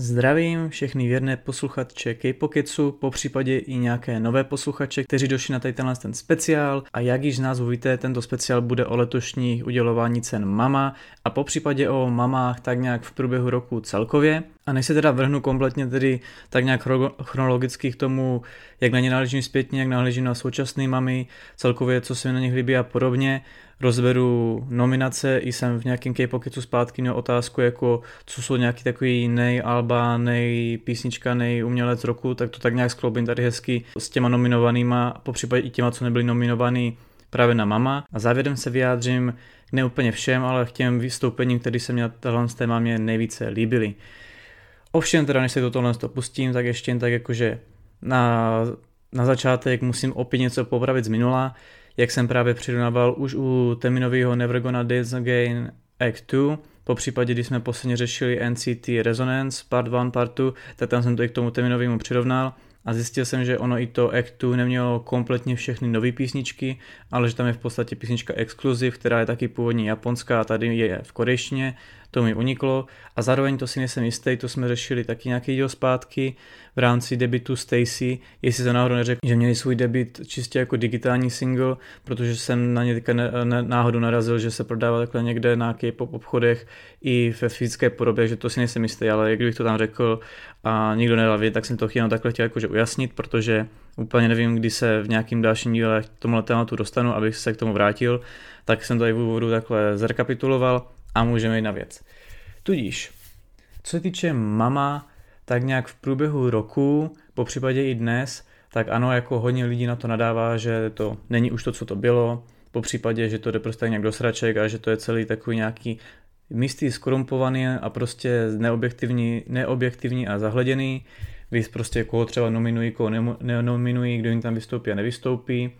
Zdravím všechny věrné posluchače K-Pocketsu, po případě i nějaké nové posluchače, kteří došli na tady tenhle ten speciál a jak již z názvu víte, tento speciál bude o letošní udělování cen Mama a po případě o mamách tak nějak v průběhu roku celkově. A než se teda vrhnu kompletně tedy tak nějak chronologicky k tomu, jak na ně náležím zpětně, jak náležím na současné mamy, celkově co se mi na nich líbí a podobně, rozberu nominace, i jsem v nějakém K-Pocketu zpátky měl otázku, jako co jsou nějaký takový nej Alba, nej písnička, nej umělec roku, tak to tak nějak skloubím tady hezky s těma nominovanýma, po případě i těma, co nebyli nominovaný právě na Mama. A závěrem se vyjádřím ne úplně všem, ale k těm vystoupením, které se mě na té mamě nejvíce líbily. Ovšem, teda než se do tohle pustím, tak ještě jen tak jakože na, na začátek musím opět něco popravit z minula. Jak jsem právě přirovnával už u Teminového Never Gonna Dance Again Act 2, po případě, když jsme posledně řešili NCT Resonance Part 1, Part 2, tak tam jsem to i k tomu Teminovému přirovnal a zjistil jsem, že ono i to Act 2 nemělo kompletně všechny nové písničky, ale že tam je v podstatě písnička Exclusive, která je taky původně japonská a tady je v korejštině, to mi uniklo a zároveň to si nejsem jistý, to jsme řešili taky nějaký díl zpátky v rámci debitu Stacy, jestli to náhodou neřekl, že měli svůj debit čistě jako digitální single, protože jsem na ně teďka náhodou narazil, že se prodává takhle někde na K-pop obchodech i ve fyzické podobě, že to si nejsem jistý, ale kdybych to tam řekl a nikdo nedal vědět, tak jsem to chtěl takhle chtěl jakože ujasnit, protože úplně nevím, kdy se v nějakým dalším díle k tomuhle tématu dostanu, abych se k tomu vrátil, tak jsem tady v úvodu takhle zrekapituloval a můžeme jít na věc. Tudíž, co se týče mama, tak nějak v průběhu roku, po případě i dnes, tak ano, jako hodně lidí na to nadává, že to není už to, co to bylo, po případě, že to jde prostě nějak do sraček a že to je celý takový nějaký místy skorumpovaný a prostě neobjektivní, neobjektivní a zahleděný. Vy prostě koho třeba nominují, koho nenominují, kdo jim tam vystoupí a nevystoupí.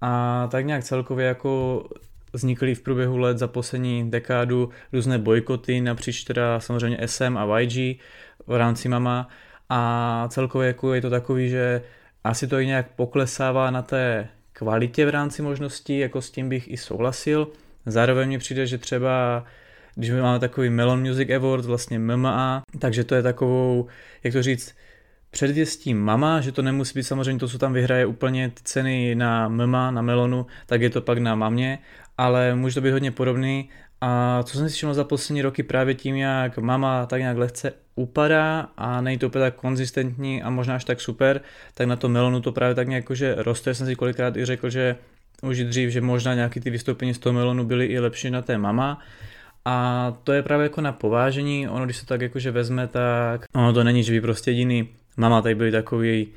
A tak nějak celkově jako vznikly v průběhu let za poslední dekádu různé bojkoty napříč teda samozřejmě SM a YG v rámci Mama a celkově jako je to takový, že asi to i nějak poklesává na té kvalitě v rámci možností, jako s tím bych i souhlasil. Zároveň mi přijde, že třeba když máme takový Melon Music Award, vlastně MMA, takže to je takovou, jak to říct, předvěstí mama, že to nemusí být samozřejmě to, co tam vyhraje úplně ty ceny na mama, na melonu, tak je to pak na mamě, ale může to být hodně podobný a co jsem si všiml za poslední roky právě tím, jak mama tak nějak lehce upadá a není to úplně tak konzistentní a možná až tak super, tak na to melonu to právě tak nějak jakože roste. Jsem si kolikrát i řekl, že už dřív, že možná nějaký ty vystoupení z toho melonu byly i lepší na té mama. A to je právě jako na povážení, ono když se tak jakože vezme, tak ono to není, že by prostě jediný mama tady byli takový,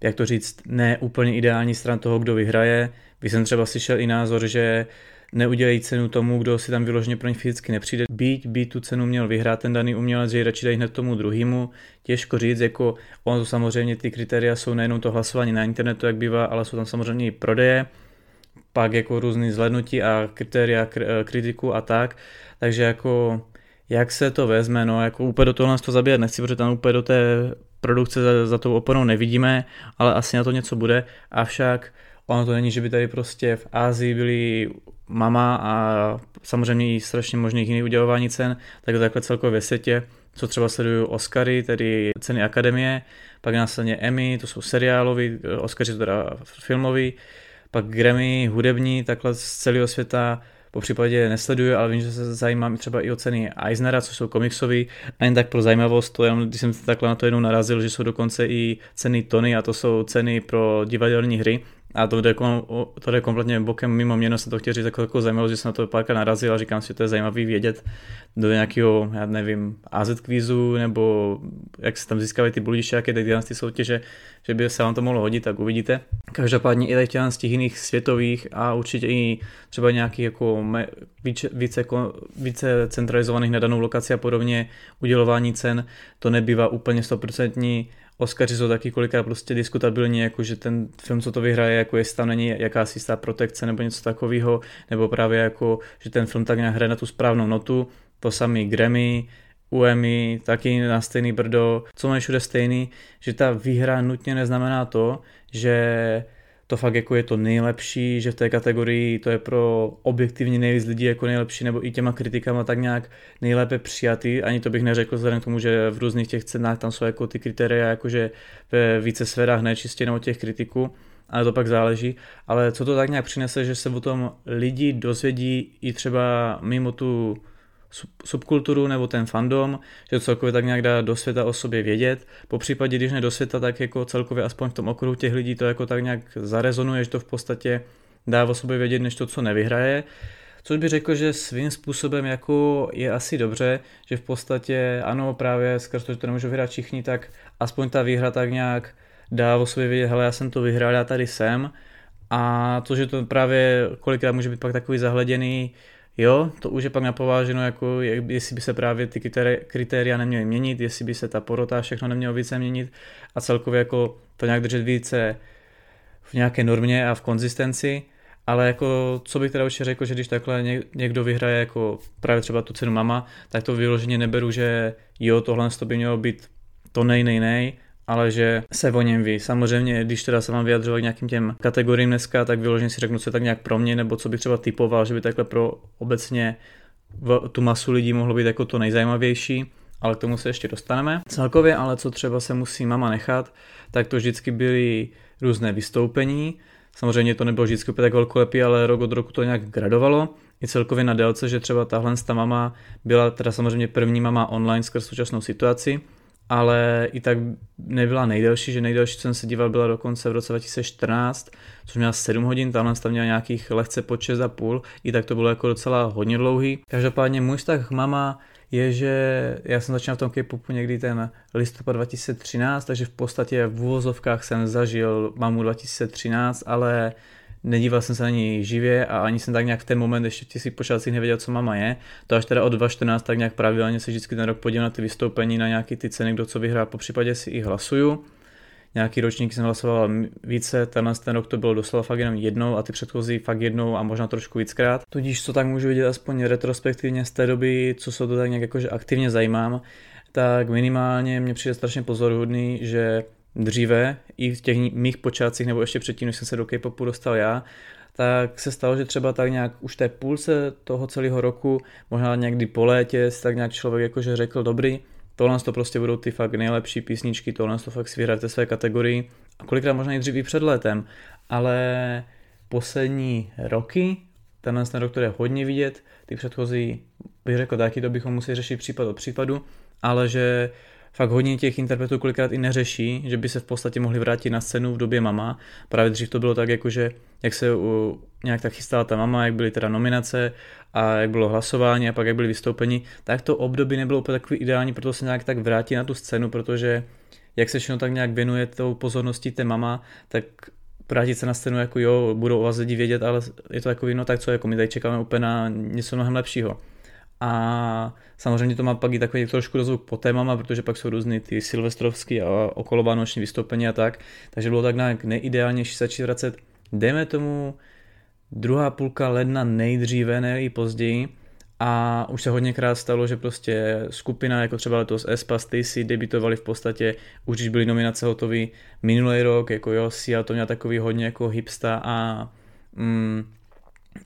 jak to říct, ne úplně ideální stran toho, kdo vyhraje. Když jsem třeba slyšel i názor, že neudělají cenu tomu, kdo si tam vyloženě pro ně fyzicky nepřijde. Být, být tu cenu měl vyhrát ten daný umělec, že ji radši dají hned tomu druhému. Těžko říct, jako ono samozřejmě ty kritéria jsou nejenom to hlasování na internetu, jak bývá, ale jsou tam samozřejmě i prodeje, pak jako různý zhlednutí a kritéria kritiku a tak. Takže jako jak se to vezme, no jako úplně do toho nás to zabíjet nechci, protože tam úplně do té produkce za, za tou oponou nevidíme, ale asi na to něco bude, avšak ono to není, že by tady prostě v Ázii byli mama a samozřejmě i strašně možných jiných udělování cen, tak takhle celkově ve světě, co třeba sledují Oscary, tedy ceny akademie, pak následně Emmy, to jsou seriálový, Oscary to teda filmový, pak Grammy, hudební, takhle z celého světa, po případě nesleduju, ale vím, že se zajímám třeba i o ceny Eisnera, co jsou komiksový. A jen tak pro zajímavost, to jenom, když jsem takhle na to jednou narazil, že jsou dokonce i ceny Tony a to jsou ceny pro divadelní hry, a to jde, to jde kompletně bokem mimo mě, no se to chtěl říct jako, zajímavost, že jsem na to párkrát narazil a říkám si, že to je zajímavý vědět do nějakého, já nevím, AZ kvízu, nebo jak se tam získávají ty bludiště, jaké ty ty soutěže, že by se vám to mohlo hodit, tak uvidíte. Každopádně i těch z těch jiných světových a určitě i třeba nějakých jako více, více, více centralizovaných na danou lokaci a podobně udělování cen, to nebývá úplně 100% Oscaři jsou taky kolikrát prostě diskutabilní, jako že ten film, co to vyhraje, jako jestli tam není jakási jistá protekce nebo něco takového, nebo právě jako, že ten film tak nějak hraje na tu správnou notu, to samý Grammy, UEMI, taky na stejný brdo, co mají všude stejný, že ta výhra nutně neznamená to, že to fakt jako je to nejlepší, že v té kategorii to je pro objektivně nejvíc lidí jako nejlepší, nebo i těma kritikama tak nějak nejlépe přijatý. Ani to bych neřekl vzhledem k tomu, že v různých těch cenách tam jsou jako ty kritéria, jakože ve více sférách, ne čistě od těch kritiků, ale to pak záleží. Ale co to tak nějak přinese, že se o tom lidi dozvědí i třeba mimo tu subkulturu nebo ten fandom, že celkově tak nějak dá do světa o sobě vědět. Po případě, když ne do světa, tak jako celkově aspoň v tom okruhu těch lidí to jako tak nějak zarezonuje, že to v podstatě dá o sobě vědět, než to, co nevyhraje. Což bych řekl, že svým způsobem jako je asi dobře, že v podstatě ano, právě skrz to, že to nemůžu vyhrát všichni, tak aspoň ta výhra tak nějak dá o sobě vědět, hele, já jsem to vyhrál, já tady jsem. A to, že to právě kolikrát může být pak takový zahleděný, Jo, to už je pak napováženo, jako jestli by se právě ty kritéria neměly měnit, jestli by se ta porota všechno nemělo více měnit a celkově jako to nějak držet více v nějaké normě a v konzistenci, ale jako co bych teda určitě řekl, že když takhle někdo vyhraje jako právě třeba tu cenu mama, tak to vyloženě neberu, že jo, tohle to by mělo být to nej, nej, nej, ale že se o něm ví. Samozřejmě, když teda se mám vyjadřovat nějakým těm kategoriím dneska, tak vyloženě si řeknu, co je tak nějak pro mě, nebo co bych třeba typoval, že by takhle pro obecně v tu masu lidí mohlo být jako to nejzajímavější, ale k tomu se ještě dostaneme. Celkově ale co třeba se musí mama nechat, tak to vždycky byly různé vystoupení, Samozřejmě to nebylo vždycky tak velkolepý, ale rok od roku to nějak gradovalo. I celkově na délce, že třeba tahle ta mama byla teda samozřejmě první mama online skrz současnou situaci, ale i tak nebyla nejdelší, že nejdelší, co jsem se díval, byla dokonce v roce 2014, což měla 7 hodin, tamhle tam měla nějakých lehce pod 6 a půl, i tak to bylo jako docela hodně dlouhý. Každopádně můj vztah mama je, že já jsem začal v tom K-popu někdy ten listopad 2013, takže v podstatě v úvozovkách jsem zažil mamu 2013, ale nedíval jsem se na ní živě a ani jsem tak nějak v ten moment ještě v těch počátcích nevěděl, co mama je. To až teda od 2014 tak nějak pravidelně se vždycky ten rok podívám na ty vystoupení, na nějaký ty ceny, kdo co vyhrál, po případě si i hlasuju. Nějaký ročník jsem hlasoval více, tenhle ten rok to bylo doslova fakt jenom jednou a ty předchozí fakt jednou a možná trošku víckrát. Tudíž co tak můžu vidět aspoň retrospektivně z té doby, co se to tak nějak jakože aktivně zajímám, tak minimálně mě přijde strašně pozoruhodný, že dříve, i v těch mých počátcích, nebo ještě předtím, než jsem se do K-popu dostal já, tak se stalo, že třeba tak nějak už té půlce toho celého roku, možná někdy po létě, tak nějak člověk jakože řekl, dobrý, tohle to prostě budou ty fakt nejlepší písničky, tohle to fakt si v té své kategorii. A kolikrát možná i dřív i před létem, ale poslední roky, tenhle ten rok, který je hodně vidět, ty předchozí bych řekl taky, to bychom museli řešit případ od případu, ale že fakt hodně těch interpretů kolikrát i neřeší, že by se v podstatě mohli vrátit na scénu v době mama. Právě dřív to bylo tak, jakože jak se u, nějak tak chystala ta mama, jak byly teda nominace a jak bylo hlasování a pak jak byly vystoupení, tak to období nebylo úplně takový ideální, proto se nějak tak vrátí na tu scénu, protože jak se všechno tak nějak věnuje tou pozorností té mama, tak vrátit se na scénu jako jo, budou o vás lidi vědět, ale je to jako no tak co, jako my tady čekáme úplně na něco mnohem lepšího. A samozřejmě to má pak i takový trošku dozvuk po témama, protože pak jsou různý ty silvestrovský a okolovánoční vystoupení a tak. Takže bylo tak nějak nejideálnější začít vracet, dejme tomu, druhá půlka ledna nejdříve, ne i později. A už se hodněkrát stalo, že prostě skupina, jako třeba letos Espa, Stacy, debitovali v podstatě, už když byly nominace hotové minulý rok, jako jo, Sia to měla takový hodně jako hipsta a mm,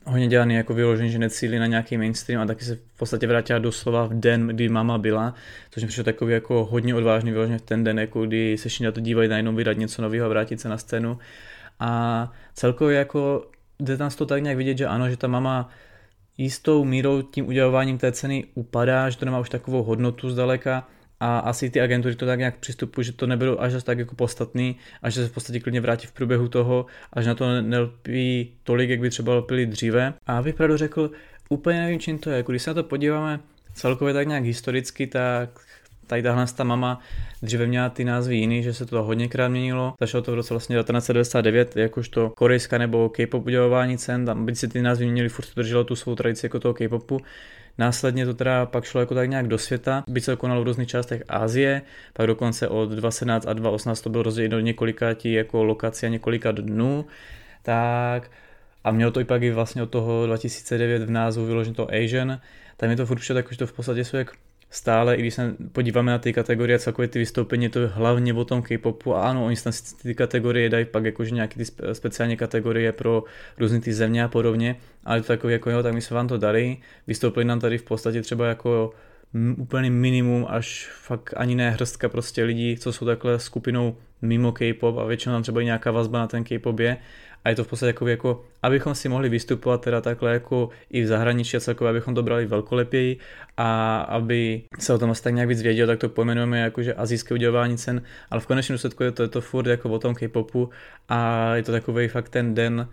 hodně dělaný jako vyložení, že necílí na nějaký mainstream a taky se v podstatě vrátila doslova v den, kdy mama byla, což mi přišlo takový jako hodně odvážný vyloženě v ten den, jako kdy se všichni na to dívají najednou vydat něco nového a vrátit se na scénu. A celkově jako jde tam to tak nějak vidět, že ano, že ta mama jistou mírou tím udělováním té ceny upadá, že to nemá už takovou hodnotu zdaleka, a asi ty agentury to tak nějak přistupují, že to nebylo až tak jako podstatný a že se v podstatě klidně vrátí v průběhu toho a že na to nelpí tolik, jak by třeba lpili dříve. A abych pravdu řekl, úplně nevím, čím to je. Jako když se na to podíváme celkově tak nějak historicky, tak tady tahle ta mama dříve měla ty názvy jiný, že se to hodněkrát měnilo. Začalo to v roce vlastně 1999, jakožto korejská nebo K-pop udělování cen, tam by si ty názvy měnili, furt to drželo tu svou tradici jako toho K-popu. Následně to teda pak šlo jako tak nějak do světa, byť se konalo v různých částech Asie, pak dokonce od 2017 a 2018 to bylo rozděleno do několika tí jako lokací a několika dnů, tak a mělo to i pak i vlastně od toho 2009 v názvu vyloženo to Asian, tam je to furt tak, že to v podstatě jsou jak stále, i když se podíváme na ty kategorie, celkově ty vystoupení, to je hlavně o tom K-popu. A ano, oni tam ty kategorie dají pak jakože nějaké ty speciální kategorie pro různé ty země a podobně, ale to takový jako jo, tak my jsme vám to dali, vystoupili nám tady v podstatě třeba jako úplný minimum, až fakt ani ne hrstka prostě lidí, co jsou takhle skupinou mimo K-pop a většinou tam třeba i nějaká vazba na ten K-pop je a je to v podstatě jako, jako abychom si mohli vystupovat teda takhle jako i v zahraničí a celkově, abychom to brali velkolepěji a aby se o tom asi tak nějak víc věděl, tak to pojmenujeme jako, že azijské udělování cen, ale v konečném důsledku je to, je to furt jako o tom K-popu a je to takový fakt ten den,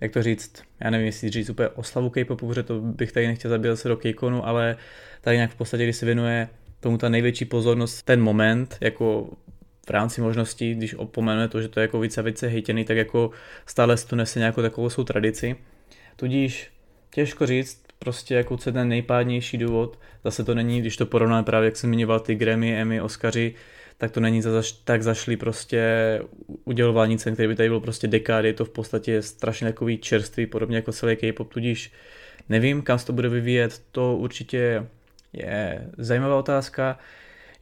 jak to říct, já nevím, jestli říct úplně oslavu K-popu, protože to bych tady nechtěl zabíjet se do K-konu, ale tady nějak v podstatě, když se věnuje tomu ta největší pozornost, ten moment, jako v rámci možností, když opomenuje to, že to je jako více a více hejtěný, tak jako stále to nese nějakou takovou svou tradici. Tudíž těžko říct, prostě jako co je ten nejpádnější důvod. Zase to není, když to porovnáme právě, jak jsem zmiňoval ty Grammy, Emmy, Oscary, tak to není za, tak zašli prostě udělování cen, který by tady byl prostě dekády, je to v podstatě strašně takový čerstvý, podobně jako celý K-pop, tudíž nevím, kam se to bude vyvíjet, to určitě je zajímavá otázka.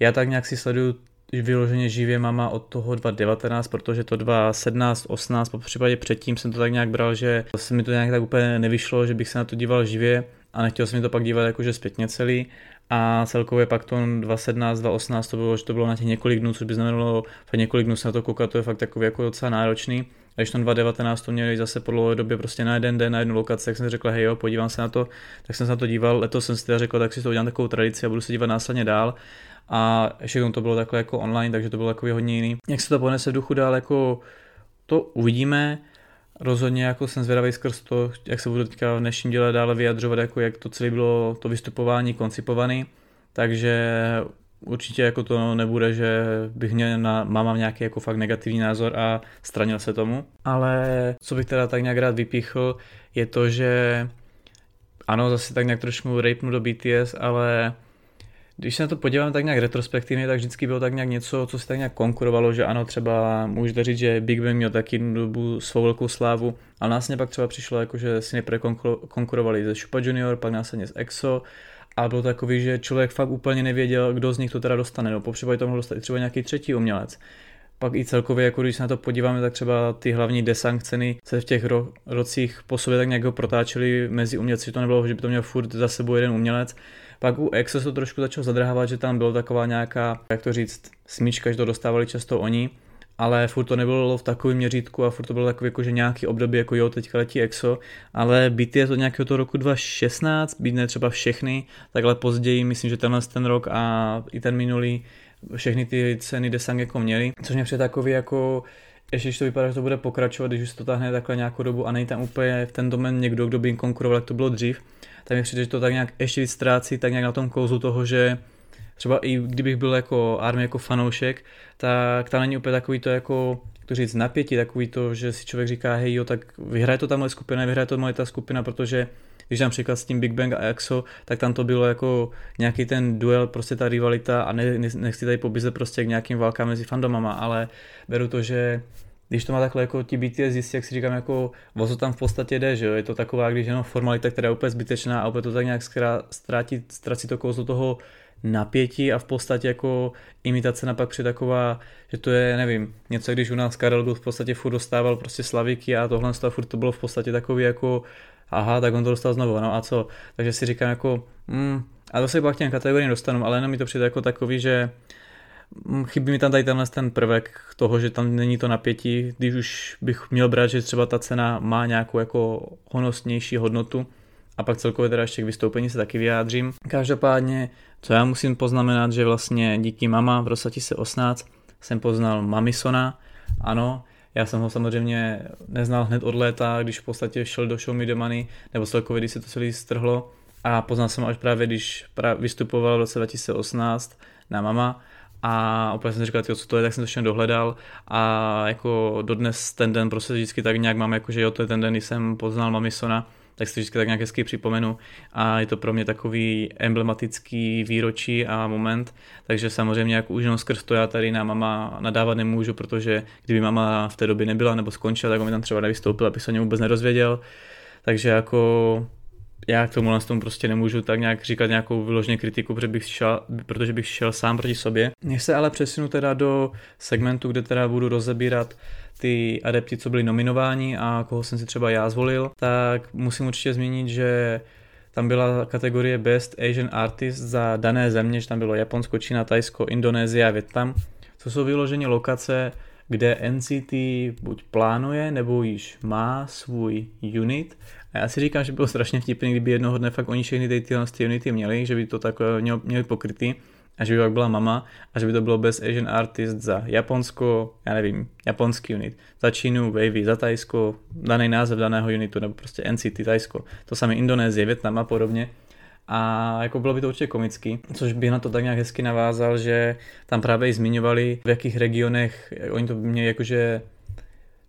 Já tak nějak si sleduju vyloženě živě mama od toho 2019, protože to 2017, 18, po případě předtím jsem to tak nějak bral, že se mi to nějak tak úplně nevyšlo, že bych se na to díval živě a nechtěl jsem mi to pak dívat jakože zpětně celý. A celkově pak to 2017, 2018 to bylo, že to bylo na těch několik dnů, což by znamenalo fakt několik dnů se na to koukat, to je fakt takový jako docela náročný. A když tam 2019 to měli zase po dlouhé době prostě na jeden den, na jednu lokaci, tak jsem řekl, hej jo, podívám se na to, tak jsem se na to díval, letos jsem si teda řekl, tak si to udělám takovou tradici a budu se dívat následně dál a ještě to bylo takhle jako online, takže to bylo takový hodně jiný. Jak se to ponese v duchu dál, jako to uvidíme, rozhodně jako jsem zvědavý skrz to, jak se budu teďka v dnešním díle dále vyjadřovat, jako jak to celé bylo to vystupování koncipované, takže určitě jako to nebude, že bych měl na máma nějaký jako fakt negativní názor a stranil se tomu. Ale co bych teda tak nějak rád vypíchl, je to, že ano, zase tak nějak trošku rapnu do BTS, ale když se na to podívám tak nějak retrospektivně, tak vždycky bylo tak nějak něco, co se tak nějak konkurovalo, že ano, třeba můžete říct, že Big Bang měl taky dobu svou velkou slávu, ale následně pak třeba přišlo, jako, že si nejprve konkurovali ze Shupa Junior, pak následně z EXO, a bylo takový, že člověk fakt úplně nevěděl, kdo z nich to teda dostane. No, popřípadě to mohl dostat třeba nějaký třetí umělec. Pak i celkově, jako když se na to podíváme, tak třeba ty hlavní desang ceny se v těch ro- rocích po sobě tak nějak protáčely mezi umělci, to nebylo, že by to měl furt za sebou jeden umělec, pak u Exo se to trošku začalo zadrhávat, že tam byla taková nějaká, jak to říct, smíčka, že to dostávali často oni, ale furt to nebylo v takovém měřítku a furt to bylo takový jako, že nějaký období, jako jo, teďka letí EXO, ale byty je to nějakého toho roku 2016, být ne třeba všechny, takhle později, myslím, že tenhle ten rok a i ten minulý, všechny ty ceny Desang jako měli, což mě přijde takový jako, ještě když to vypadá, že to bude pokračovat, když už se to táhne takhle nějakou dobu a není tam úplně v ten domen někdo, kdo by jim konkuroval, jak to bylo dřív, tak mi přijde, že to tak nějak ještě víc ztrácí, tak nějak na tom kouzlu toho, že třeba i kdybych byl jako army jako fanoušek, tak tam není úplně takový to jako to říct napětí, takový to, že si člověk říká, hej jo, tak vyhraje to ta moje skupina, vyhraje to moje ta skupina, protože když tam příklad s tím Big Bang a EXO, tak tam to bylo jako nějaký ten duel, prostě ta rivalita a ne, nechci tady pobízet prostě k nějakým válkám mezi fandomama, ale beru to, že když to má takhle jako ti BTS zjistí, jak si říkám, jako o co tam v podstatě jde, že jo? je to taková, když jenom formalita, která je úplně zbytečná a opět to tak nějak ztrácí, ztrácí to kouzlo toho napětí a v podstatě jako imitace napak při taková, že to je, nevím, něco, když u nás Karel byl v podstatě furt dostával prostě slaviky a tohle a furt to bylo v podstatě takový jako aha, tak on to dostal znovu, no a co? Takže si říkám jako, mm, a to se pak těm kategoriím dostanu, ale jenom mi to přijde jako takový, že chybí mi tam tady tenhle ten prvek toho, že tam není to napětí, když už bych měl brát, že třeba ta cena má nějakou jako honostnější hodnotu. A pak celkově teda ještě k vystoupení se taky vyjádřím. Každopádně, co já musím poznamenat, že vlastně díky mama v roce 2018 jsem poznal Mamisona, ano, já jsem ho samozřejmě neznal hned od léta, když v podstatě šel do Show Me The Money, nebo celkově, když se to celé strhlo. A poznal jsem ho až právě, když vystupoval v roce 2018 na Mama a úplně jsem říkal, co to je, tak jsem to všechno dohledal. A jako dodnes ten den prostě vždycky tak nějak mám, jako že jo, to je ten den, kdy jsem poznal Mamisona, tak si to vždycky tak nějak hezky připomenu. A je to pro mě takový emblematický výročí a moment, takže samozřejmě jak už jenom skrz to já tady na mama nadávat nemůžu, protože kdyby mama v té době nebyla nebo skončila, tak on mi tam třeba nevystoupil, abych se o něm vůbec nerozvěděl, takže jako já k tomu tomu prostě nemůžu tak nějak říkat nějakou vyloženě kritiku, protože bych, šel, protože bych šel sám proti sobě. Než se ale přesunu teda do segmentu, kde teda budu rozebírat ty adepty, co byli nominováni a koho jsem si třeba já zvolil, tak musím určitě zmínit, že tam byla kategorie Best Asian Artist za dané země, že tam bylo Japonsko, Čína, Tajsko, Indonésie a Větnam. To jsou vyloženě lokace, kde NCT buď plánuje, nebo již má svůj unit. A já si říkám, že bylo strašně vtipný, kdyby jednoho dne fakt oni všechny tyhle unity měli, že by to tak měli pokrytý a že by pak byla mama a že by to bylo bez Asian Artist za Japonsko, já nevím, japonský unit, za Čínu, Wavy, za Tajsko, daný název daného unitu, nebo prostě NCT Tajsko, to samé Indonésie, Větnam a podobně. A jako bylo by to určitě komický, což by na to tak nějak hezky navázal, že tam právě i zmiňovali, v jakých regionech, oni to měli jakože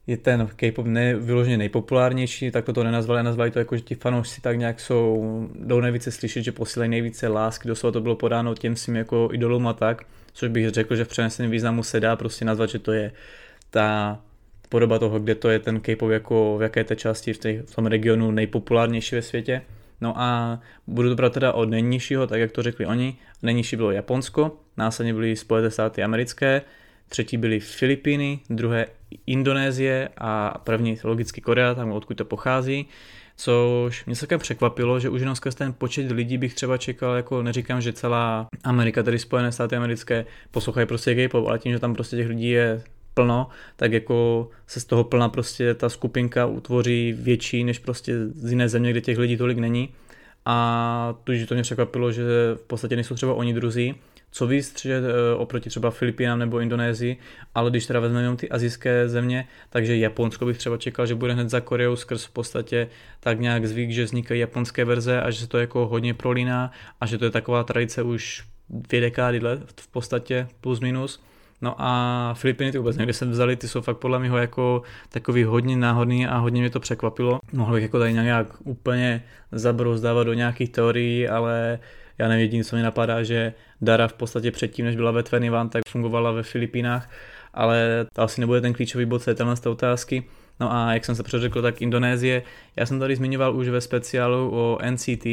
je ten K-pop ne, vyloženě nejpopulárnější, tak to nenazvali, nazvali to jako, že ti fanoušci tak nějak jsou, jdou nejvíce slyšet, že posílají nejvíce lásky, doslova to bylo podáno těm svým jako idolům a tak, což bych řekl, že v přeneseném významu se dá prostě nazvat, že to je ta podoba toho, kde to je ten K-pop jako v jaké té části v, tej, v tom regionu nejpopulárnější ve světě. No a budu to brát teda od nejnižšího, tak jak to řekli oni. Nejnižší bylo Japonsko, následně byly Spojené státy americké, třetí byly Filipíny, druhé Indonésie a první logicky Korea, tam odkud to pochází. Což mě se překvapilo, že už jenom skrz ten počet lidí bych třeba čekal, jako neříkám, že celá Amerika, tedy Spojené státy americké, poslouchají prostě K-pop, ale tím, že tam prostě těch lidí je plno, tak jako se z toho plna prostě ta skupinka utvoří větší než prostě z jiné země, kde těch lidí tolik není. A že to mě překvapilo, že v podstatě nejsou třeba oni druzí, co víc že eh, oproti třeba Filipínám nebo Indonésii, ale když teda vezmeme jenom ty azijské země, takže Japonsko bych třeba čekal, že bude hned za Koreou skrz v podstatě tak nějak zvyk, že vznikají japonské verze a že se to jako hodně prolíná a že to je taková tradice už dvě dekády let v podstatě plus minus. No a Filipiny ty vůbec nevím, kde se vzali, ty jsou fakt podle mě jako takový hodně náhodný a hodně mě to překvapilo. Mohl bych jako tady nějak úplně zabrozdávat do nějakých teorií, ale já nevím, jediné, co mi napadá, že Dara v podstatě předtím, než byla ve Tvenivan, tak fungovala ve Filipínách, ale to asi nebude ten klíčový bod téhle otázky. No a jak jsem se přeřekl, tak Indonésie. Já jsem tady zmiňoval už ve speciálu o NCT,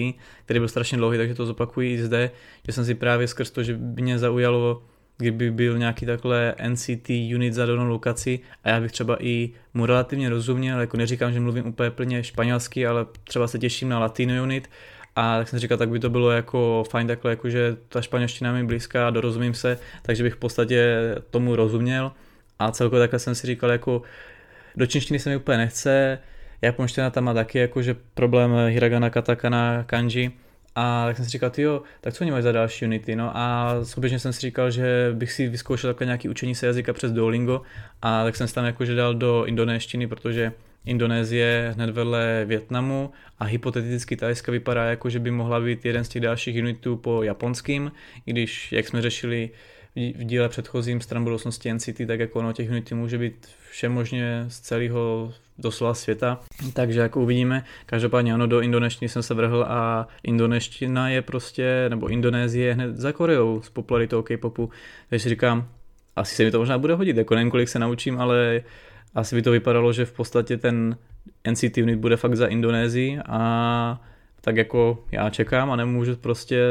který byl strašně dlouhý, takže to zopakuji i zde, že jsem si právě skrz to, že by mě zaujalo, kdyby byl nějaký takhle NCT unit za danou lokaci a já bych třeba i mu relativně rozuměl, jako neříkám, že mluvím úplně plně španělsky, ale třeba se těším na Latino unit a tak jsem říkal, tak by to bylo jako fajn takhle, jako že ta španělština mi blízká, dorozumím se, takže bych v podstatě tomu rozuměl. A celkově takhle jsem si říkal, jako do čínštiny se mi úplně nechce, japonština tam má taky jakože problém hiragana, katakana, kanji, a tak jsem si říkal, jo, tak co oni mají za další unity, no a souběžně jsem si říkal, že bych si vyzkoušel takhle nějaký učení se jazyka přes Duolingo. A tak jsem se tam jakože dal do indonéštiny, protože Indonésie hned vedle Větnamu a hypoteticky Tajska vypadá jako, že by mohla být jeden z těch dalších unitů po japonským, i když, jak jsme řešili v díle předchozím stran budoucnosti NCT, tak jako ono těch unitů může být všemožně z celého doslova světa, takže jako uvidíme. Každopádně ano, do indoneštiny jsem se vrhl a indoneština je prostě, nebo Indonésie je hned za Koreou s popularitou K-popu, takže si říkám, asi se mi to možná bude hodit, jako nevím, kolik se naučím, ale asi by to vypadalo, že v podstatě ten NCT unit bude fakt za Indonésii a tak jako já čekám a nemůžu prostě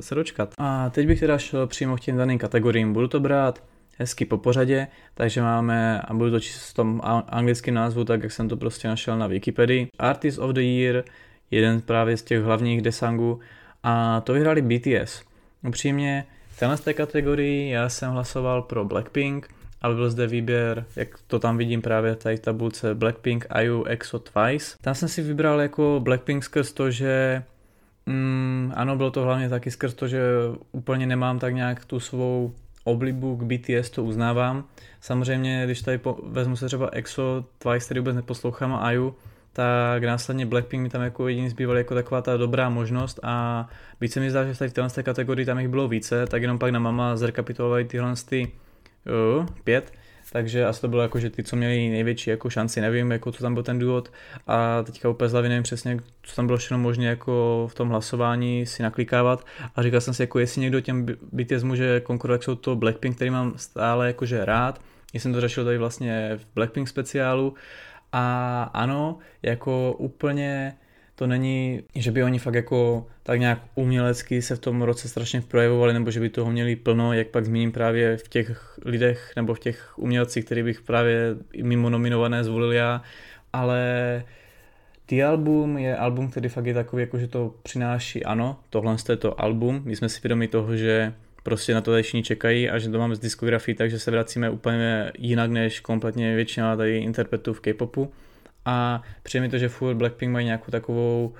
se dočkat. A teď bych teda šel přímo k těm daným kategoriím. Budu to brát hezky po pořadě, takže máme, a budu to číst v tom anglickém názvu, tak jak jsem to prostě našel na Wikipedii. Artist of the Year, jeden právě z těch hlavních desangů, a to vyhrali BTS. Upřímně, v téhle kategorii já jsem hlasoval pro Blackpink, ale byl zde výběr, jak to tam vidím právě tady v tabulce Blackpink, IU, EXO, Twice. Tam jsem si vybral jako Blackpink skrz to, že mm, ano, bylo to hlavně taky skrz to, že úplně nemám tak nějak tu svou oblibu k BTS, to uznávám. Samozřejmě, když tady po, vezmu se třeba EXO, Twice, který vůbec neposlouchám a IU, tak následně Blackpink mi tam jako jediný zbýval jako taková ta dobrá možnost a víc se mi zdá, že tady v téhle kategorii tam jich bylo více, tak jenom pak na mama zrekapitulovali tyhle ty uh, pět, takže asi to bylo jako, že ty, co měli největší jako šanci, nevím, jako co tam byl ten důvod. A teďka úplně z hlavy nevím přesně, co tam bylo všechno možné jako v tom hlasování si naklikávat. A říkal jsem si, jako jestli někdo těm BTS může konkurovat, jsou to Blackpink, který mám stále jakože rád, já jsem to řešil tady vlastně v Blackpink speciálu. A ano, jako úplně to není, že by oni fakt jako tak nějak umělecky se v tom roce strašně projevovali, nebo že by toho měli plno, jak pak zmíním právě v těch lidech nebo v těch umělcích, který bych právě mimo nominované zvolil já, ale ty album je album, který fakt je takový, jako že to přináší, ano, tohle je to album, my jsme si vědomi toho, že prostě na to tady všichni čekají a že to máme z diskografií, takže se vracíme úplně jinak než kompletně většina tady interpretů v K-popu. A přijde mi to, že furt Blackpink mají nějakou takovou,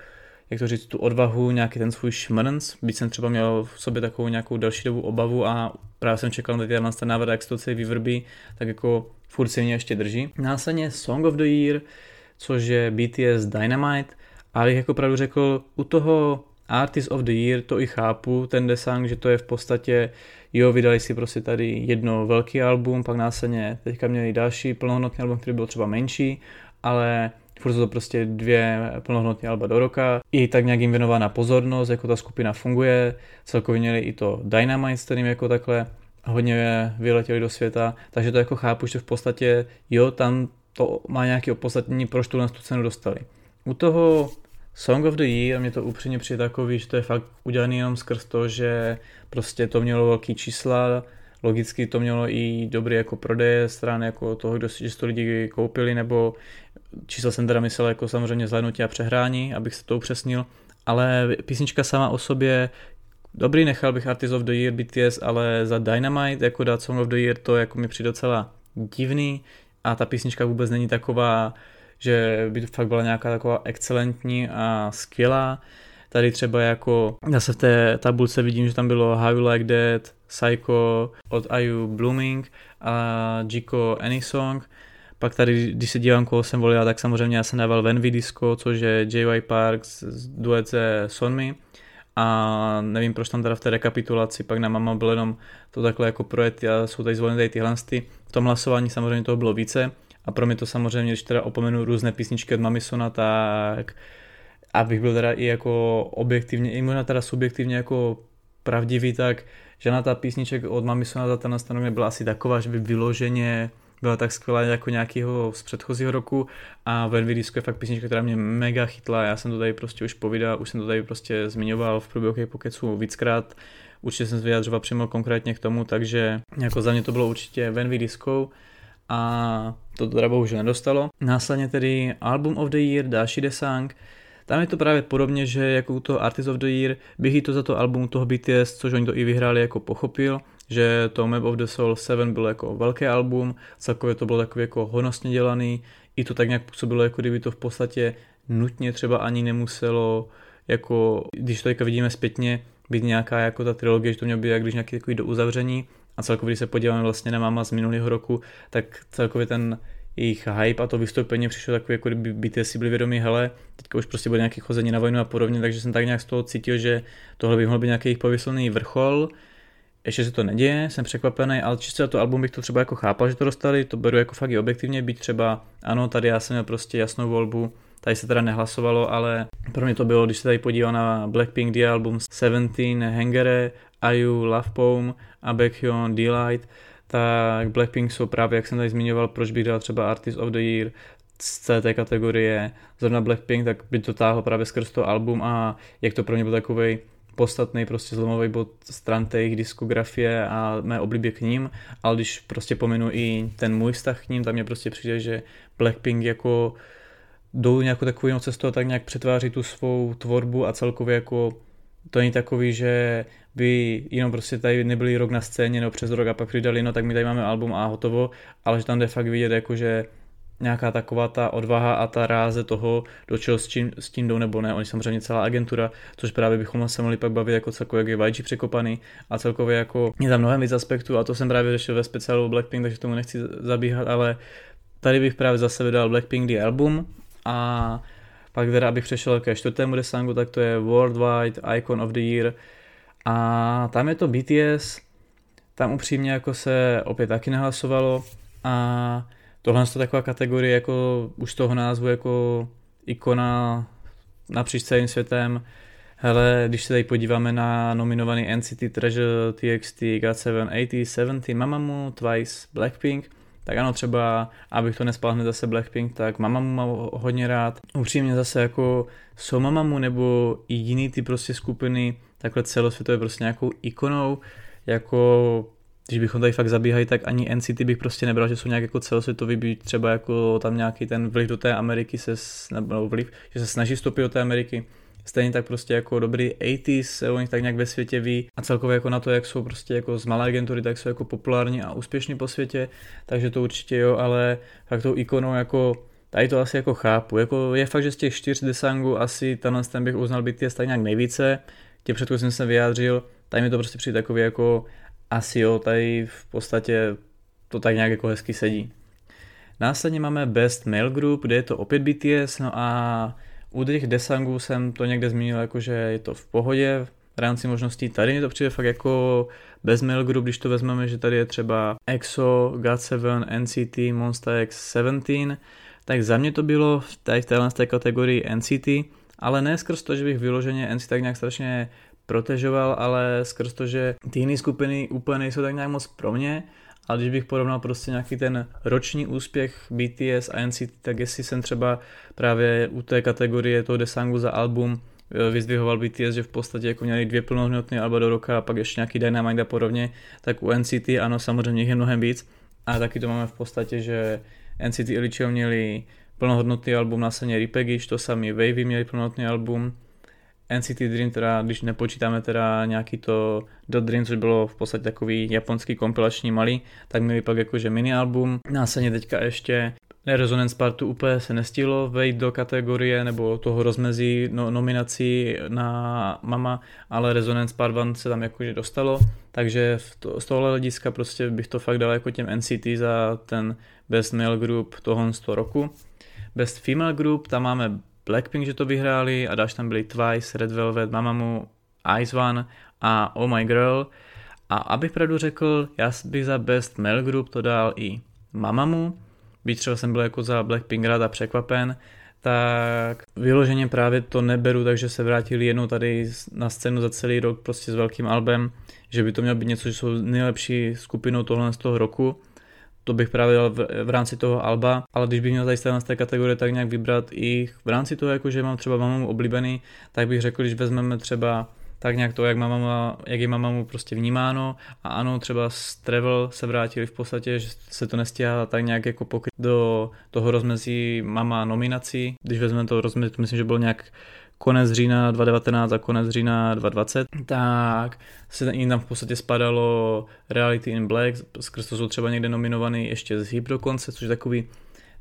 jak to říct, tu odvahu, nějaký ten svůj šmrnc, byť jsem třeba měl v sobě takovou nějakou další dobu obavu a právě jsem čekal na ten návrh, jak se to celý vyvrbí, tak jako furt si mě ještě drží. Následně Song of the Year, což je BTS Dynamite, a bych jako pravdu řekl, u toho Artist of the Year to i chápu, ten desang, že to je v podstatě, jo, vydali si prostě tady jedno velký album, pak následně teďka měli další plnohodnotný album, který byl třeba menší, ale furt jsou to prostě dvě plnohodnotné alba do roka. I tak nějak jim věnována pozornost, jako ta skupina funguje, celkově měli i to Dynamite, kterým jako takhle hodně vyletěli do světa, takže to jako chápu, že v podstatě jo, tam to má nějaké opodstatnění, proč tu tu cenu dostali. U toho Song of the Year, mě to upřímně přijde takový, že to je fakt udělaný jenom skrz to, že prostě to mělo velký čísla, logicky to mělo i dobrý jako prodeje stran jako toho, kdo si to lidi koupili, nebo čísla jsem teda myslel jako samozřejmě zhlédnutí a přehrání, abych se to upřesnil, ale písnička sama o sobě dobrý, nechal bych Artist of the Year BTS, ale za Dynamite jako dát Song of the Year to jako mi přijde docela divný a ta písnička vůbec není taková, že by to fakt byla nějaká taková excelentní a skvělá. Tady třeba jako, zase v té tabulce vidím, že tam bylo How You Like That, Psycho od IU Blooming a Jiko Any Song. Pak tady, když se dívám, koho jsem volil, tak samozřejmě já jsem dával Venvy Disco, což je JY Parks z duet se Sonmi a nevím, proč tam teda v té rekapitulaci pak na mama bylo jenom to takhle jako projet a jsou tady zvolené tady tyhle V tom hlasování samozřejmě toho bylo více a pro mě to samozřejmě, když teda opomenu různé písničky od Mamisona, tak abych byl teda i jako objektivně, i možná teda subjektivně jako pravdivý, tak žena ta písniček od Mamisona za ten nastanově byla asi taková, že by vyloženě byla tak skvělá jako nějakého z předchozího roku. A Venvy Disco je fakt písnička, která mě mega chytla, já jsem to tady prostě už povídal, už jsem to tady prostě zmiňoval v průběhu pokecu víckrát, určitě jsem se vyjadřoval přímo konkrétně k tomu, takže jako za mě to bylo určitě Venvy Disco a to teda bohužel nedostalo. Následně tedy Album of the Year, další desang, tam je to právě podobně, že jako u toho Artist of the Year bych to za to album toho BTS, což oni to i vyhráli, jako pochopil, že to Map of the Soul 7 bylo jako velké album, celkově to bylo takový jako honosně dělaný, i to tak nějak působilo, jako kdyby to v podstatě nutně třeba ani nemuselo, jako když to vidíme zpětně, být nějaká jako ta trilogie, že to mělo být jak když nějaký takový do uzavření a celkově, když se podíváme vlastně na Mama z minulého roku, tak celkově ten jejich hype a to vystoupení přišlo takový, jako kdyby BTS si byli vědomí, hele, teďka už prostě bude nějaký chození na vojnu a podobně, takže jsem tak nějak z toho cítil, že tohle by mohl být nějaký jejich pověsilný vrchol, ještě se to neděje, jsem překvapený, ale čistě to album bych to třeba jako chápal, že to dostali, to beru jako fakt i objektivně, být třeba, ano, tady já jsem měl prostě jasnou volbu, tady se teda nehlasovalo, ale pro mě to bylo, když se tady podíval na Blackpink The Album 17, Hangere, IU, Love Poem a Baekhyun, Delight, tak Blackpink jsou právě, jak jsem tady zmiňoval, proč bych dal třeba Artist of the Year z té kategorie, zrovna Blackpink, tak by to táhlo právě skrz to album a jak to pro mě byl takový podstatný prostě zlomový bod stran té jejich diskografie a mé oblibě k ním, ale když prostě pomenu i ten můj vztah k ním, tam mě prostě přijde, že Blackpink jako jdou nějakou takovou cestou a tak nějak přetváří tu svou tvorbu a celkově jako to není takový, že by jenom prostě tady nebyli rok na scéně nebo přes rok a pak přidali, no tak my tady máme album a hotovo, ale že tam jde fakt vidět jako, že nějaká taková ta odvaha a ta ráze toho, do čeho s tím, s tím jdou nebo ne. Oni samozřejmě celá agentura, což právě bychom se mohli pak bavit jako celkově, jak je YG překopaný a celkově jako je tam mnohem víc aspektů a to jsem právě řešil ve speciálu Blackpink, takže tomu nechci zabíhat, ale tady bych právě zase vydal Blackpink The Album a pak teda, abych přešel ke čtvrtému desangu, tak to je Worldwide Icon of the Year a tam je to BTS, tam upřímně jako se opět taky nehlasovalo a tohle je taková kategorie jako už toho názvu jako ikona napříč celým světem. Hele, když se tady podíváme na nominovaný NCT Treasure, TXT, GOT7, 80, 70, Mamamoo, Twice, Blackpink, tak ano, třeba, abych to nespal hned zase Blackpink, tak Mamamu mám hodně rád. Upřímně zase jako jsou Mamamu nebo i jiný ty prostě skupiny, takhle celosvětové prostě nějakou ikonou, jako když bychom tady fakt zabíhali, tak ani NCT bych prostě nebral, že jsou nějak jako celosvětový, by třeba jako tam nějaký ten vliv do té Ameriky se, nebo vliv, že se snaží vstoupit do té Ameriky. Stejně tak prostě jako dobrý 80s se o nich tak nějak ve světě ví a celkově jako na to, jak jsou prostě jako z malé agentury, tak jsou jako populární a úspěšní po světě, takže to určitě jo, ale fakt tou ikonou jako tady to asi jako chápu. Jako je fakt, že z těch čtyř desangů asi tenhle ten bych uznal BTS tak nějak nejvíce. Tě předchozím jsem vyjádřil, tady mi to prostě přijde takový jako asi jo, tady v podstatě to tak nějak jako hezky sedí. Následně máme Best Male Group, kde je to opět BTS, no a u těch desangů jsem to někde zmínil, jako že je to v pohodě v rámci možností. Tady mi to přijde fakt jako Best Male Group, když to vezmeme, že tady je třeba EXO, GOT7, NCT, Monster X 17, tak za mě to bylo tady v téhle kategorii NCT, ale ne skrz to, že bych vyloženě NCT tak nějak strašně protežoval, ale skrz to, že ty jiné skupiny úplně nejsou tak nějak moc pro mě, ale když bych porovnal prostě nějaký ten roční úspěch BTS a NCT, tak jestli jsem třeba právě u té kategorie toho desangu za album eh, vyzdvihoval BTS, že v podstatě jako měli dvě plnohodnotné alba do roka a pak ještě nějaký Dynamite a podobně, tak u NCT ano, samozřejmě je mnohem víc. A taky to máme v podstatě, že NCT Eličio měli plnohodnotný album, následně Repackage, to sami Wavy měli plnohodnotný album, NCT Dream, teda když nepočítáme teda nějaký to The Dream, což bylo v podstatě takový japonský kompilační malý, tak měli pak jakože mini album. Následně teďka ještě Resonance Partu úplně se nestihlo vejít do kategorie nebo toho rozmezí no, nominací na Mama, ale Resonance Part 1 se tam jakože dostalo, takže to, z tohohle hlediska prostě bych to fakt dal jako těm NCT za ten Best Male Group toho z toho roku. Best Female Group, tam máme Blackpink, že to vyhráli a dáš tam byli Twice, Red Velvet, Mamamoo, Ice One a Oh My Girl. A abych pravdu řekl, já bych za Best Male Group to dal i Mamamoo, byť třeba jsem byl jako za Blackpink rád a překvapen, tak vyloženě právě to neberu, takže se vrátili jednou tady na scénu za celý rok prostě s velkým albem, že by to mělo být něco, že jsou nejlepší skupinou tohle z toho roku to bych právě dal v, v rámci toho Alba, ale když bych měl tady z té kategorie tak nějak vybrat i v rámci toho, jako že mám třeba mamu oblíbený, tak bych řekl, když vezmeme třeba tak nějak to, jak, mama, jak je mamamu prostě vnímáno a ano, třeba z Travel se vrátili v podstatě, že se to nestíhá tak nějak jako pokryt do toho rozmezí mama nominací, když vezmeme to rozmezí, to myslím, že bylo nějak konec října 2019 a konec října 2020, tak se jim tam v podstatě spadalo Reality in Black, skrz to jsou třeba někde nominovaný ještě z Hip dokonce, což je takový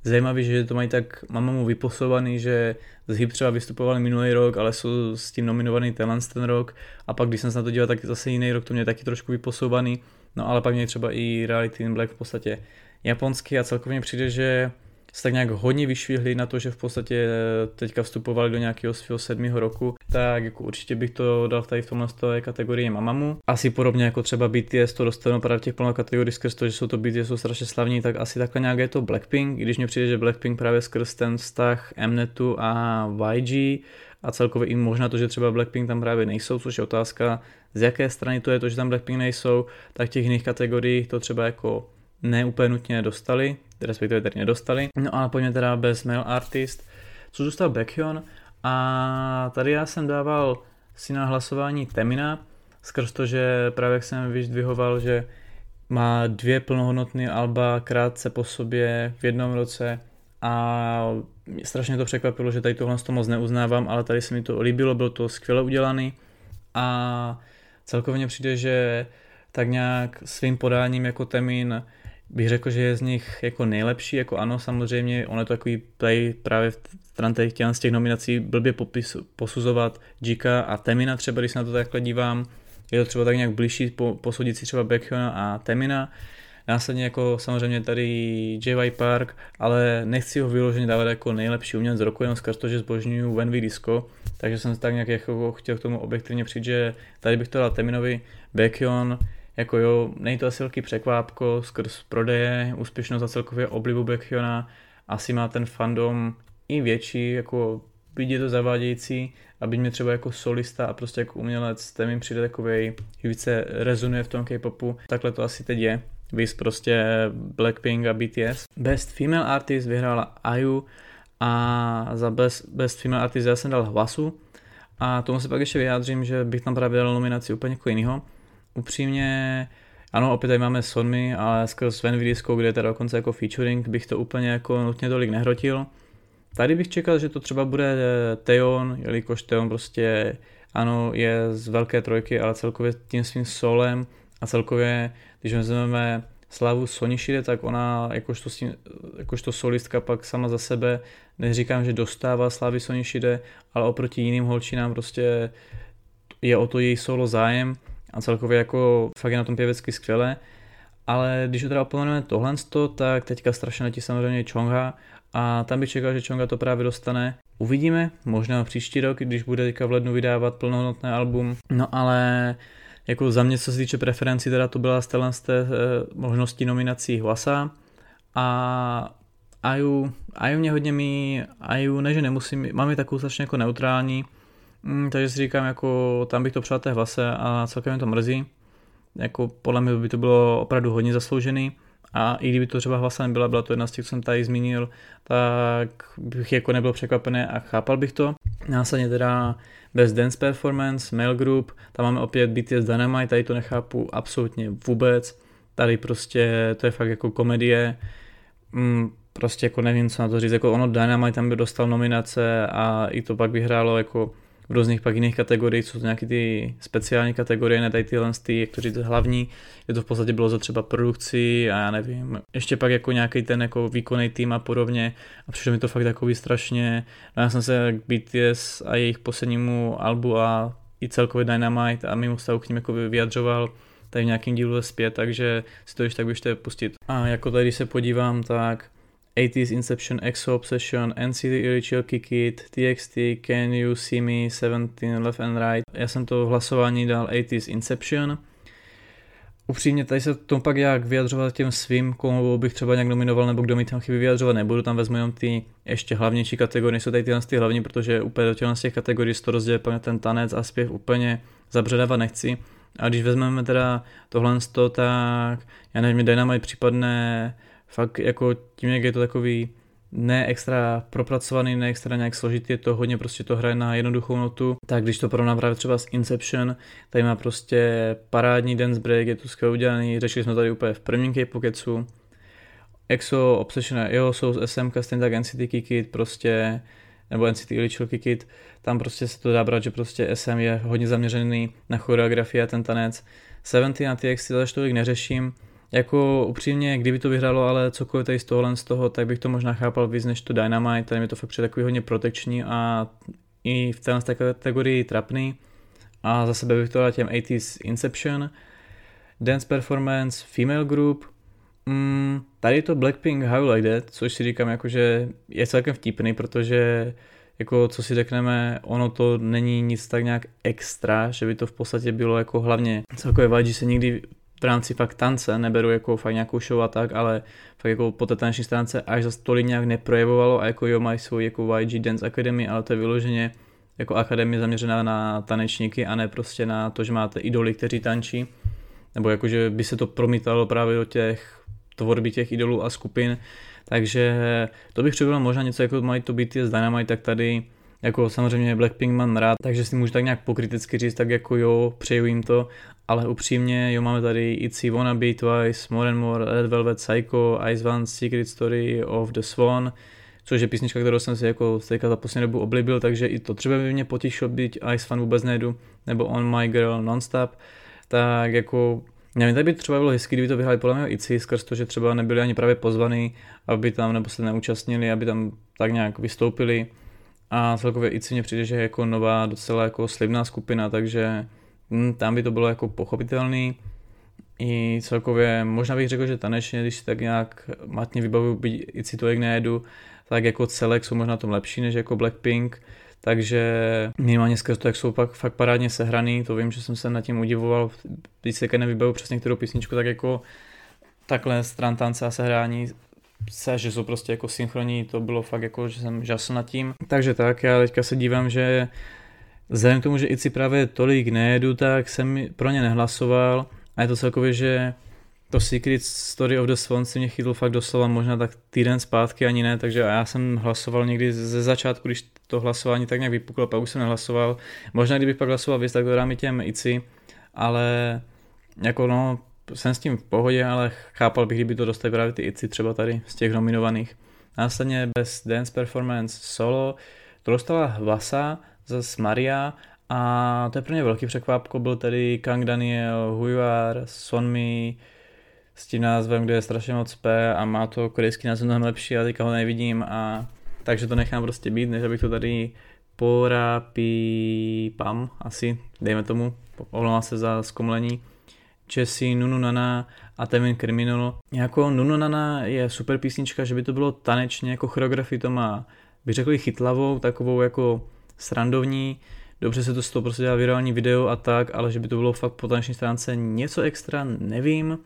zajímavý, že to mají tak, mám mu vyposovaný, že z Hip třeba vystupovali minulý rok, ale jsou s tím nominovaný tenhle ten rok. A pak když jsem se na to díval, tak zase jiný rok to mě taky trošku vyposouvaný, no ale pak mě třeba i Reality in Black v podstatě japonský a celkově přijde, že se tak nějak hodně vyšvihli na to, že v podstatě eh, teďka vstupovali do nějakého svého sedmého roku, tak jako určitě bych to dal tady v tomhle kategorii Mamamu. Asi podobně jako třeba BTS to dostanou právě v těch plnou kategorii skrz to, že jsou to BTS jsou strašně slavní, tak asi takhle nějak je to Blackpink, i když mě přijde, že Blackpink právě skrz ten vztah Mnetu a YG a celkově i možná to, že třeba Blackpink tam právě nejsou, což je otázka, z jaké strany to je to, že tam Blackpink nejsou, tak těch jiných kategoriích to třeba jako neúplně nutně dostali, respektive tady nedostali. No a pojďme teda bez Male Artist, co zůstal Baekhyun. A tady já jsem dával si na hlasování Temina, skrz to, že právě jsem vyzdvihoval, že má dvě plnohodnotné alba krátce po sobě v jednom roce. A strašně to překvapilo, že tady tohle to moc neuznávám, ale tady se mi to líbilo, bylo to skvěle udělaný. A celkově přijde, že tak nějak svým podáním jako Temin bych řekl, že je z nich jako nejlepší, jako ano, samozřejmě, ono je to takový play právě v stran těch, z těch nominací blbě popis, posuzovat Jika a Temina třeba, když se na to takhle dívám, je to třeba tak nějak blížší po, posoudit si třeba Beckhona a Temina, Následně jako samozřejmě tady JY Park, ale nechci ho vyloženě dávat jako nejlepší umělec roku, jenom skrz to, že zbožňuju We Disco, takže jsem tak nějak jako chtěl k tomu objektivně přijít, že tady bych to dal Teminovi, Baekhyun, jako jo, není to asi velký překvápko skrz prodeje, úspěšnost a celkově oblibu Baekhyuna, asi má ten fandom i větší, jako byť je to zavádějící, aby mě třeba jako solista a prostě jako umělec, ten mi přijde takovej, více rezonuje v tom K-popu, takhle to asi teď je. Vys prostě Blackpink a BTS. Best Female Artist vyhrála IU a za Best, Best Female Artist já jsem dal Hwasu a tomu se pak ještě vyjádřím, že bych tam právě dal nominaci úplně někoho jiného. Upřímně, ano, opět tady máme Sonmy, ale skrz Sven Vidiskou, kde je teda dokonce jako featuring, bych to úplně jako nutně tolik nehrotil. Tady bych čekal, že to třeba bude Teon, jelikož Teon prostě ano, je z velké trojky, ale celkově tím svým solem a celkově, když vezmeme Slavu Sonišide, tak ona jakožto, jakožto solistka pak sama za sebe, neříkám, že dostává Slavy Sonišide, ale oproti jiným holčinám prostě je o to její solo zájem a celkově jako fakt je na tom pěvecky skvěle. Ale když ho teda opomeneme tohle, tak teďka strašně letí samozřejmě Chongha a tam bych čekal, že Chonga to právě dostane. Uvidíme, možná příští rok, když bude teďka v lednu vydávat plnohodnotné album. No ale jako za mě, co se týče preferencí, teda to byla z té, z té možnosti nominací Hlasa a Aju, Aju mě hodně mi, Aju ne, že nemusím, mám je takovou strašně jako neutrální, mm, takže si říkám, jako tam bych to přál té hlase a celkem mě to mrzí. Jako podle mě by to bylo opravdu hodně zasloužený a i kdyby to třeba hlasa nebyla, byla to jedna z těch, co jsem tady zmínil, tak bych jako nebyl překvapený a chápal bych to. Následně teda Best Dance Performance, Male Group, tam máme opět BTS Dynamite, tady to nechápu absolutně vůbec. Tady prostě to je fakt jako komedie, mm, prostě jako nevím, co na to říct, jako ono Dynamite tam by dostal nominace a i to pak vyhrálo jako v různých pak jiných kategoriích, jsou to nějaké ty speciální kategorie, ne tady tyhle, ty, jak to říct, hlavní, je to v podstatě bylo za třeba produkci a já nevím, ještě pak jako nějaký ten jako výkonný tým a podobně a přišlo mi to fakt takový strašně, no já jsem se k BTS a jejich poslednímu albu a i celkově Dynamite a mimo vztahu k ním jako vyjadřoval tady v nějakým dílu zpět, takže si to ještě tak běžte pustit. A jako tady, když se podívám, tak 80s Inception, EXO Obsession, NCT Original Kick It, TXT, Can You See Me, 17 Left and Right. Já jsem to v hlasování dal 80s Inception. Upřímně tady se tom pak jak vyjadřovat těm svým, komu bych třeba nějak nominoval, nebo kdo mi tam chybí vyjadřovat nebudu, tam vezmu jenom ty ještě hlavnější kategorie, jsou tady tyhle ty hlavní, protože úplně do těch, těch kategorií to rozdělí ten tanec a zpěv úplně zabředávat nechci. A když vezmeme teda tohle, tak já nevím, Dynamite případné fakt jako tím, jak je to takový ne extra propracovaný, ne extra nějak složitý, je to hodně prostě to hraje na jednoduchou notu, tak když to porovnám právě třeba s Inception, tady má prostě parádní dance break, je tu skvěle udělaný, řešili jsme tady úplně v prvním K-Pocketsu, EXO, Obsession jo, jsou z SMK, stejně tak NCT Kikit, prostě, nebo NCT Ilichil Kikit, tam prostě se to dá brát, že prostě SM je hodně zaměřený na choreografii a ten tanec. 70 na zase tolik neřeším, jako upřímně, kdyby to vyhrálo ale cokoliv tady z tohohle z toho, tak bych to možná chápal víc než to Dynamite, tady mi to fakt přijde takový hodně protekční a i v téhle kategorii trapný. A za sebe bych to dal těm 80s Inception, Dance Performance, Female Group, mm, tady je to Blackpink How Like That, což si říkám jako, že je celkem vtipný, protože jako co si řekneme, ono to není nic tak nějak extra, že by to v podstatě bylo jako hlavně celkově YG se nikdy rámci fakt tance, neberu jako fakt nějakou show a tak, ale fakt jako po té taneční stránce až zase tolik nějak neprojevovalo a jako jo mají svou jako YG Dance Academy, ale to je vyloženě jako akademie zaměřená na tanečníky a ne prostě na to, že máte idoly, kteří tančí, nebo jako, že by se to promítalo právě do těch tvorby těch idolů a skupin, takže to bych třeba možná něco jako mají to BTS Dynamite, tak tady jako samozřejmě Blackpink mám rád, takže si můžu tak nějak pokriticky říct, tak jako jo, přeju jim to, ale upřímně, jo, máme tady ITZY Wannabe Twice, More and More, Red Velvet Psycho, Ice One, Secret Story of the Swan, což je písnička, kterou jsem si jako teďka za poslední dobu oblibil, takže i to třeba by mě potěšilo být Ice Fan vůbec nejdu, nebo On My Girl Nonstop, tak jako Nevím, tady by třeba bylo hezky, kdyby to vyhráli podle mě ICI, skrz to, že třeba nebyli ani právě pozvaný, aby tam nebo se neúčastnili, aby tam tak nějak vystoupili. A celkově ICI mě přijde, že je jako nová, docela jako slibná skupina, takže tam by to bylo jako pochopitelný. I celkově, možná bych řekl, že tanečně, když si tak nějak matně vybavuju, byť ICI to jak nejedu, tak jako celek jsou možná tom lepší než jako Blackpink, takže minimálně skrz to, jak jsou pak fakt parádně sehraný, to vím, že jsem se nad tím udivoval, když se nevybavu přesně kterou písničku, tak jako takhle stran tance a sehrání se, že jsou prostě jako synchronní, to bylo fakt jako, že jsem žasl nad tím. Takže tak, já teďka se dívám, že vzhledem k tomu, že ICI právě tolik nejedu, tak jsem pro ně nehlasoval a je to celkově, že to Secret Story of the Swan si mě chytl fakt doslova možná tak týden zpátky, ani ne, takže já jsem hlasoval někdy ze začátku, když to hlasování tak nějak vypuklo, pak už jsem nehlasoval. Možná kdybych pak hlasoval víc, tak to dám i těm ICI, ale jako no, jsem s tím v pohodě, ale chápal bych, kdyby to dostali právě ty ICI třeba tady z těch nominovaných. Následně Best Dance Performance Solo, to dostala Hvasa, zase Maria a to je pro mě velký překvapko, byl tady Kang Daniel, Huivar, Sonmi, s tím názvem, kde je strašně moc P a má to korejský název mnohem lepší, a teďka ho nevidím a takže to nechám prostě být, než abych to tady pam asi, dejme tomu, omlouvám se za zkomlení. Chessy, Nunu Nana a Temin Criminal. Jako Nunu Nana je super písnička, že by to bylo tanečně, jako choreografii to má, bych řekl chytlavou, takovou jako srandovní, dobře se to z toho prostě dělá virální video a tak, ale že by to bylo fakt po taneční stránce něco extra, nevím.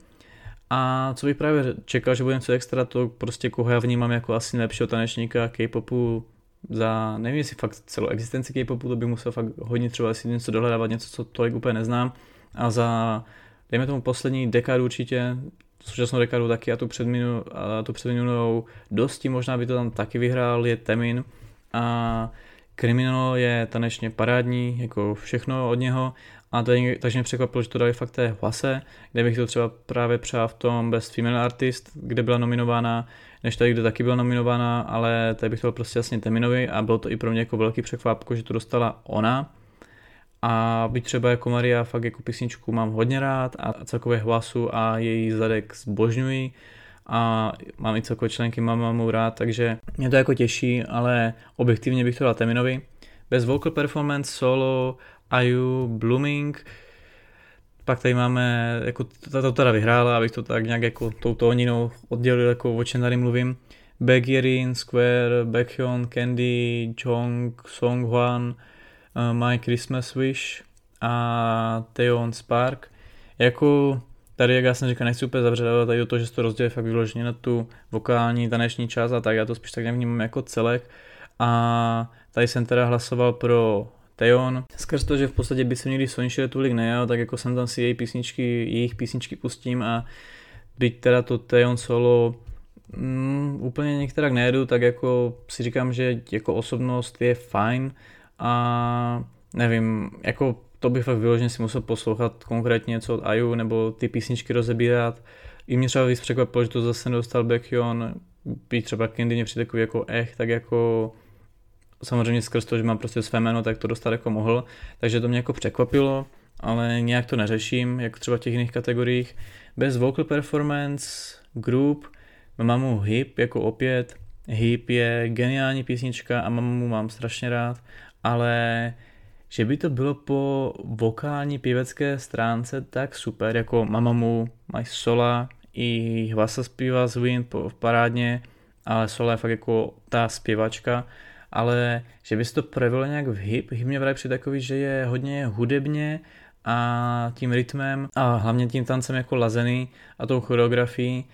A co bych právě čekal, že bude něco extra, to prostě koho já vnímám jako asi nejlepšího tanečníka K-popu za, nevím jestli fakt celou existenci K-popu, to bych musel fakt hodně třeba asi něco dohledávat, něco, co tolik úplně neznám. A za, dejme tomu poslední dekádu určitě, současnou dekádu taky a tu, předminu, a tu předminulou dosti, možná by to tam taky vyhrál, je Temin. A Criminal je tanečně parádní, jako všechno od něho a to je, takže mě překvapilo, že to dali fakt té hlase, kde bych to třeba právě přál v tom Best Female Artist, kde byla nominována, než tady, kde taky byla nominována, ale tady bych to prostě jasně Teminovi a bylo to i pro mě jako velký překvapko, že to dostala ona. A byť třeba jako Maria fakt jako písničku mám hodně rád a celkově hlasu a její zadek zbožňuji a mám i celkové členky mamamu rád, takže mě to jako těší, ale objektivně bych to dal Teminovi. Bez vocal performance, solo IU, Blooming, pak tady máme, jako to, to teda vyhrála, abych to tak nějak jako tou tóninou oddělil, jako o čem tady mluvím. Baekhyun, Square, Baekhyun, Candy, Jong, Songhwan, uh, My Christmas Wish a Taeyeon Spark. Jako tady, jak já jsem říkal, nechci úplně ale tady o to, že se to rozdělí fakt vyloženě na tu vokální taneční část a tak, já to spíš tak nevnímám jako celek. A tady jsem teda hlasoval pro Teon. Skrz to, že v podstatě by se někdy Sonichi tolik nejel, tak jako jsem tam si její písničky, jejich písničky pustím a byť teda to Teon solo mm, úplně některak nejedu, tak jako si říkám, že jako osobnost je fajn a nevím, jako to bych fakt vyloženě si musel poslouchat konkrétně něco od Ayu nebo ty písničky rozebírat. I mě třeba víc překvapilo, že to zase nedostal Baekhyun, být třeba Candy mě přijde takový jako ech, tak jako samozřejmě skrz to, že mám prostě své jméno, tak to dostat jako mohl, takže to mě jako překvapilo, ale nějak to neřeším, jako třeba v těch jiných kategoriích. Bez vocal performance, group, mám Hip jako opět, Hip je geniální písnička a mamu mám strašně rád, ale že by to bylo po vokální pěvecké stránce tak super, jako Mamamu, mají sola, i Hvasa zpívá z Win v parádně, ale sola je fakt jako ta zpěvačka, ale že by se to projevilo nějak v hip, hip mě právě přijde takový, že je hodně hudebně a tím rytmem a hlavně tím tancem jako lazený a tou choreografií,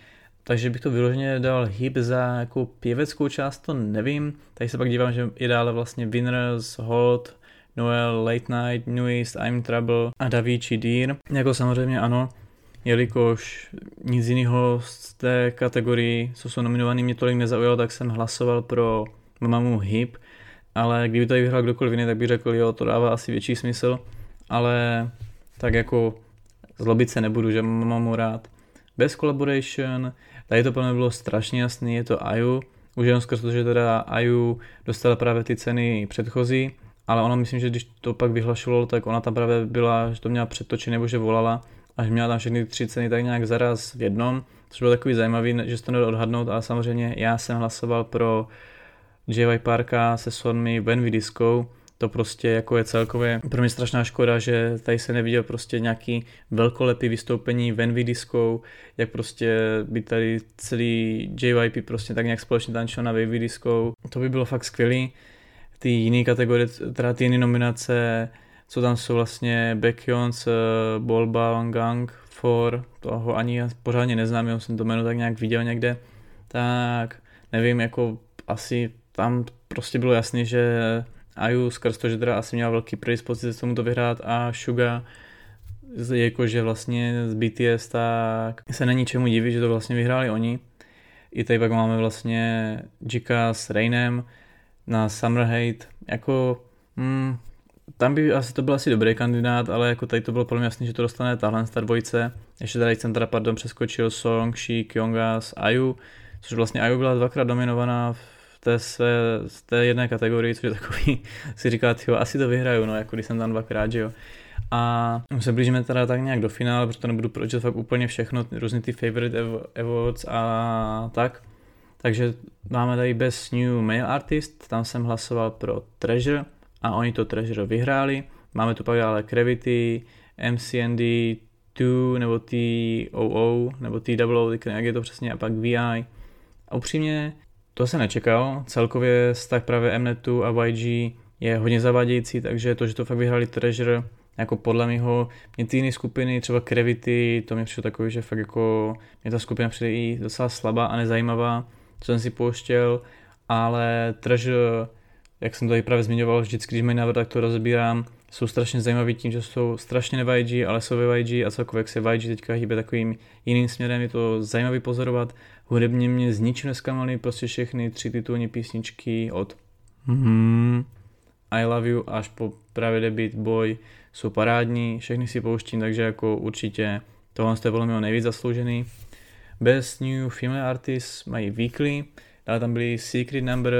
takže bych to vyloženě dal hip za jako pěveckou část, to nevím. Tady se pak dívám, že je dále vlastně Winners, Hot, Noel, Late Night, Newest, I'm Trouble a Davichi Deer. Jako samozřejmě ano, jelikož nic jiného z té kategorii, co jsou nominovaný, mě tolik nezaujalo, tak jsem hlasoval pro Mamamu Hip, ale kdyby tady vyhrál kdokoliv jiný, tak bych řekl, jo, to dává asi větší smysl, ale tak jako zlobit se nebudu, že mám rád. Bez collaboration, tady to pro mě bylo strašně jasný, je to Ayu, už jenom skrz to, že teda Ayu dostala právě ty ceny předchozí, ale ona myslím, že když to pak vyhlašovalo, tak ona tam právě byla, že to měla předtočit nebo že volala a že měla tam všechny tři ceny tak nějak zaraz v jednom, což bylo takový zajímavý, že se to nedal odhadnout, ale samozřejmě já jsem hlasoval pro JY Parka se sonmi We Disco, to prostě jako je celkově pro mě strašná škoda, že tady se neviděl prostě nějaký velkolepý vystoupení We Disco, jak prostě by tady celý JYP prostě tak nějak společně tančil na Wavy Disco, to by bylo fakt skvělý. Ty jiné kategorie, teda ty jiné nominace, co tam jsou vlastně Baekhyun's uh, Bolba Gang for, toho ani pořádně neznám, jenom jsem to jméno tak nějak viděl někde, tak nevím, jako asi tam prostě bylo jasný, že Ayu skrz to, že teda asi měla velký predispozice tomu to vyhrát a Suga jakože vlastně z BTS, tak se není čemu divit, že to vlastně vyhráli oni. I tady pak máme vlastně Jika s Rainem na Summer Hate, jako hmm, tam by asi to byl asi dobrý kandidát, ale jako tady to bylo pro mě jasný, že to dostane tahle star dvojice. Ještě tady jsem teda pardon přeskočil Song, Shi, Kyongas, Ayu, což vlastně Ayu byla dvakrát dominovaná v té své, z té jedné kategorii, což je takový, si říká, tyjo, asi to vyhraju, no, jako když jsem tam dvakrát, že jo. A se blížíme teda tak nějak do finále, protože nebudu pročítat fakt úplně všechno, různý ty favorite awards a tak. Takže máme tady Best New Male Artist, tam jsem hlasoval pro Treasure a oni to Treasure vyhráli. Máme tu pak ale Gravity, MCND, 2 nebo TOO nebo TOO, jak je to přesně, a pak VI. A upřímně, to se nečekal, celkově tak právě Mnetu a YG je hodně zavádějící, takže to, že to fakt vyhrali Treasure, jako podle mého, mě ty jiné skupiny, třeba Gravity, to mě přišlo takový, že fakt jako mě ta skupina přijde i docela slabá a nezajímavá, co jsem si pouštěl, ale Treasure, jak jsem to i právě zmiňoval, vždycky, když mají návrh, tak to rozbírám, jsou strašně zajímaví tím, že jsou strašně ne YG, ale jsou YG a celkově jak se YG teďka hýbe takovým jiným směrem, je to zajímavý pozorovat. Hudebně mě z ničeho neskamaly prostě všechny tři titulní písničky od mm, I Love You až po právě debit Boy jsou parádní, všechny si pouštím, takže jako určitě tohle je podle mě nejvíc zasloužený. Best New Female Artists mají Weekly, dále tam byly Secret Number,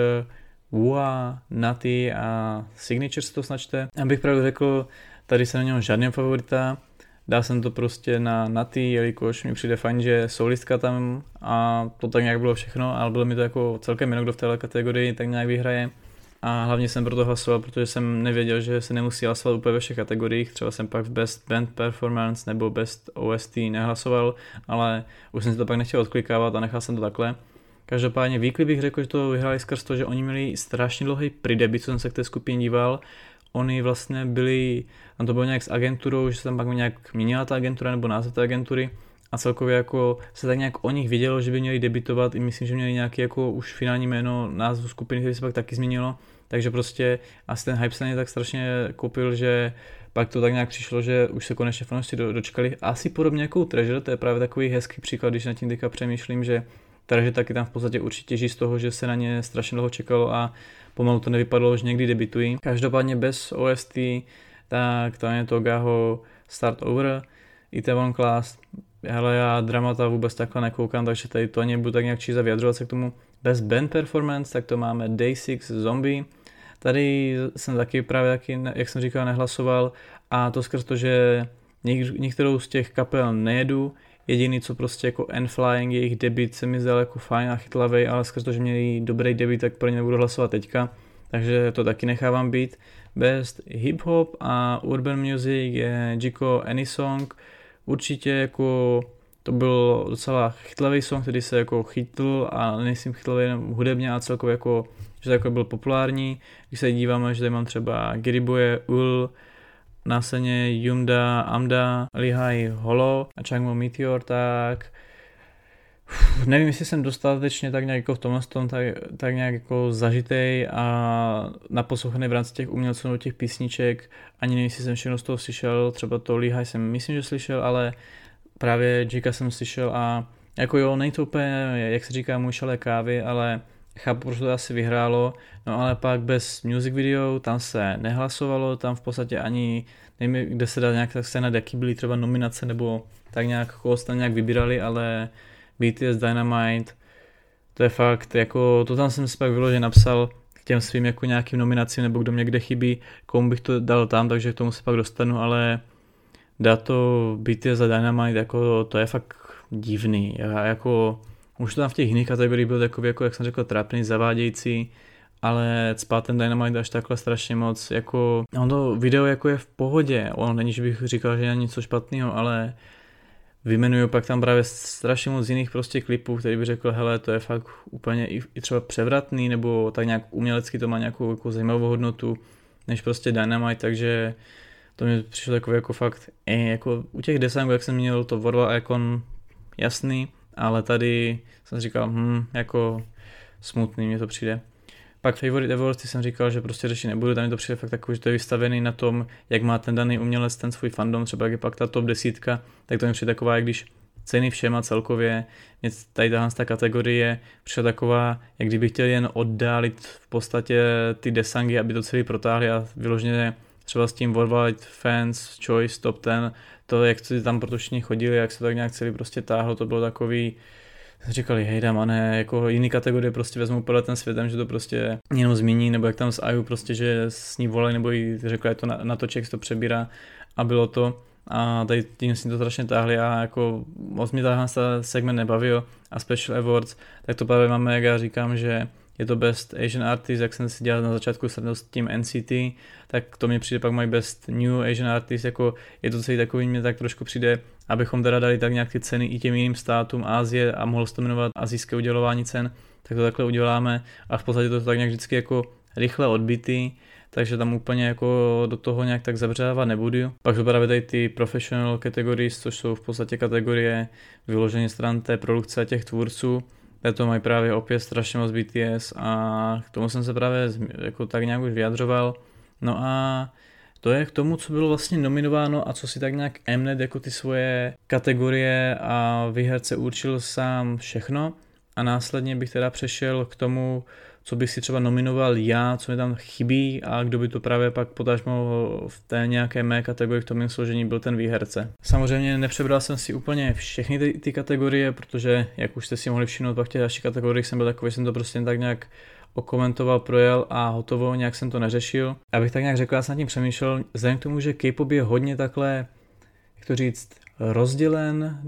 Wua, Natty a Signature se to snačte. Abych pravdu řekl, tady se na žádný favorita, dal jsem to prostě na Natty, jelikož mi přijde fajn, že solistka tam a to tak nějak bylo všechno, ale bylo mi to jako celkem jinak, kdo v téhle kategorii tak nějak vyhraje. A hlavně jsem proto hlasoval, protože jsem nevěděl, že se nemusí hlasovat úplně ve všech kategoriích. Třeba jsem pak v Best Band Performance nebo Best OST nehlasoval, ale už jsem si to pak nechtěl odklikávat a nechal jsem to takhle. Každopádně Weekly bych řekl, že to vyhráli skrz to, že oni měli strašně dlouhý prideby, co jsem se k té skupině díval. Oni vlastně byli, tam to bylo nějak s agenturou, že se tam pak nějak měnila ta agentura nebo název té agentury a celkově jako se tak nějak o nich vědělo, že by měli debitovat i myslím, že měli nějaký jako už finální jméno názvu skupiny, který se pak taky změnilo, takže prostě asi ten hype se na ně tak strašně koupil, že pak to tak nějak přišlo, že už se konečně fanoušci dočkali. Asi podobně jako Treasure, to je právě takový hezký příklad, když na tím teďka přemýšlím, že Treasure taky tam v podstatě určitě žij z toho, že se na ně strašně dlouho čekalo a pomalu to nevypadalo, že někdy debitují. Každopádně bez OST, tak tam je to Gaho Start Over, Itaewon Class, hele já dramata vůbec takhle nekoukám, takže tady to ani nebudu tak nějak číst a vyjadřovat se k tomu. Bez band performance, tak to máme Day 6 Zombie, Tady jsem taky právě taky, jak jsem říkal, nehlasoval a to skrz to, že některou z těch kapel nejedu, jediný co prostě jako N-Flying, jejich debit se mi zdal jako fajn a chytlavej, ale skrz to, že měli dobrý debit, tak pro ně nebudu hlasovat teďka, takže to taky nechávám být. Best hip hop a urban music je Jiko Any Song, určitě jako to byl docela chytlavý song, který se jako chytl a nejsem chytlavý jenom hudebně a celkově jako, že jako byl populární. Když se díváme, že tady mám třeba Giriboje, Ul, následně Yumda, Amda, Lihai Holo a Changmo Meteor, tak nevím, jestli jsem dostatečně tak nějak jako v tomhle tom tak, tak nějak jako zažitej a naposlouchaný v rámci těch umělců nebo těch písniček, ani nevím, jestli jsem všechno z toho slyšel, třeba to Lihai jsem myslím, že slyšel, ale právě Jika jsem slyšel a jako jo, není to úplně, jak se říká, můj šalé kávy, ale chápu, proč to asi vyhrálo, no ale pak bez music video, tam se nehlasovalo, tam v podstatě ani, nevím, kde se dá nějak tak scéna, jaký byly třeba nominace, nebo tak nějak, koho tam nějak vybírali, ale BTS Dynamite, to je fakt, jako to tam jsem si pak vyloženě napsal k těm svým jako nějakým nominacím, nebo kdo mě kde chybí, komu bych to dal tam, takže k tomu se pak dostanu, ale dá to BTS a Dynamite, jako to je fakt divný. Já jako, už to tam v těch jiných kategoriích byl takový, jako jak jsem řekl, trapný, zavádějící, ale cpát ten Dynamite až takhle strašně moc, jako, on to video jako je v pohodě, on není, že bych říkal, že je něco špatného, ale vymenuju pak tam právě strašně moc jiných prostě klipů, který by řekl, hele, to je fakt úplně i, i třeba převratný, nebo tak nějak umělecky to má nějakou jako zajímavou hodnotu, než prostě Dynamite, takže to mi přišlo jako, jako fakt, eh, jako u těch designů, jak jsem měl to Warval Icon jasný, ale tady jsem říkal, hm, jako smutný mě to přijde. Pak Favorite Awards, jsem říkal, že prostě řešit nebudu, tam je to přijde fakt takový, že to je vystavený na tom, jak má ten daný umělec ten svůj fandom, třeba jak je pak ta top desítka, tak to mi přijde taková, jak když ceny všem a celkově mě tady tahle ta kategorie přišla taková, jak kdyby chtěl jen oddálit v podstatě ty desangy, aby to celý protáhli a vyloženě třeba s tím Worldwide Fans Choice Top 10, to, jak si tam proto všichni chodili, jak se tak nějak celý prostě táhlo, to bylo takový, říkali, hej dám, a ne, jako jiný kategorie prostě vezmu podle ten světem, že to prostě jenom zmíní, nebo jak tam s Aju prostě, že s ní volají, nebo jí řekla, je to na, na to, se to přebírá. A bylo to. A tady tím si to strašně táhli a jako moc mě tahle segment nebavil a Special Awards, tak to právě máme, jak já říkám, že je to Best Asian Artist, jak jsem si dělal na začátku s tím NCT, tak to mi přijde pak mají Best New Asian Artist, jako je to celý takový, mě tak trošku přijde, abychom teda dali tak nějak ty ceny i těm jiným státům Ázie a mohlo se to jmenovat azijské udělování cen, tak to takhle uděláme a v podstatě to tak nějak vždycky jako rychle odbitý, takže tam úplně jako do toho nějak tak zabředávat nebudu. Pak jsou právě tady ty professional categories, což jsou v podstatě kategorie vyloženě stran té produkce těch tvůrců, to mají právě opět strašně moc BTS a k tomu jsem se právě jako tak nějak už vyjadřoval. No a to je k tomu, co bylo vlastně nominováno a co si tak nějak Mnet jako ty svoje kategorie a výherce určil sám všechno. A následně bych teda přešel k tomu, co bych si třeba nominoval já, co mi tam chybí a kdo by to právě pak potažmo v té nějaké mé kategorii v tom mém složení byl ten výherce. Samozřejmě nepřebral jsem si úplně všechny ty, ty kategorie, protože jak už jste si mohli všimnout, pak v těch dalších kategoriích jsem byl takový, jsem to prostě tak nějak okomentoval, projel a hotovo, nějak jsem to neřešil. Abych tak nějak řekl, já jsem nad tím přemýšlel, vzhledem k tomu, že K-pop je hodně takhle, jak to říct, rozdělen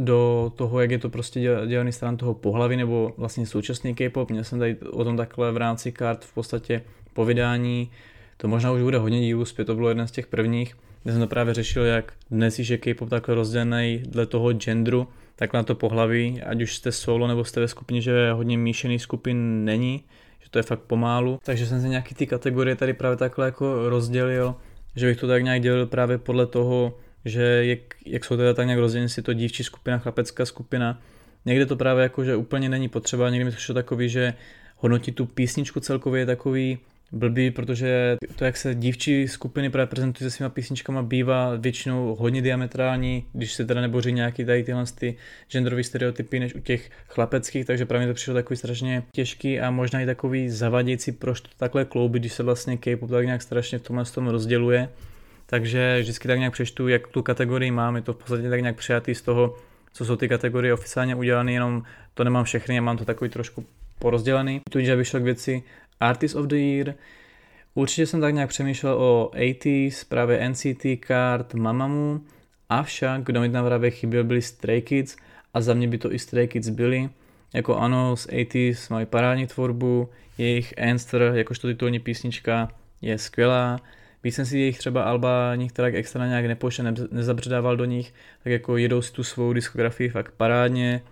do toho, jak je to prostě dělaný stran toho pohlaví nebo vlastně současný K-pop. Měl jsem tady o tom takhle v rámci kart v podstatě povídání. To možná už bude hodně dílů zpět, to bylo jeden z těch prvních, kde jsem to právě řešil, jak dnes je K-pop takhle rozdělený dle toho genderu, tak na to pohlaví, ať už jste solo nebo jste ve skupině, že hodně míšený skupin není, že to je fakt pomálu. Takže jsem si nějaký ty kategorie tady právě takhle jako rozdělil, že bych to tak nějak dělil právě podle toho, že jak, jak jsou teda tak nějak rozděleny si to dívčí skupina, chlapecká skupina. Někde to právě jako, že úplně není potřeba, někdy mi to takový, že hodnotit tu písničku celkově je takový blbý, protože to, jak se dívčí skupiny právě prezentují se svýma písničkama, bývá většinou hodně diametrální, když se teda neboří nějaký tady tyhle ty genderové stereotypy než u těch chlapeckých, takže právě to přišlo takový strašně těžký a možná i takový zavadějící, proč to takhle klouby, když se vlastně K-pop tak nějak strašně v tomhle tom rozděluje takže vždycky tak nějak přečtu, jak tu kategorii mám, je to v podstatě tak nějak přijatý z toho, co jsou ty kategorie oficiálně udělané, jenom to nemám všechny, já mám to takový trošku porozdělený. Tudíž aby šlo k věci Artist of the Year, Určitě jsem tak nějak přemýšlel o 80s, právě NCT Card, Mamamoo, avšak kdo mi tam právě chyběl byli Stray Kids a za mě by to i Stray Kids byli. Jako ano, z 80s mají parádní tvorbu, jejich Answer, jakožto titulní písnička, je skvělá, Víc jsem si jejich třeba Alba některá extra nějak nepošel, ne, nezabředával do nich, tak jako jedou si tu svou diskografii fakt parádně.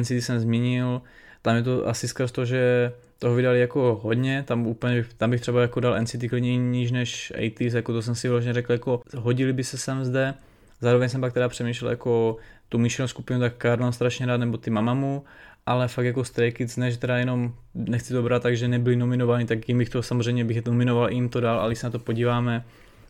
NCT jsem zmínil, tam je to asi skrz to, že toho vydali jako hodně, tam úplně, tam bych třeba jako dal NCT klidně níž než 80s, jako to jsem si vlastně řekl, jako hodili by se sem zde, zároveň jsem pak teda přemýšlel jako tu míšenou skupinu, tak Karl strašně rád, nebo ty Mamamu, ale fakt jako Stray Kids, než teda jenom nechci to brát tak, že nebyli nominováni, tak jim bych to samozřejmě bych to nominoval, jim to dal, ale když se na to podíváme,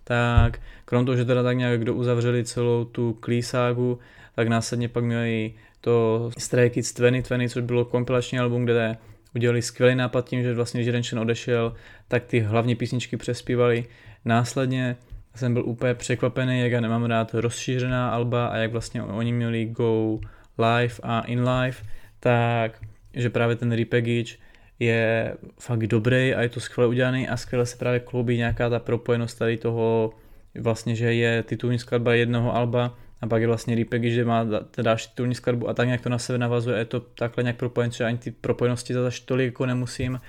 tak krom toho, že teda tak nějak kdo uzavřeli celou tu klíságu, tak následně pak měli to Stray Kids 2020, což bylo kompilační album, kde udělali skvělý nápad tím, že vlastně, když jeden člen odešel, tak ty hlavní písničky přespívali. Následně jsem byl úplně překvapený, jak já nemám rád rozšířená alba a jak vlastně oni měli Go Live a In Live, tak že právě ten repackage je fakt dobrý a je to skvěle udělaný a skvěle se právě kloubí nějaká ta propojenost tady toho vlastně, že je titulní skladba jednoho alba a pak je vlastně repackage, že má další titulní skladbu a tak nějak to na sebe navazuje, je to takhle nějak propojené, že ani ty propojenosti zase tolik jako nemusím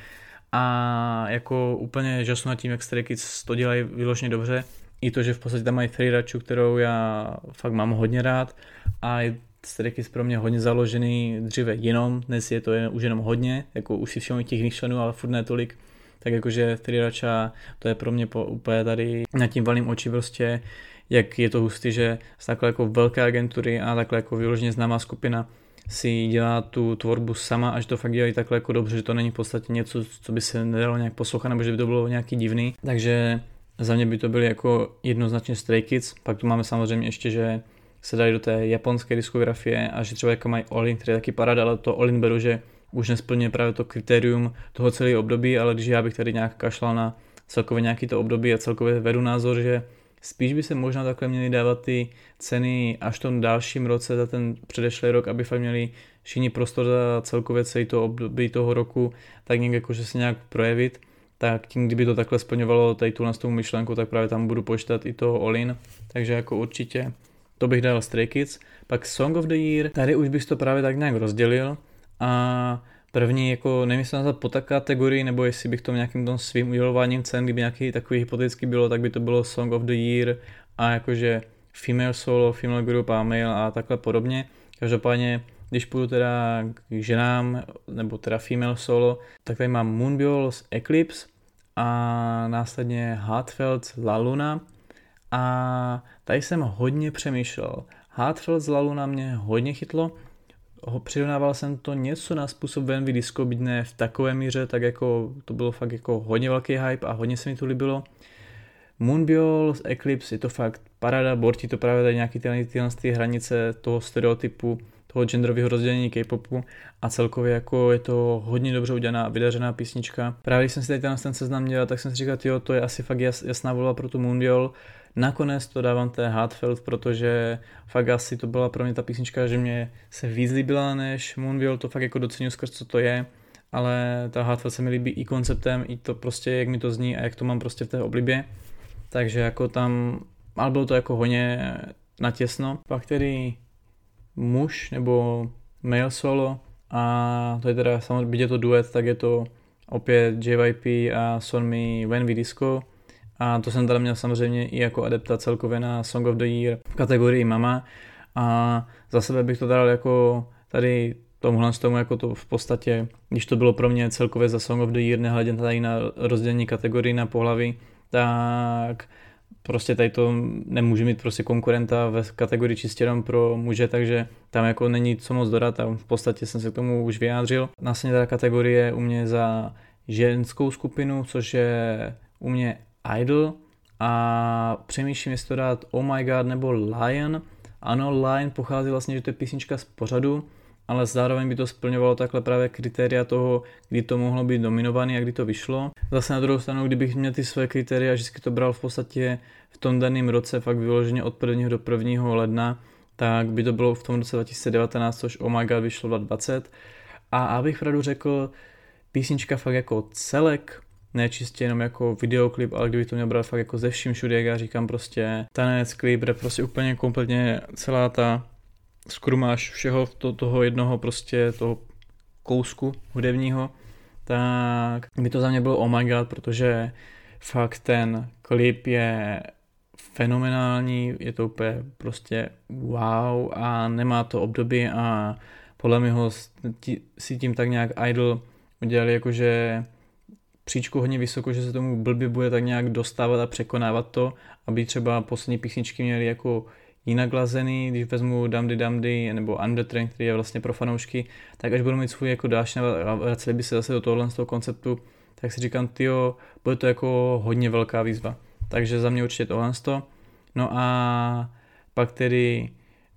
a jako úplně žasnu nad tím, jak Stray Kids to dělají vyloženě dobře. I to, že v podstatě tam mají Freerachu, kterou já fakt mám hodně rád a je Stray Kids pro mě hodně založený dříve jenom, dnes je to jen, už jenom hodně, jako už si všiml těch jiných členů, ale furt ne tolik, tak jakože Freeracha, to je pro mě po, úplně tady nad tím valím oči prostě, jak je to hustý, že z takhle jako velké agentury a takhle jako vyloženě známá skupina si dělá tu tvorbu sama a že to fakt dělají takhle jako dobře, že to není v podstatě něco, co by se nedalo nějak poslouchat, nebo že by to bylo nějaký divný. Takže za mě by to byly jako jednoznačně Stray Kids, pak tu máme samozřejmě ještě, že se dají do té japonské diskografie a že třeba jako mají Olin, který je taky parada, ale to Olin beru, že už nesplňuje právě to kritérium toho celého období, ale když já bych tady nějak kašlal na celkově nějaký to období a celkově vedu názor, že spíš by se možná takhle měly dávat ty ceny až v tom dalším roce za ten předešlý rok, aby fakt měli všichni prostor za celkově celý to období toho roku, tak někde jakože se nějak projevit, tak tím, kdyby to takhle splňovalo tady tu myšlenku, tak právě tam budu počítat i toho Olin, takže jako určitě to bych dal Stray Kids. Pak Song of the Year, tady už bych to právě tak nějak rozdělil a první, jako nevím, jestli nazvat po tak kategorii, nebo jestli bych to nějakým tom svým udělováním cen, kdyby nějaký takový hypotetický bylo, tak by to bylo Song of the Year a jakože female solo, female group a male a takhle podobně. Každopádně, když půjdu teda k ženám, nebo teda female solo, tak tady mám Moonbiol Eclipse a následně Heartfelt La Luna a tady jsem hodně přemýšlel. Heartfelt z Lalu na mě hodně chytlo, přirovnával jsem to něco na způsob VNV Disco, byť ne v takové míře, tak jako to bylo fakt jako hodně velký hype a hodně se mi to líbilo. Moonbiol z Eclipse je to fakt parada, bortí to právě tady nějaký tyhle, tyhle ty hranice toho stereotypu, toho genderového rozdělení K-popu a celkově jako je to hodně dobře udělaná, vydařená písnička. Právě když jsem si tady ten seznam dělal, tak jsem si říkal, jo, to je asi fakt jas, jasná volba pro tu Moonbiol. Nakonec to dávám té Hardfeld, protože fakt asi to byla pro mě ta písnička, že mě se víc líbila než Moonbiol, to fakt jako docenil skrz co to je, ale ta Hardfeld se mi líbí i konceptem, i to prostě, jak mi to zní a jak to mám prostě v té oblibě. Takže jako tam, ale bylo to jako hodně natěsno. Pak tedy muž nebo male solo a to je teda samozřejmě, je to duet, tak je to opět JYP a Sonmi When We Disco a to jsem teda měl samozřejmě i jako adepta celkově na Song of the Year v kategorii Mama a za sebe bych to dal jako tady tomuhle tomu jako to v podstatě, když to bylo pro mě celkově za Song of the Year, nehledě tady na rozdělení kategorii na pohlaví, tak prostě tady to nemůže mít prostě konkurenta ve kategorii čistě jenom pro muže, takže tam jako není co moc dodat tam v podstatě jsem se k tomu už vyjádřil. Následně ta kategorie u mě za ženskou skupinu, což je u mě Idol a přemýšlím, jestli to dát Oh My God nebo Lion. Ano, Lion pochází vlastně, že to je písnička z pořadu, ale zároveň by to splňovalo takhle právě kritéria toho, kdy to mohlo být dominovaný a kdy to vyšlo. Zase na druhou stranu, kdybych měl ty své kritéria, vždycky to bral v podstatě v tom daném roce, fakt vyloženě od 1. do 1. ledna, tak by to bylo v tom roce 2019, což Oh My God vyšlo 2020. A abych pravdu řekl, písnička fakt jako celek ne čistě jenom jako videoklip, ale kdyby to měl brát fakt jako ze vším všude, jak já říkám prostě tanec, klip, je prostě úplně kompletně celá ta skrumáš všeho to, toho jednoho prostě toho kousku hudebního, tak by to za mě bylo oh my god, protože fakt ten klip je fenomenální, je to úplně prostě wow a nemá to období a podle mě ho si tím tak nějak idol udělali jakože příčku hodně vysoko, že se tomu blbě bude tak nějak dostávat a překonávat to, aby třeba poslední písničky měly jako jinak lazený, když vezmu Damdy Damdy nebo Undertrain, který je vlastně pro fanoušky, tak až budu mít svůj jako dáš a vraceli by se zase do tohohle z toho konceptu, tak si říkám, tyjo, bude to jako hodně velká výzva. Takže za mě určitě tohle No a pak tedy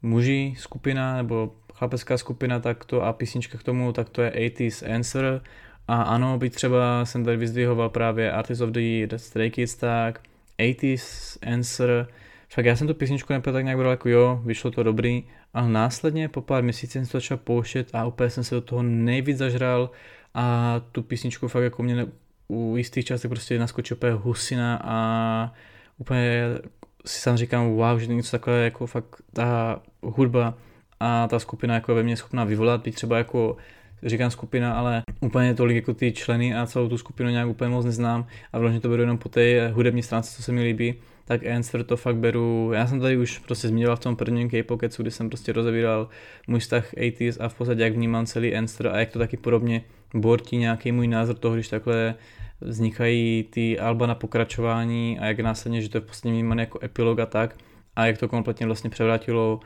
muži skupina nebo chlapecká skupina tak to a písnička k tomu, tak to je 80s Answer, a ano, byť třeba jsem tady vyzdvihoval právě Artist of the Year, Stray Kids, tak 80s Answer, však já jsem tu písničku nebyl tak nějak bral jako jo, vyšlo to dobrý, ale následně po pár měsících jsem to začal pouštět a úplně jsem se do toho nejvíc zažral a tu písničku fakt jako mě u jistých částech prostě naskočil úplně husina a úplně si sám říkám, wow, že něco takové jako fakt ta hudba a ta skupina jako ve mně schopná vyvolat, být třeba jako říkám skupina, ale úplně tolik jako ty členy a celou tu skupinu nějak úplně moc neznám a vlastně to beru jenom po té hudební stránce, co se mi líbí, tak Answer to fakt beru, já jsem tady už prostě zmiňoval v tom prvním K-Pocketsu, kdy jsem prostě rozebíral můj vztah 80s a v podstatě jak vnímám celý Answer a jak to taky podobně bortí nějaký můj názor toho, když takhle vznikají ty alba na pokračování a jak následně, že to je v podstatě vnímané jako epilog a tak a jak to kompletně vlastně převrátilo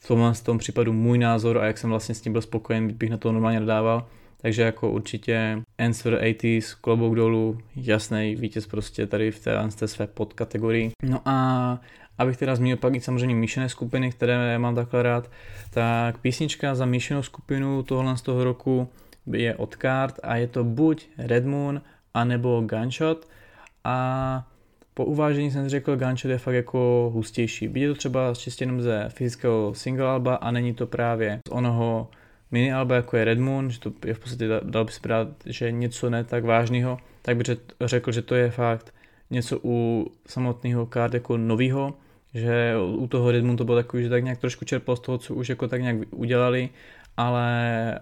v tomhle z tom případu můj názor a jak jsem vlastně s tím byl spokojen, bych na to normálně nedával. Takže jako určitě Answer 80s, klobouk dolů, jasný vítěz prostě tady v té, té své podkategorii. No a abych teda zmínil pak i samozřejmě míšené skupiny, které mám takhle rád, tak písnička za míšenou skupinu tohle z toho roku je od kart a je to buď Red Moon, anebo Gunshot a po uvážení jsem řekl, Gunshot je fakt jako hustější. Je to třeba čistě jenom ze fyzického single alba a není to právě z onoho mini alba jako je Red Moon, že to je v podstatě, dal by se brát, že něco ne tak vážného, tak bych řekl, že to je fakt něco u samotného kart jako novýho, že u toho Red Moon to bylo takový, že tak nějak trošku čerpal z toho, co už jako tak nějak udělali, ale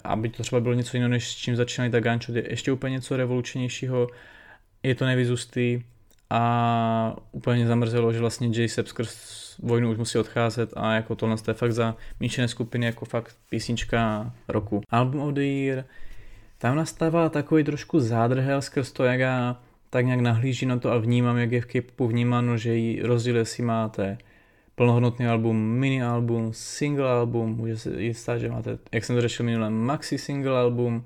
aby to třeba bylo něco jiného, než s čím začínali, tak Gunshot je ještě úplně něco revolučnějšího, je to nevyzustý a úplně zamrzelo, že vlastně J. Sepp skrz vojnu už musí odcházet a jako tohle je fakt za míšené skupiny jako fakt písnička roku. Album of the Year, tam nastává takový trošku zádrhel skrz to, jak já tak nějak nahlíží na to a vnímám, jak je v K-popu vnímáno, že jí rozdíl, jestli máte plnohodnotný album, mini album, single album, může se i stát, že máte, jak jsem to řešil minule, maxi single album,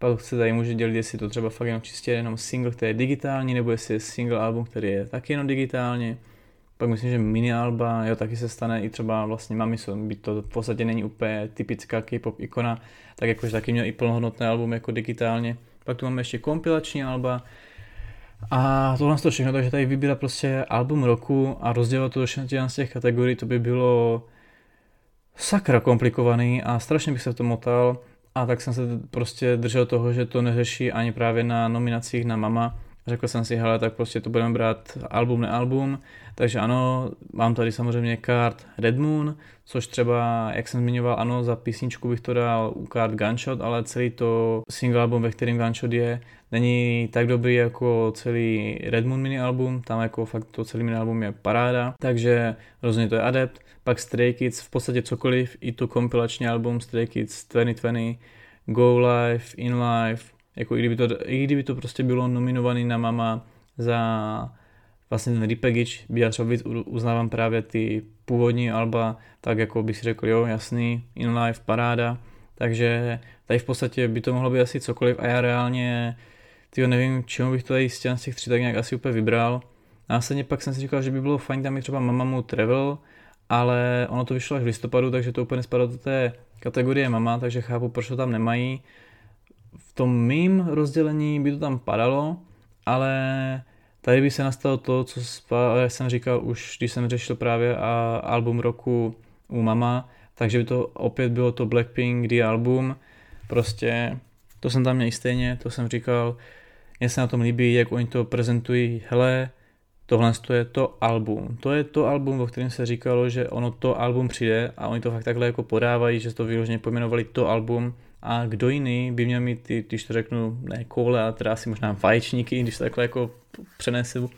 pak se tady může dělit, jestli to třeba fakt jenom čistě jenom single, který je digitální, nebo jestli je single album, který je taky jenom digitálně. Pak myslím, že mini alba, jo, taky se stane i třeba vlastně Mamison, by to v podstatě není úplně typická K-pop ikona, tak jakože taky měl i plnohodnotné album jako digitálně. Pak tu máme ještě kompilační alba, a tohle to všechno, takže tady vybírat prostě album roku a rozdělat to do z těch kategorií, to by bylo sakra komplikovaný a strašně bych se v tom motal a tak jsem se prostě držel toho, že to neřeší ani právě na nominacích na Mama, Řekl jsem si, hele, tak prostě to budeme brát album, nealbum, takže ano, mám tady samozřejmě kart Red Moon, což třeba, jak jsem zmiňoval, ano, za písničku bych to dal u kart Gunshot, ale celý to single album, ve kterém Gunshot je, není tak dobrý jako celý Red Moon mini album, tam jako fakt to celý mini album je paráda, takže rozhodně to je Adept, pak Stray Kids, v podstatě cokoliv, i to kompilační album Stray Kids 2020, Go Live, In Live, jako i kdyby to, i kdyby to prostě bylo nominovaný na mama za vlastně ten repackage, já třeba víc uznávám právě ty původní alba, tak jako bych si řekl, jo, jasný, in life, paráda, takže tady v podstatě by to mohlo být asi cokoliv a já reálně, tyjo, nevím, čemu bych to tady z těch tři tak nějak asi úplně vybral. Následně pak jsem si říkal, že by bylo fajn tam i třeba Mamamu Travel, ale ono to vyšlo až v listopadu, takže to úplně spadlo do té kategorie mama, takže chápu, proč to tam nemají. V tom mým rozdělení by to tam padalo, ale tady by se nastalo to, co jsem říkal už, když jsem řešil právě album roku u Mama, takže by to opět bylo to Blackpink The album, prostě to jsem tam měl stejně, to jsem říkal, mně se na tom líbí, jak oni to prezentují, hele, tohle je to album. To je to album, o kterém se říkalo, že ono to album přijde a oni to fakt takhle jako podávají, že to vyloženě pojmenovali to album a kdo jiný by měl mít, ty, když to řeknu, ne koule, ale teda asi možná vaječníky, když to takhle jako přenesu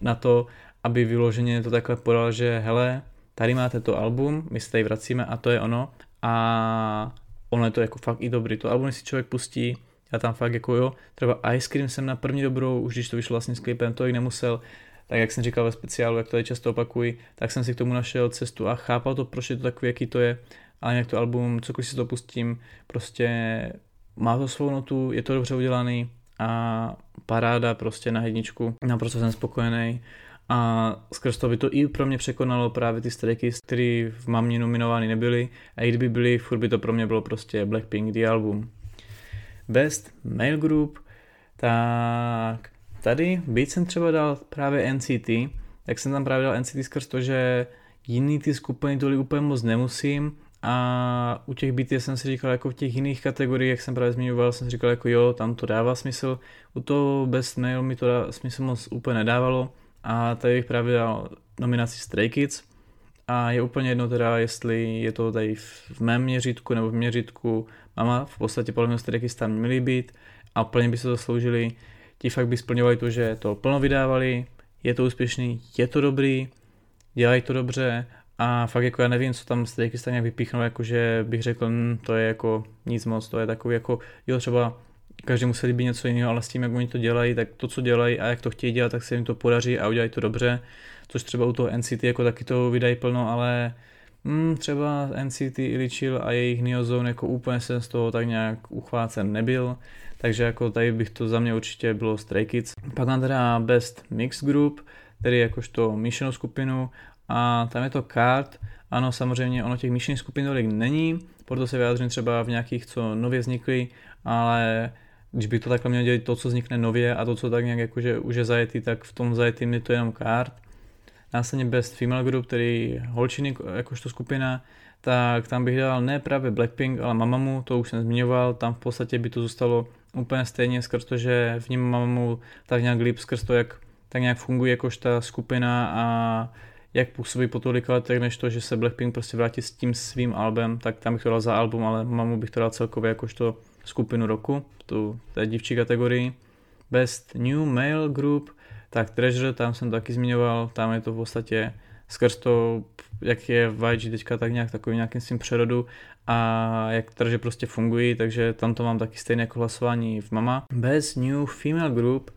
na to, aby vyloženě to takhle podal, že hele, tady máte to album, my se tady vracíme a to je ono a ono je to jako fakt i dobrý. To album si člověk pustí, já tam fakt jako jo, třeba Ice Cream jsem na první dobrou, už když to vyšlo vlastně s klipem, to i nemusel, tak jak jsem říkal ve speciálu, jak to je často opakuji, tak jsem si k tomu našel cestu a chápal to, proč je to takový, jaký to je. Ale jinak to album, cokoliv si to pustím, prostě má to svou notu, je to dobře udělaný a paráda prostě na jedničku, naprosto jsem spokojený. A skrz to by to i pro mě překonalo právě ty streky, které v Mamně nominovány nebyly. A i kdyby byly, furt by to pro mě bylo prostě Blackpink The Album. Best Male Group, tak tady byť jsem třeba dal právě NCT, tak jsem tam právě dal NCT skrz to, že jiný ty skupiny tolik úplně moc nemusím a u těch BTS jsem si říkal, jako v těch jiných kategoriích, jak jsem právě zmiňoval, jsem si říkal, jako jo, tam to dává smysl. U toho Best Male mi to dá, smysl moc úplně nedávalo. A tady bych právě dal nominaci Stray Kids. A je úplně jedno teda, jestli je to tady v mém měřítku nebo v měřítku mama, v podstatě podle mě Stray Kids tam měli být a plně by se to sloužili. Ti fakt by splňovali to, že to plno vydávali, je to úspěšný, je to dobrý, dělají to dobře a fakt jako já nevím, co tam z Tajikistánu nějak vypíchnou, jakože bych řekl, hm, to je jako nic moc, to je takový jako, jo třeba každý musí líbit něco jiného, ale s tím, jak oni to dělají, tak to, co dělají a jak to chtějí dělat, tak se jim to podaří a udělají to dobře, což třeba u toho NCT jako taky to vydají plno, ale Hmm, třeba NCT Ilichil a jejich Neozone jako úplně jsem z toho tak nějak uchvácen nebyl, takže jako tady bych to za mě určitě bylo Stray Kids. Pak mám teda Best Mix Group, tedy jakožto míšenou skupinu a tam je to Card, ano samozřejmě ono těch míšených skupin tolik není, proto se vyjádřím třeba v nějakých, co nově vznikly, ale když bych to takhle měl dělat to, co vznikne nově a to, co tak nějak jakože už je zajetý, tak v tom zajetým je to jenom kart. Následně Best Female Group, který holčiny jakožto skupina, tak tam bych dal ne právě Blackpink, ale Mamamoo, to už jsem zmiňoval, tam v podstatě by to zůstalo úplně stejně skrz to, že v ním Mamamoo tak nějak líp skrz to, jak tak nějak funguje jakož ta skupina a jak působí po tolika letech, než to, že se Blackpink prostě vrátí s tím svým albem, tak tam bych to dal za album, ale Mamu bych to dal celkově jakožto skupinu roku, tu té dívčí kategorii. Best New Male Group, tak Treasure, tam jsem taky zmiňoval, tam je to v podstatě skrz to, jak je YG teďka tak nějak takovým nějakým svým přerodu a jak Treasure prostě fungují, takže tam to mám taky stejné jako hlasování v Mama. Best New Female Group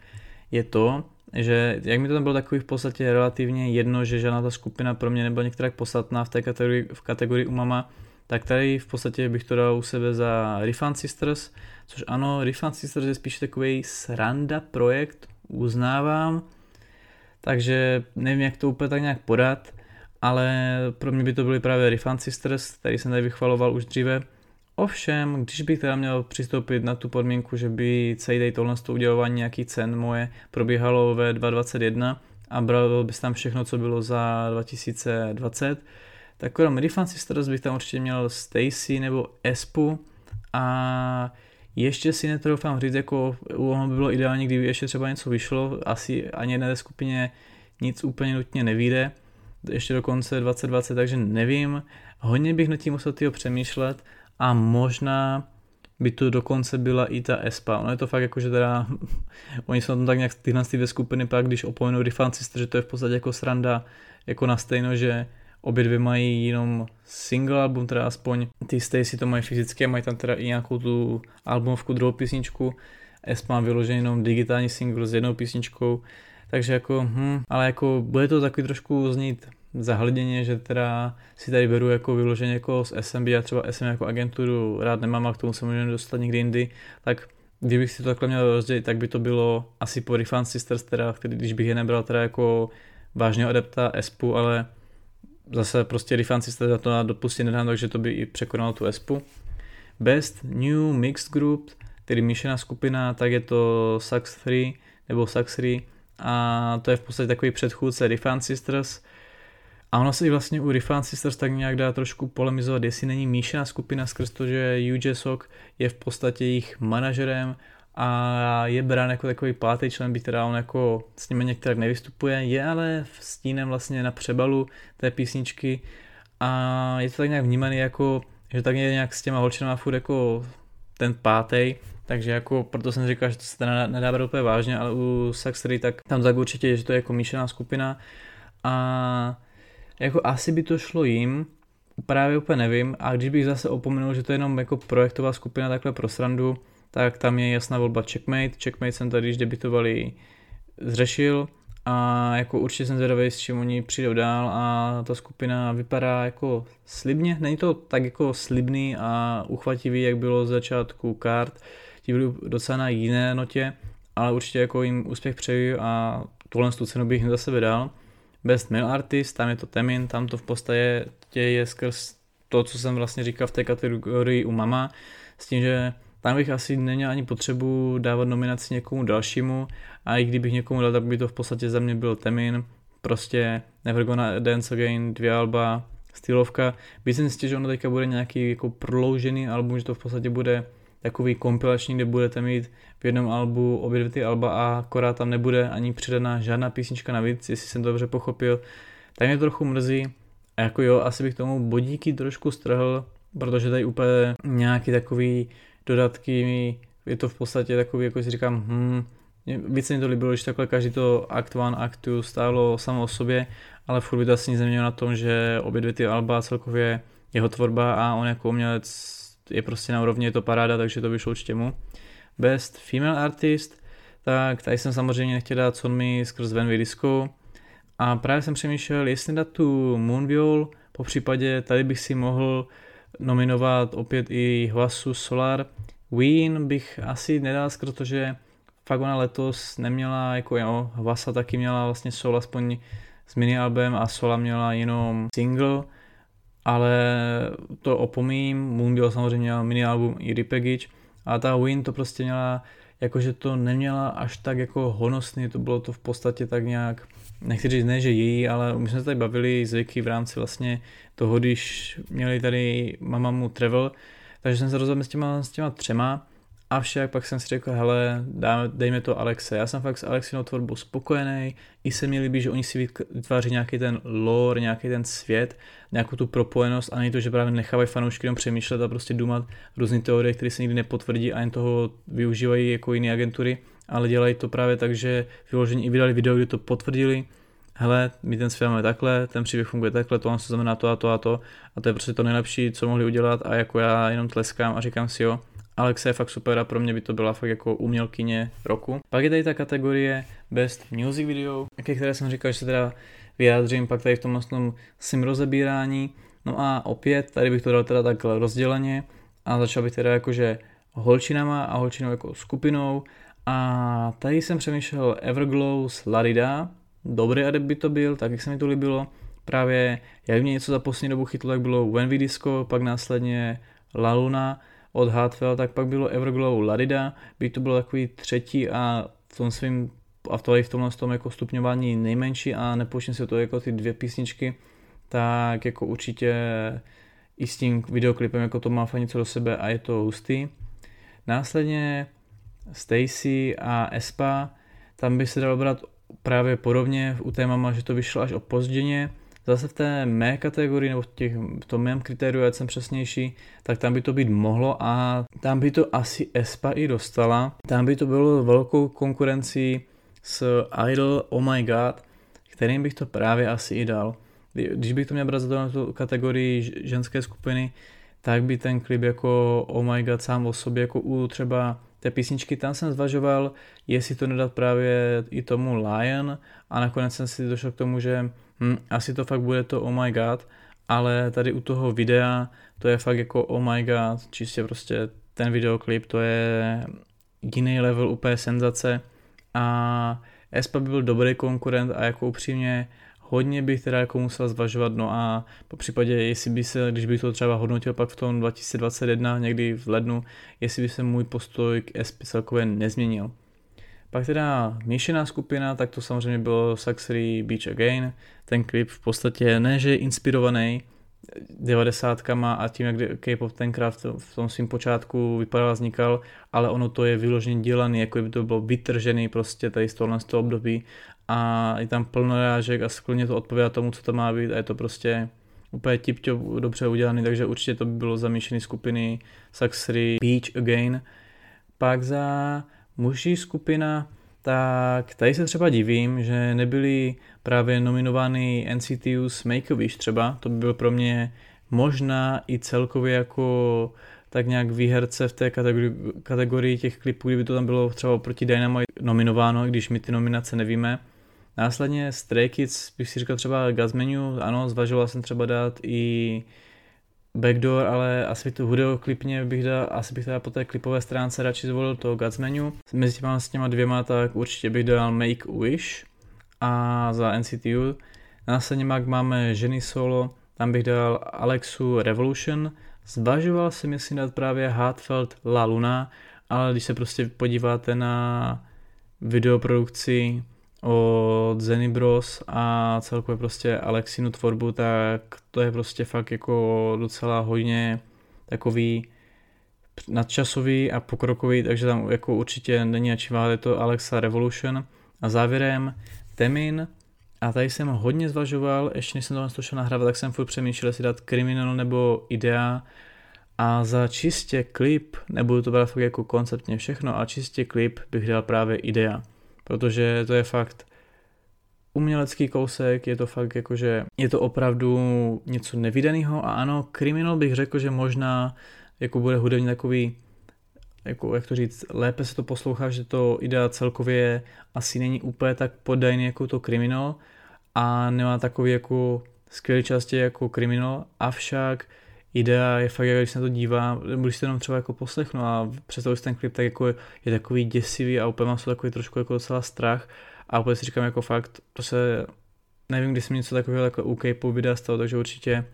je to, že jak mi to tam bylo takový v podstatě relativně jedno, že žádná ta skupina pro mě nebyla některá podstatná v té kategorii, v kategorii Umama, tak tady v podstatě bych to dal u sebe za Refund Sisters, což ano, Refund Sisters je spíš takový sranda projekt, uznávám, takže nevím, jak to úplně tak nějak podat, ale pro mě by to byly právě Refund Sisters, který jsem tady vychvaloval už dříve, Ovšem, když bych teda měl přistoupit na tu podmínku, že by celý tohle udělování nějaký cen moje probíhalo ve 2021 a bral bys tam všechno, co bylo za 2020, tak krom Refund Sisters bych tam určitě měl Stacy nebo Espu. A ještě si netroufám říct, jako ono by bylo ideální, kdyby ještě třeba něco vyšlo, asi ani jedné skupině nic úplně nutně nevíde, ještě do konce 2020, takže nevím, hodně bych nad tím musel tyho přemýšlet, a možná by tu dokonce byla i ta ESPA. Ono je to fakt jako, že teda oni jsou tam tak nějak tyhle ty dvě skupiny, pak když opomenou Refund že to je v podstatě jako sranda jako na stejno, že obě dvě mají jenom single album, teda aspoň ty Stacy to mají fyzicky a mají tam teda i nějakou tu albumovku, druhou písničku. ESPA má vyložený jenom digitální single s jednou písničkou, takže jako, hm, ale jako bude to takový trošku znít zahleděně, že teda si tady beru jako vyloženě jako z SMB a třeba SM jako agenturu rád nemám a k tomu se můžeme dostat někdy jindy, tak kdybych si to takhle měl rozdělit, tak by to bylo asi po Refund Sisters, teda, který, když bych je nebral teda jako vážného adepta ESPu, ale zase prostě Refund Sisters za to dopustit nedám, takže to by i překonalo tu ESPu. Best New Mixed Group, tedy míšená skupina, tak je to Sax 3 nebo Sax 3 a to je v podstatě takový předchůdce Refund Sisters, a ono se i vlastně u Refund Sisters tak nějak dá trošku polemizovat, jestli není míšená skupina skrz to, že Yu Sok je v podstatě jejich manažerem a je brán jako takový pátý člen, byť teda on jako s nimi některé nevystupuje, je ale v stínem vlastně na přebalu té písničky. A je to tak nějak vnímaný jako, že tak je nějak s těma holčinama furt jako ten pátý, takže jako proto jsem říkal, že to se teda nedá úplně vážně, ale u Saxery tak tam tak určitě, že to je jako míšená skupina. A jako asi by to šlo jim, právě úplně nevím. A když bych zase opomenul, že to je jenom jako projektová skupina takhle pro srandu, tak tam je jasná volba Checkmate. Checkmate jsem tady, když debitovali, zřešil. A jako určitě jsem zvědavý, s čím oni přijdou dál. A ta skupina vypadá jako slibně, není to tak jako slibný a uchvativý, jak bylo z začátku kart, ti byli docela na jiné notě, ale určitě jako jim úspěch přeju a tuhle tu cenu bych jim zase vydal. Best Male Artist, tam je to Temin, tam to v podstatě je skrz to, co jsem vlastně říkal v té kategorii u Mama, s tím, že tam bych asi neměl ani potřebu dávat nominaci někomu dalšímu a i kdybych někomu dal, tak by to v podstatě za mě byl Temin, prostě Never Gonna Dance Again, dvě alba, stylovka. Myslím si, že ono teďka bude nějaký jako prodloužený album, že to v podstatě bude takový kompilační, kde budete mít v jednom albu obě dvě ty alba a akorát tam nebude ani přidaná žádná písnička navíc, jestli jsem to dobře pochopil. Tak mě trochu mrzí. A jako jo, asi bych tomu bodíky trošku strhl, protože tady úplně nějaký takový dodatky, je to v podstatě takový, jako si říkám, hm, více mi to líbilo, že takhle každý to Act 1, Act 2 stálo samo o sobě, ale furt by to asi nic na tom, že obě dvě ty alba celkově jeho tvorba a on jako umělec je prostě na úrovni, je to paráda, takže to vyšlo určitě mu. Best Female Artist, tak tady jsem samozřejmě nechtěl dát mi skrz Van Disco a právě jsem přemýšlel, jestli dát tu Moonviol, Po případě tady bych si mohl nominovat opět i hlasu Solar. Ween bych asi nedal, protože fakt ona letos neměla, jako jo, Hvasa taky měla vlastně Soul aspoň s mini albem a Sola měla jenom single, ale to opomím, Moonbill samozřejmě měla mini album i repackage, a ta Win to prostě měla, jakože to neměla až tak jako honosný, to bylo to v podstatě tak nějak, nechci říct ne, že její, ale my jsme se tady bavili zvyky v rámci vlastně toho, když měli tady Mamamu Travel, takže jsem se rozhodl s těma, s těma třema, Avšak pak jsem si řekl, hele, dáme, dejme to Alexe. Já jsem fakt s Alexinou tvorbou spokojený, i se mi líbí, že oni si vytváří nějaký ten lore, nějaký ten svět, nějakou tu propojenost a není to, že právě nechávají fanoušky jenom přemýšlet a prostě důmat různé teorie, které se nikdy nepotvrdí a jen toho využívají jako jiné agentury, ale dělají to právě tak, že vyložení i vydali video, kde to potvrdili, hele, my ten svět máme takhle, ten příběh funguje takhle, to znamená to a to a to a to je prostě to nejlepší, co mohli udělat a jako já jenom tleskám a říkám si jo, Alexa je fakt super a pro mě by to byla fakt jako umělkyně roku. Pak je tady ta kategorie Best Music Video, ke které jsem říkal, že se teda vyjádřím pak tady v tom tom sim rozebírání. No a opět, tady bych to dal teda takhle rozděleně a začal bych teda jakože holčinama a holčinou jako skupinou a tady jsem přemýšlel Everglow s Larida, dobrý adept by to byl, tak jak se mi to líbilo, právě jak mě něco za poslední dobu chytlo, tak bylo When We Disco, pak následně La Luna, od Hardwell, tak pak bylo Everglow Larida, by to bylo takový třetí a v tom svým a to je v tomhle tom jako stupňování nejmenší a nepouštím si to jako ty dvě písničky, tak jako určitě i s tím videoklipem jako to má fakt něco do sebe a je to hustý. Následně Stacy a Espa, tam by se dalo brát právě podobně u té že to vyšlo až opozděně, Zase v té mé kategorii, nebo v, těch, v tom mém kritériu, ať jsem přesnější, tak tam by to být mohlo a tam by to asi Espa i dostala. Tam by to bylo velkou konkurencí s Idol Oh My God, kterým bych to právě asi i dal. Když bych to měl brát za tu kategorii ženské skupiny, tak by ten klip jako Oh My God sám o sobě, jako u třeba té písničky, tam jsem zvažoval, jestli to nedat právě i tomu Lion a nakonec jsem si došel k tomu, že hm, asi to fakt bude to oh my god, ale tady u toho videa to je fakt jako oh my god, čistě prostě ten videoklip, to je jiný level úplně senzace a Espa by byl dobrý konkurent a jako upřímně hodně bych teda jako musel zvažovat, no a po případě, jestli by se, když bych to třeba hodnotil pak v tom 2021, někdy v lednu, jestli by se můj postoj k SP celkově nezměnil. Pak teda míšená skupina, tak to samozřejmě bylo Saxery Beach Again. Ten klip v podstatě ne, že je inspirovaný 90 a tím, jak K-pop tenkrát v tom svém počátku vypadal a vznikal, ale ono to je vyloženě dělaný, jako by to bylo vytržený prostě tady z tohohle z toho období a je tam plno rážek a skloně to odpovídá tomu, co to má být a je to prostě úplně tipťo dobře udělaný, takže určitě to by bylo zamíšený skupiny Saxery Beach Again. Pak za muží skupina, tak tady se třeba divím, že nebyly právě nominovány NCTU's Make-A-Wish třeba, to by bylo pro mě možná i celkově jako tak nějak výherce v té kategorii, kategorii těch klipů, kdyby to tam bylo třeba proti Dynamite nominováno, když my ty nominace nevíme. Následně Stray Kids bych si říkal třeba Gazmenu, ano, zvažoval jsem třeba dát i Backdoor, ale asi to videoklipně bych dal, asi bych teda po té klipové stránce radši zvolil to God's Menu. Mezi těma, s těma dvěma tak určitě bych dal Make Wish a za NCTU. Následně pak máme ženy solo, tam bych dal Alexu Revolution. Zvažoval jsem, jestli dát právě Heartfelt La Luna, ale když se prostě podíváte na videoprodukci od Zeny Bros a celkově prostě Alexinu tvorbu, tak to je prostě fakt jako docela hodně takový nadčasový a pokrokový, takže tam jako určitě není na čím je to Alexa Revolution. A závěrem Temin, a tady jsem hodně zvažoval, ještě než jsem to šel nahrávat, tak jsem furt přemýšlel, jestli dát Criminal nebo Idea. A za čistě klip, nebudu to brát jako konceptně všechno, a čistě klip bych dal právě Idea protože to je fakt umělecký kousek, je to fakt jakože, je to opravdu něco nevydaného a ano, Criminal bych řekl, že možná jako bude hudebně takový jako, jak to říct, lépe se to poslouchá, že to idea celkově asi není úplně tak poddajný jako to Criminal a nemá takový jako skvělé části jako kriminal, avšak idea je fakt, když se na to dívám, když se jenom třeba jako poslechnu a představuji si ten klip, tak jako je, takový děsivý a úplně mám se takový trošku jako docela strach a úplně si říkám jako fakt, to se, nevím, kdy jsem něco takového jako UK po videa stalo, takže určitě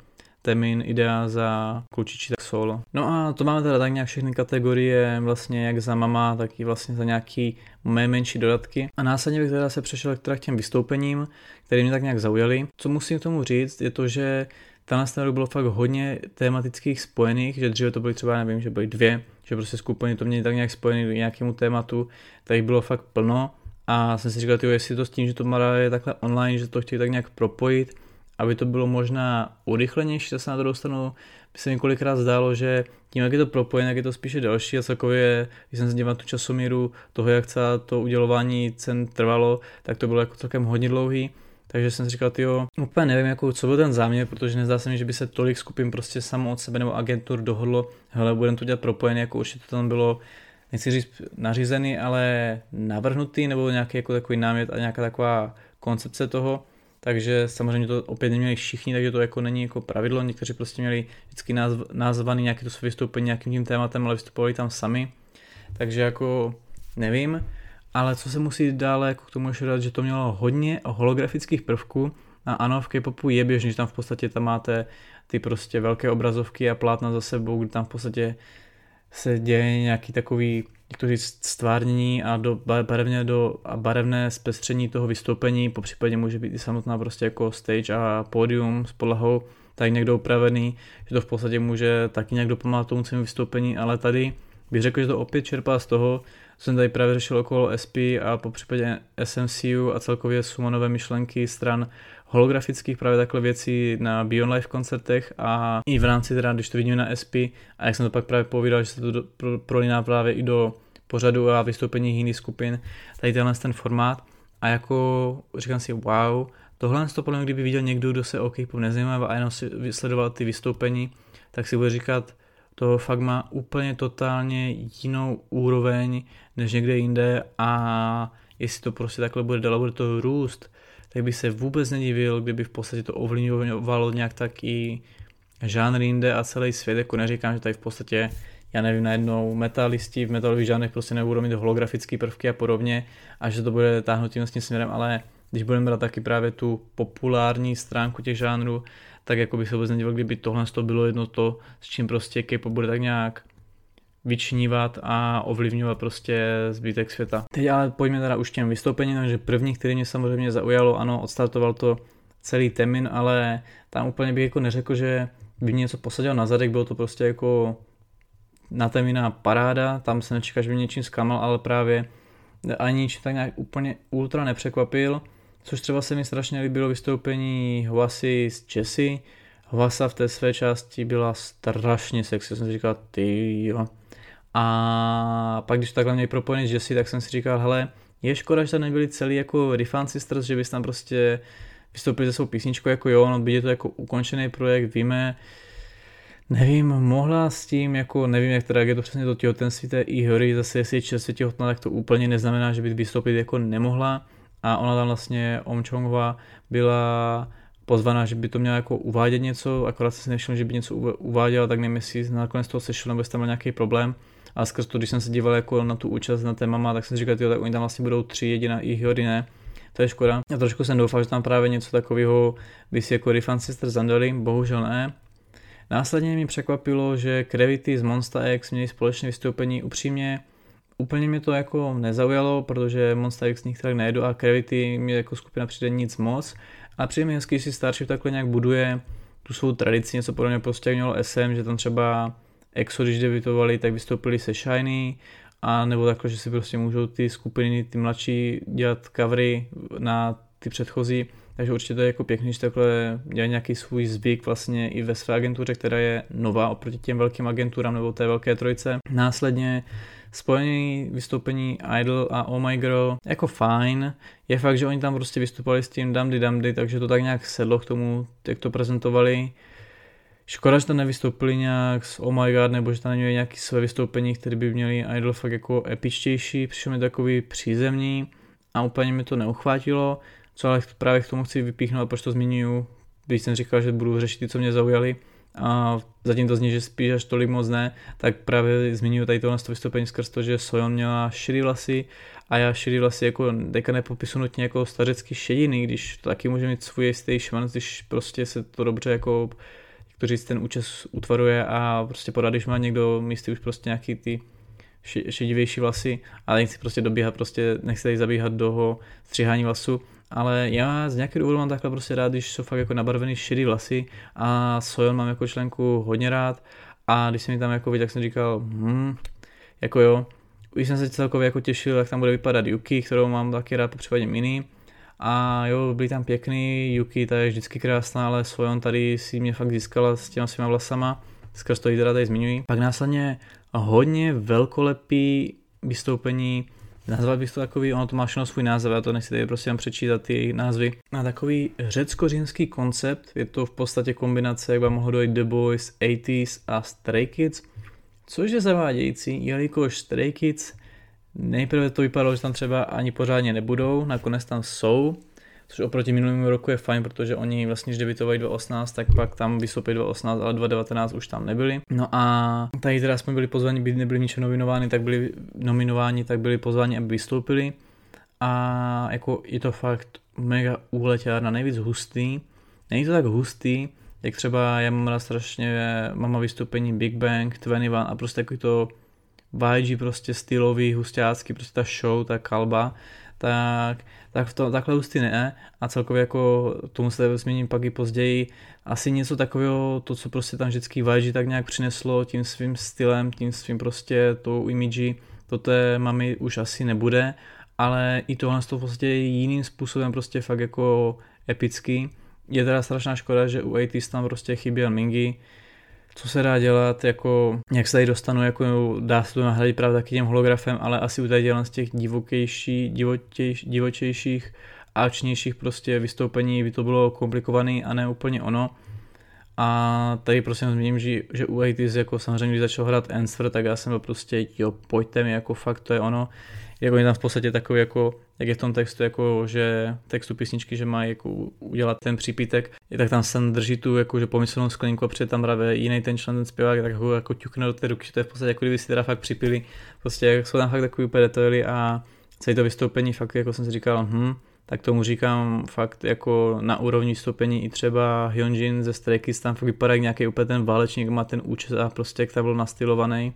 Temin idea za klučičí tak solo. No a to máme teda tak nějak všechny kategorie, vlastně jak za mama, tak i vlastně za nějaký mé menší dodatky. A následně bych teda se přešel k těm vystoupením, které mě tak nějak zaujaly. Co musím k tomu říct, je to, že tenhle ten bylo fakt hodně tematických spojených, že dříve to byly třeba, nevím, že byly dvě, že prostě skupiny to měly tak nějak spojené k nějakému tématu, tak bylo fakt plno a jsem si říkal, tyjo, jestli to s tím, že to Mara je takhle online, že to chtějí tak nějak propojit, aby to bylo možná urychlenější, zase na druhou stranu by se mi kolikrát zdálo, že tím, jak je to propojené, jak je to spíše další a celkově, když jsem se díval tu časomíru toho, jak celá to udělování cen trvalo, tak to bylo jako celkem hodně dlouhý. Takže jsem si říkal, jo, úplně nevím, jako, co byl ten záměr, protože nezdá se mi, že by se tolik skupin prostě samo od sebe nebo agentur dohodlo, hele, budeme to dělat propojené, jako určitě to tam bylo, nechci říct nařízený, ale navrhnutý, nebo nějaký jako takový námět a nějaká taková koncepce toho. Takže samozřejmě to opět neměli všichni, takže to jako není jako pravidlo. Někteří prostě měli vždycky nazv, nazvaný nějaký to své vystoupení nějakým tím tématem, ale vystupovali tam sami. Takže jako nevím, ale co se musí dále jako k tomu dát, že to mělo hodně holografických prvků. A ano, v K-popu je běžný, že tam v podstatě tam máte ty prostě velké obrazovky a plátna za sebou, kdy tam v podstatě se děje nějaký takový, jak to říct, stvárnění a do barevně do a barevné zpestření toho vystoupení, po případě může být i samotná prostě jako stage a pódium s podlahou tak někdo upravený, že to v podstatě může taky nějak dopomáhat tomu celému vystoupení, ale tady bych řekl, že to opět čerpá z toho, jsem tady právě řešil okolo SP a po případě SMCU a celkově sumonové myšlenky stran holografických právě takhle věcí na Beyond Live koncertech a i v rámci teda, když to vidíme na SP a jak jsem to pak právě povídal, že se to pro, prolíná právě i do pořadu a vystoupení jiných skupin, tady tenhle ten formát. A jako říkám si wow, tohle to podle mě, kdyby viděl někdo, kdo se o K-pop nezajímá a jenom sledoval ty vystoupení, tak si bude říkat, to fakt má úplně totálně jinou úroveň než někde jinde a jestli to prostě takhle bude dál, bude to růst, tak bych se vůbec nedivil, kdyby v podstatě to ovlivňovalo nějak tak i žánr jinde a celý svět, jako neříkám, že tady v podstatě já nevím, najednou metalisti v metalových žánrech prostě nebudou mít holografické prvky a podobně a že to bude táhnout tím směrem, ale když budeme brát taky právě tu populární stránku těch žánrů, tak jako bych se vůbec nedíval, kdyby tohle to bylo jedno to, s čím prostě K-pop bude tak nějak vyčnívat a ovlivňovat prostě zbytek světa. Teď ale pojďme teda už těm vystoupením, takže první, který mě samozřejmě zaujalo, ano, odstartoval to celý Temin, ale tam úplně bych jako neřekl, že by mě něco posadil na zadek, bylo to prostě jako na Temina paráda, tam se nečeká, že by něčím zklamal, ale právě ani ničím tak nějak úplně ultra nepřekvapil, což třeba se mi strašně líbilo vystoupení Hwasy z Jessie, Hwasa v té své části byla strašně sexy, jsem si říkal, ty jo, a pak, když takhle měli propojený s Jesse, tak jsem si říkal, hele, je škoda, že tam nebyli celý jako Rifan Sisters, že bys tam prostě vystoupili ze svou písničku jako jo, no, je to jako ukončený projekt, víme, nevím, mohla s tím, jako nevím, jak teda je to přesně to těhotenství té Ihory, zase jestli je čerstvě těhotná, tak to úplně neznamená, že by vystoupit jako nemohla a ona tam vlastně Om Chonghwa byla pozvaná, že by to měla jako uvádět něco, akorát jsem si že by něco uváděla, tak nevím, jestli nakonec toho sešel, nebo jestli tam byl nějaký problém. A skrz to, když jsem se díval jako na tu účast na té mama, tak jsem si říkal, tyjo, tak oni tam vlastně budou tři jediná i Hyori ne. To je škoda. Já trošku jsem doufal, že tam právě něco takového by si jako Refund Sister zandali, bohužel ne. Následně mi překvapilo, že Gravity z Monster X měli společné vystoupení upřímně. Úplně mě to jako nezaujalo, protože Monster X nikterak nejedu a Gravity mi jako skupina přijde nic moc. A přijde mi hezky, si Starship takhle nějak buduje tu svou tradici, něco podobně prostě mělo SM, že tam třeba EXO, když debitovali, tak vystoupili se Shiny, a nebo takhle, že si prostě můžou ty skupiny, ty mladší dělat covery na ty předchozí, takže určitě to je jako pěkný, že takhle dělají nějaký svůj zvyk vlastně i ve své agentuře, která je nová oproti těm velkým agenturám nebo té velké trojce. Následně spojení vystoupení Idol a Oh My Girl jako fajn. Je fakt, že oni tam prostě vystupovali s tím Damdy Damdy, takže to tak nějak sedlo k tomu, jak to prezentovali. Škoda, že tam nevystoupili nějak s Oh My God, nebo že tam neměli nějaké své vystoupení, které by měli Idol fakt jako epičtější, přišlo mi takový přízemní a úplně mi to neuchvátilo, co ale právě k tomu chci vypíchnout, proč to zmiňuju, když jsem říkal, že budu řešit ty, co mě zaujaly, a zatím to zní, že spíš až tolik moc ne, tak právě zmiňuji tady tohle vystoupení skrz to, že Sojon měla širý vlasy a já širý vlasy jako teďka nepopisu nutně jako stařecky šediny, když to taky může mít svůj jistý švanc, když prostě se to dobře jako jak to říct, ten účes utvaruje a prostě poradí, když má někdo místy už prostě nějaký ty šedivější vlasy, ale nechci prostě dobíhat, prostě nechci tady zabíhat do stříhání vlasu, ale já z nějakého důvodu mám takhle prostě rád, když jsou fakt jako nabarvený šedý vlasy a Sojon mám jako členku hodně rád a když se mi tam jako viděl, tak jsem říkal, hm, jako jo, už jsem se celkově jako těšil, jak tam bude vypadat Yuki, kterou mám taky rád, případě Mini. A jo, byli tam pěkný, Yuki, ta je vždycky krásná, ale Sojon tady si mě fakt získala s těma svýma vlasama, skrz to teda tady zmiňuji. Pak následně hodně velkolepý vystoupení Nazval bych to takový, ono to má všechno svůj název, já to nechci tady prostě přečítat ty názvy. Na takový řecko-římský koncept, je to v podstatě kombinace, jak vám mohlo dojít The Boys, 80s a Stray Kids, což je zavádějící, jelikož Stray Kids nejprve to vypadalo, že tam třeba ani pořádně nebudou, nakonec tam jsou, což oproti minulému roku je fajn, protože oni vlastně, když debitovali 2018, tak pak tam vystoupili 2018, ale 2019 už tam nebyli. No a tady teda jsme byli pozváni, by nebyli ničeho nominováni, tak byli nominováni, tak byli pozváni, aby vystoupili. A jako je to fakt mega úletěrna, nejvíc hustý. Není to tak hustý, jak třeba já mám rád strašně, mám vystoupení Big Bang, 21 a prostě takový to YG prostě stylový, hustácký, prostě ta show, ta kalba, tak, tak v to, takhle hustý ne a celkově jako tomu se změním pak i později asi něco takového, to co prostě tam vždycky YG tak nějak přineslo tím svým stylem, tím svým prostě tou imidži, to té mami už asi nebude, ale i tohle to prostě jiným způsobem prostě fakt jako epický. Je teda strašná škoda, že u 80 tam prostě chyběl Mingy, co se dá dělat, jako jak se tady dostanu, jako dá se to nahradit právě taky těm holografem, ale asi u tady z těch divokéjší, divotějš, divočejších a akčnějších prostě vystoupení by to bylo komplikovaný a ne úplně ono. A tady prostě zmíním, že, že u 80 jako samozřejmě, když začal hrát Answer, tak já jsem byl prostě, jo, pojďte mi, jako fakt to je ono jako je tam v podstatě takový jako, jak je v tom textu, jako že textu písničky, že má jako udělat ten přípitek, je tak tam sen drží tu jako, že pomyslnou sklenku a přijde tam právě jiný ten člen, ten zpěvák, tak ho jako ťukne do té ruky, že to je v podstatě jako kdyby si teda fakt připili, prostě jsou tam fakt takový úplně detaily a celé to vystoupení fakt, jako jsem si říkal, hm, tak tomu říkám fakt jako na úrovni vystoupení i třeba Hyunjin ze Stray Kids tam fakt vypadá jak nějaký úplně ten válečník, má ten účes a prostě jak tam byl nastylovaný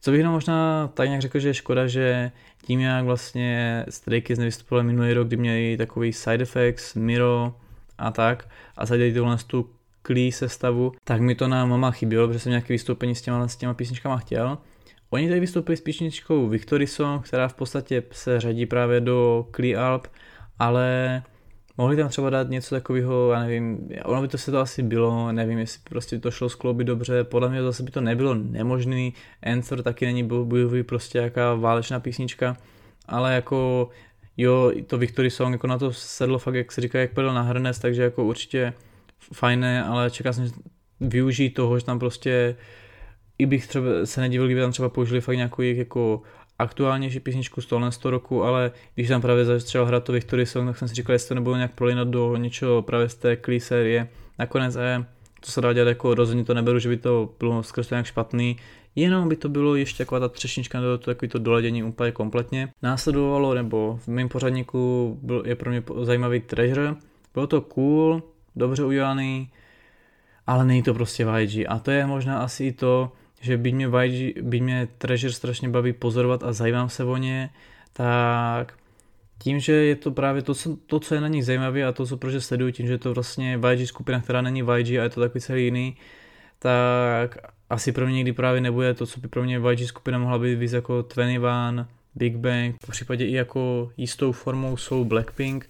co bych možná tak nějak řekl, že je škoda, že tím, jak vlastně Stray Kids nevystupovali minulý rok, kdy měli takový side effects, Miro a tak, a zadali tuhle tu klí sestavu, tak mi to na mama chybělo, protože jsem nějaké vystoupení s těma, s těma písničkama chtěl. Oni tady vystoupili s písničkou Victory Song, která v podstatě se řadí právě do Klee Alp, ale Mohli tam třeba dát něco takového, já nevím, ono by to se to asi bylo, nevím, jestli prostě to šlo skloubit dobře, podle mě zase by to nebylo nemožný, Answer taky není bojový, prostě jaká válečná písnička, ale jako jo, to Victory Song, jako na to sedlo fakt, jak se říká, jak pedal na hrnec, takže jako určitě fajné, ale čekal jsem využít toho, že tam prostě i bych třeba se nedivil, kdyby tam třeba použili fakt nějakou jako aktuálnější písničku z tohle 100 roku, ale když tam právě začal hrát to Victory Song, tak jsem si říkal, jestli to nebude nějak prolinat do něčeho právě z té klí série. Nakonec je, to se dá dělat jako rozhodně to neberu, že by to bylo skrz nějak špatný, jenom by to bylo ještě jako ta třešnička do to takový to doledění úplně kompletně. Následovalo, nebo v mém pořadníku byl, je pro mě zajímavý Treasure, bylo to cool, dobře udělaný, ale není to prostě YG a to je možná asi i to, že by mě, YG, by mě Treasure strašně baví pozorovat a zajímám se o ně, tak tím, že je to právě to, co, to, co je na nich zajímavé a to, co proč sleduju, tím, že je to vlastně YG skupina, která není YG a je to takový celý jiný, tak asi pro mě někdy právě nebude to, co by pro mě YG skupina mohla být víc jako 21, Big Bang, v případě i jako jistou formou jsou Blackpink.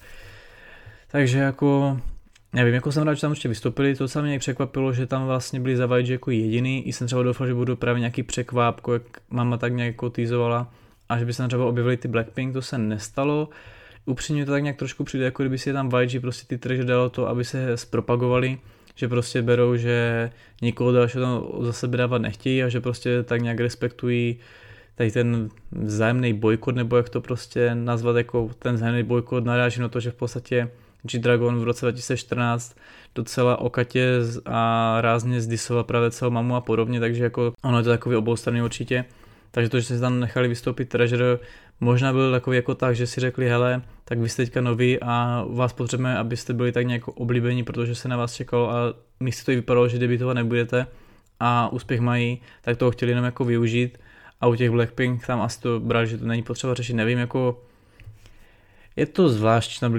Takže jako Nevím, jako jsem rád, že tam ještě vystoupili, to se mě překvapilo, že tam vlastně byli za YG jako jediný, i jsem třeba doufal, že budou právě nějaký překvápko, jak mama tak nějak jako týzovala, a že by se třeba objevili ty Blackpink, to se nestalo. Upřímně to tak nějak trošku přijde, jako kdyby si je tam YG prostě ty trhy dalo to, aby se zpropagovali, že prostě berou, že nikoho dalšího tam za sebe dávat nechtějí a že prostě tak nějak respektují tady ten vzájemný bojkot, nebo jak to prostě nazvat, jako ten vzájemný bojkot naráží na to, že v podstatě G-Dragon v roce 2014 docela okatě a rázně zdisoval právě celou mamu a podobně, takže jako ono je to takový oboustranný určitě. Takže to, že se tam nechali vystoupit Treasure, možná byl takový jako tak, že si řekli, hele, tak vy jste teďka noví a vás potřebujeme, abyste byli tak nějak oblíbení, protože se na vás čekalo a místo to i vypadalo, že debitovat nebudete a úspěch mají, tak toho chtěli jenom jako využít a u těch Blackpink tam asi to brali, že to není potřeba řešit, nevím, jako je to zvlášť na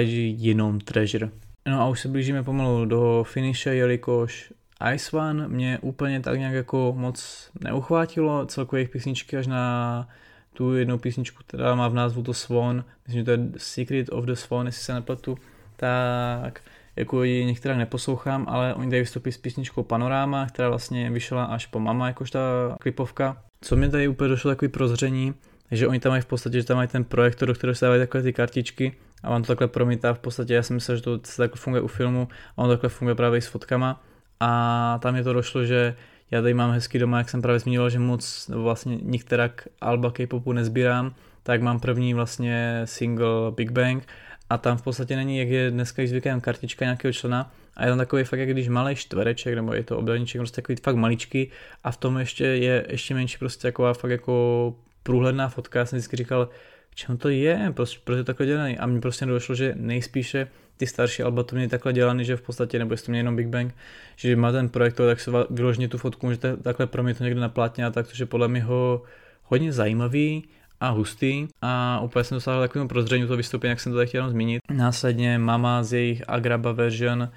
YG jenom Treasure. No a už se blížíme pomalu do finiše, jelikož Ice One mě úplně tak nějak jako moc neuchvátilo, celkově jejich písničky až na tu jednu písničku, která má v názvu to Swan, myslím, že to je Secret of the Swan, jestli se nepletu, tak jako ji některá neposlouchám, ale oni tady vystoupí s písničkou Panorama, která vlastně vyšla až po Mama, jakož ta klipovka. Co mi tady úplně došlo takový prozření, že oni tam mají v podstatě, že tam mají ten projektor, do kterého se dávají takové ty kartičky a on to takhle promítá v podstatě, já si myslel, že to takhle funguje u filmu a on takhle funguje právě i s fotkama. A tam je to došlo, že já tady mám hezky doma, jak jsem právě zmínil, že moc vlastně některak alba K-popu nezbírám, tak mám první vlastně single Big Bang a tam v podstatě není, jak je dneska zvykem, kartička nějakého člena a je tam takový fakt, jak když malý čtvereček, nebo je to obdelníček, prostě takový fakt maličký a v tom ještě je ještě menší prostě taková fakt jako průhledná fotka, já jsem vždycky říkal, čem to je, proč, proč je takhle dělaný a mně prostě došlo, že nejspíše ty starší alba to měly takhle dělaný, že v podstatě, nebo jestli to měl jenom Big Bang, že má ten projektor, tak se vyloženě tu fotku můžete takhle promít někde na plátně a tak, což je podle mě ho hodně zajímavý a hustý a úplně jsem dostal takovému prozření to vystoupení, jak jsem to tady chtěl zmínit. Následně Mama z jejich Agraba version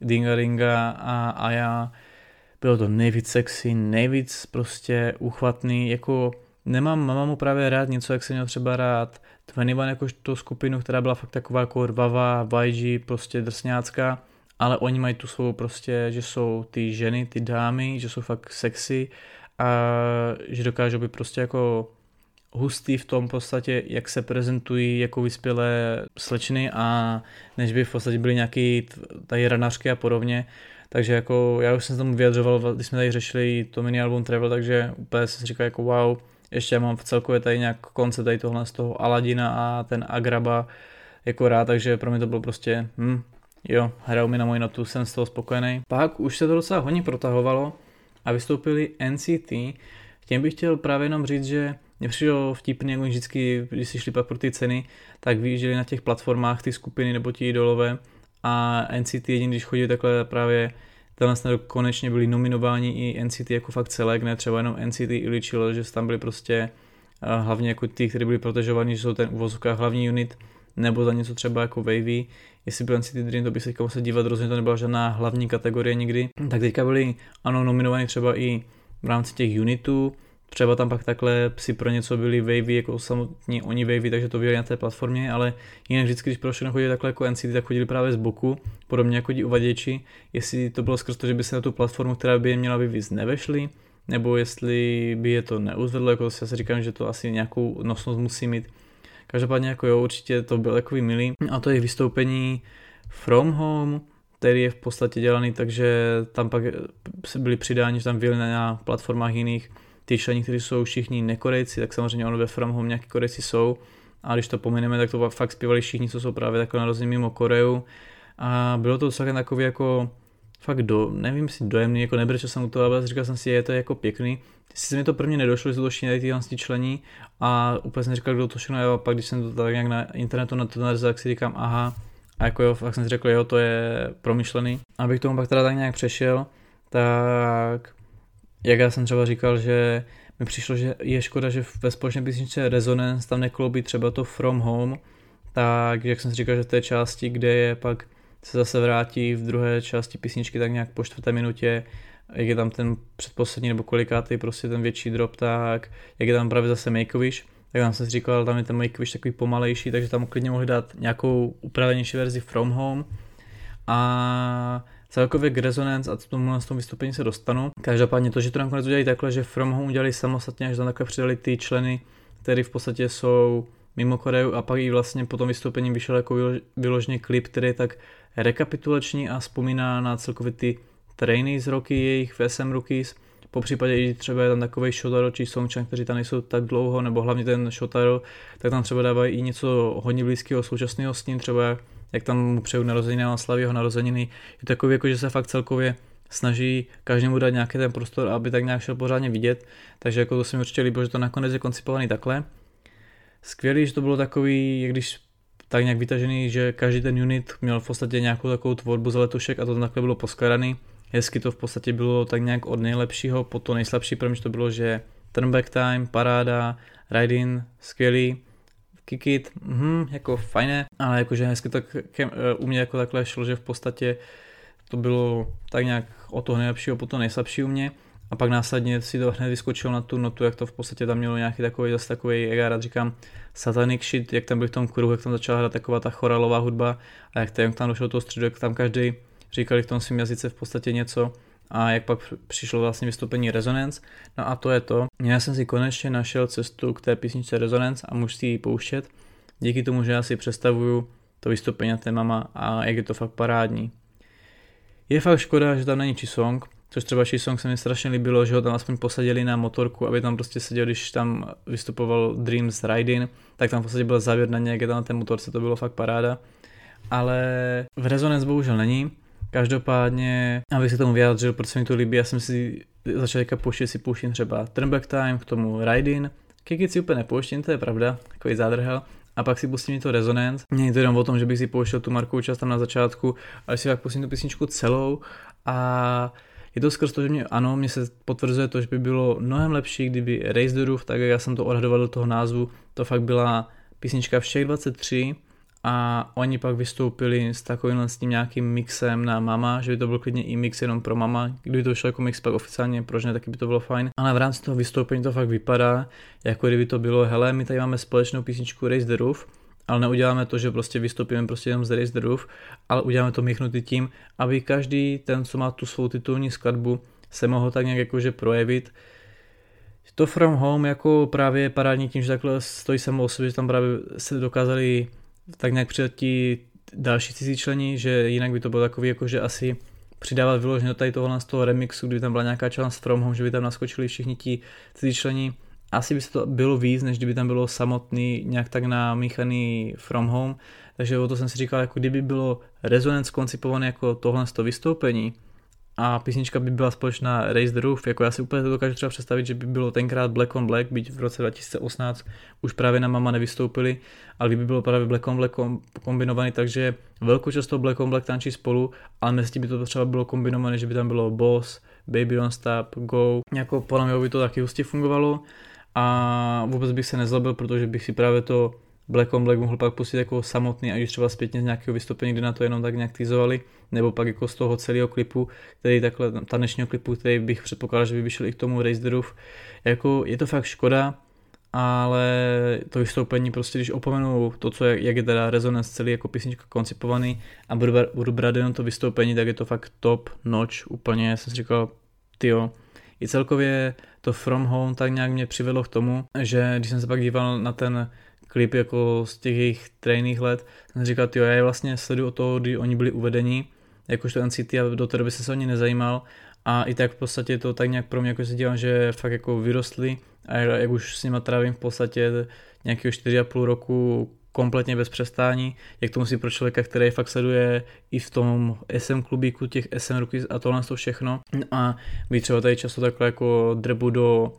Dingaringa a Aya bylo to nejvíc sexy, nejvíc prostě uchvatný, jako nemám, mám mu právě rád něco, jak jsem měl třeba rád 21 jakož tu skupinu, která byla fakt taková jako rvavá, YG, prostě drsňácká, ale oni mají tu svou prostě, že jsou ty ženy, ty dámy, že jsou fakt sexy a že dokážou být prostě jako hustý v tom podstatě, jak se prezentují jako vyspělé slečny a než by v podstatě byly nějaký tady ranařky a podobně. Takže jako já už jsem se tomu vyjadřoval, když jsme tady řešili to mini album Travel, takže úplně jsem si říkal jako wow, ještě mám v celkově tady nějak konce tady tohle z toho Aladina a ten Agraba jako rád, takže pro mě to bylo prostě, hm, jo, hrajou mi na moji notu, jsem z toho spokojený. Pak už se to docela hodně protahovalo a vystoupili NCT, těm bych chtěl právě jenom říct, že mě přišlo vtipný, jak vždycky, když si šli pak pro ty ceny, tak vyjížděli na těch platformách ty skupiny nebo ti idolové a NCT jediný, když chodí takhle právě tenhle snad konečně byli nominováni i NCT jako fakt celek, ne třeba jenom NCT ili Chill, že tam byli prostě uh, hlavně jako ty, kteří byli protežovaní, že jsou ten uvozovka hlavní unit, nebo za něco třeba jako Wavy, jestli byl NCT Dream, to by se musel dívat, rozhodně to nebyla žádná hlavní kategorie nikdy, tak teďka byli ano nominovaní třeba i v rámci těch unitů, třeba tam pak takhle si pro něco byli wavy, jako samotní oni wavy, takže to byli na té platformě, ale jinak vždycky, když pro všechno chodili takhle jako NCT, tak chodili právě z boku, podobně jako ti uvaděči, jestli to bylo skrz to, že by se na tu platformu, která by je měla vyvízt, nevešli, nebo jestli by je to neuzvedlo, jako já si říkám, že to asi nějakou nosnost musí mít. Každopádně jako jo, určitě to byl takový milý. A to je vystoupení From Home, který je v podstatě dělaný, takže tam pak byli přidáni, že tam byli na platformách jiných ty členi, kteří jsou všichni nekorejci, tak samozřejmě ono ve From Home nějaký korejci jsou, a když to pomineme, tak to fakt zpívali všichni, co jsou právě takové narození mimo Koreu. A bylo to celkem takový jako fakt do, nevím si dojemný, jako nebrečel jsem u toho, ale říkal jsem si, je to jako pěkný. Se mi to prvně nedošlo, že to šínají ty ty člení a úplně jsem říkal, kdo to všechno je a pak když jsem to tak nějak na internetu na to narazil, tak si říkám, aha, a jako jo, fakt jsem si řekl, jo, to je promyšlený. Abych tomu pak teda tak nějak přešel, tak jak já jsem třeba říkal, že mi přišlo, že je škoda, že ve společné písničce Resonance tam nekloubí třeba to From Home, tak jak jsem si říkal, že v té části, kde je pak se zase vrátí v druhé části písničky tak nějak po čtvrté minutě, jak je tam ten předposlední nebo kolikátý prostě ten větší drop, tak jak je tam právě zase Make-A-Wish, tak tam jsem si říkal, tam je ten Make-A-Wish takový pomalejší, takže tam klidně mohli dát nějakou upravenější verzi From Home. A celkově k Resonance a tomu na tom vystoupení se dostanu. Každopádně to, že to nakonec udělali takhle, že From Home udělali samostatně, že tam takhle přidali ty členy, které v podstatě jsou mimo Koreu a pak i vlastně po tom vystoupení vyšel jako vyloženě klip, který je tak rekapitulační a vzpomíná na celkově ty trainy z roky jejich VSM Rookies, po případě i třeba je tam takový Shotaro či Songchan, kteří tam nejsou tak dlouho, nebo hlavně ten Shotaro, tak tam třeba dávají i něco hodně blízkého současného s ním, třeba jak tam mu přeju narozeniny a slaví jeho narozeniny. Je takový, jako, že se fakt celkově snaží každému dát nějaký ten prostor, aby tak nějak šel pořádně vidět, takže jako to se mi určitě líbilo, že to nakonec je koncipovaný takhle. Skvělý, že to bylo takový, jak když tak nějak vytažený, že každý ten unit měl v podstatě nějakou takovou tvorbu z letušek a to takhle bylo poskladaný. Hezky to v podstatě bylo tak nějak od nejlepšího po to nejslabší, pro mě to bylo, že turnback time, paráda, ride-in, skvělý, kick it, mhm, jako fajné, ale jakože hezky tak u mě jako takhle šlo, že v podstatě to bylo tak nějak od toho nejlepšího po to nejslabší u mě. A pak následně si to hned vyskočil na tu notu, jak to v podstatě tam mělo nějaký takový, zase takový, jak já rád říkám, satanic shit, jak tam byl v tom kruhu, jak tam začala hrát taková ta choralová hudba a jak, tam, došlo do toho středu, jak tam každý říkali v tom svém jazyce v podstatě něco a jak pak přišlo vlastně vystoupení Resonance. No a to je to. Já jsem si konečně našel cestu k té písničce Resonance a můžu si ji pouštět. Díky tomu, že já si představuju to vystoupení na té mama a jak je to fakt parádní. Je fakt škoda, že tam není Chisong, což třeba Chisong se mi strašně líbilo, že ho tam aspoň posadili na motorku, aby tam prostě seděl, když tam vystupoval Dreams Riding, tak tam v podstatě byl závěr na něj, jak je tam na té motorce, to bylo fakt paráda. Ale v Resonance bohužel není, Každopádně, abych se tomu vyjádřil, proč se mi to líbí, já jsem si začal teďka pouštět, si pouštím třeba Turnback Time, k tomu Riding, Kikit si úplně nepouštím, to je pravda, takový zádrhel, a pak si pustím to Resonance. Není to jenom o tom, že bych si pouštěl tu markovou část tam na začátku, ale si pak pustím tu písničku celou. A je to skrz to, že mě, ano, mě se potvrzuje to, že by bylo mnohem lepší, kdyby Raise the Roof, tak jak já jsem to odhadoval do toho názvu, to fakt byla písnička všech 23, a oni pak vystoupili s takovým s tím nějakým mixem na mama, že by to byl klidně i mix jenom pro mama, kdyby to šlo jako mix pak oficiálně, proč ne, taky by to bylo fajn. Ale v rámci toho vystoupení to fakt vypadá, jako kdyby to bylo, hele, my tady máme společnou písničku Raise the Roof, ale neuděláme to, že prostě vystoupíme prostě jenom z Raise the Roof, ale uděláme to míchnutý tím, aby každý ten, co má tu svou titulní skladbu, se mohl tak nějak jakože projevit, to From Home jako právě parádní tím, že takhle stojí samo o sobě, že tam právě se dokázali tak nějak přidat ti další cizí členi, že jinak by to bylo takový, jako že asi přidávat vyloženě do tady tohohle z toho remixu, kdyby tam byla nějaká challenge from home, že by tam naskočili všichni ti cizí členi. Asi by se to bylo víc, než kdyby tam bylo samotný nějak tak namíchaný from home, takže o to jsem si říkal, jako kdyby bylo Resonance koncipované jako tohle z toho vystoupení, a písnička by byla společná Raise the Roof, jako já si úplně to dokážu třeba představit, že by bylo tenkrát Black on Black, byť v roce 2018 už právě na Mama nevystoupili, ale kdyby bylo právě Black on Black kombinovaný, takže velkou část toho Black on Black tančí spolu, ale mezi tím by to třeba bylo kombinované, že by tam bylo Boss, Baby Don't Stop, Go, jako podle mě by to taky hustě fungovalo. A vůbec bych se nezlobil, protože bych si právě to Black on Black mohl pak pustit jako samotný, ať už třeba zpětně z nějakého vystoupení, kdy na to jenom tak nějak týzovali, nebo pak jako z toho celého klipu, který takhle tanečního klipu, který bych předpokládal, že by vyšel i k tomu the Roof. Jako je to fakt škoda, ale to vystoupení prostě, když opomenu to, co je, jak je teda rezonance celý jako písnička koncipovaný a budu, budu brát jenom to vystoupení, tak je to fakt top, noč, úplně jsem si říkal, tyjo, i celkově to From Home tak nějak mě přivedlo k tomu, že když jsem se pak díval na ten klip jako z těch jejich trejných let, jsem říkal, jo, já je vlastně sleduju od toho, kdy oni byli uvedení, jakožto NCT a do té doby jsem se o ně nezajímal a i tak v podstatě to tak nějak pro mě jako se dívám, že fakt jako vyrostli a jak už s nima trávím v podstatě nějakého 4,5 roku kompletně bez přestání, jak to musí pro člověka, který fakt sleduje i v tom SM klubíku těch SM ruky a tohle to všechno. A být třeba tady často takhle jako drbu do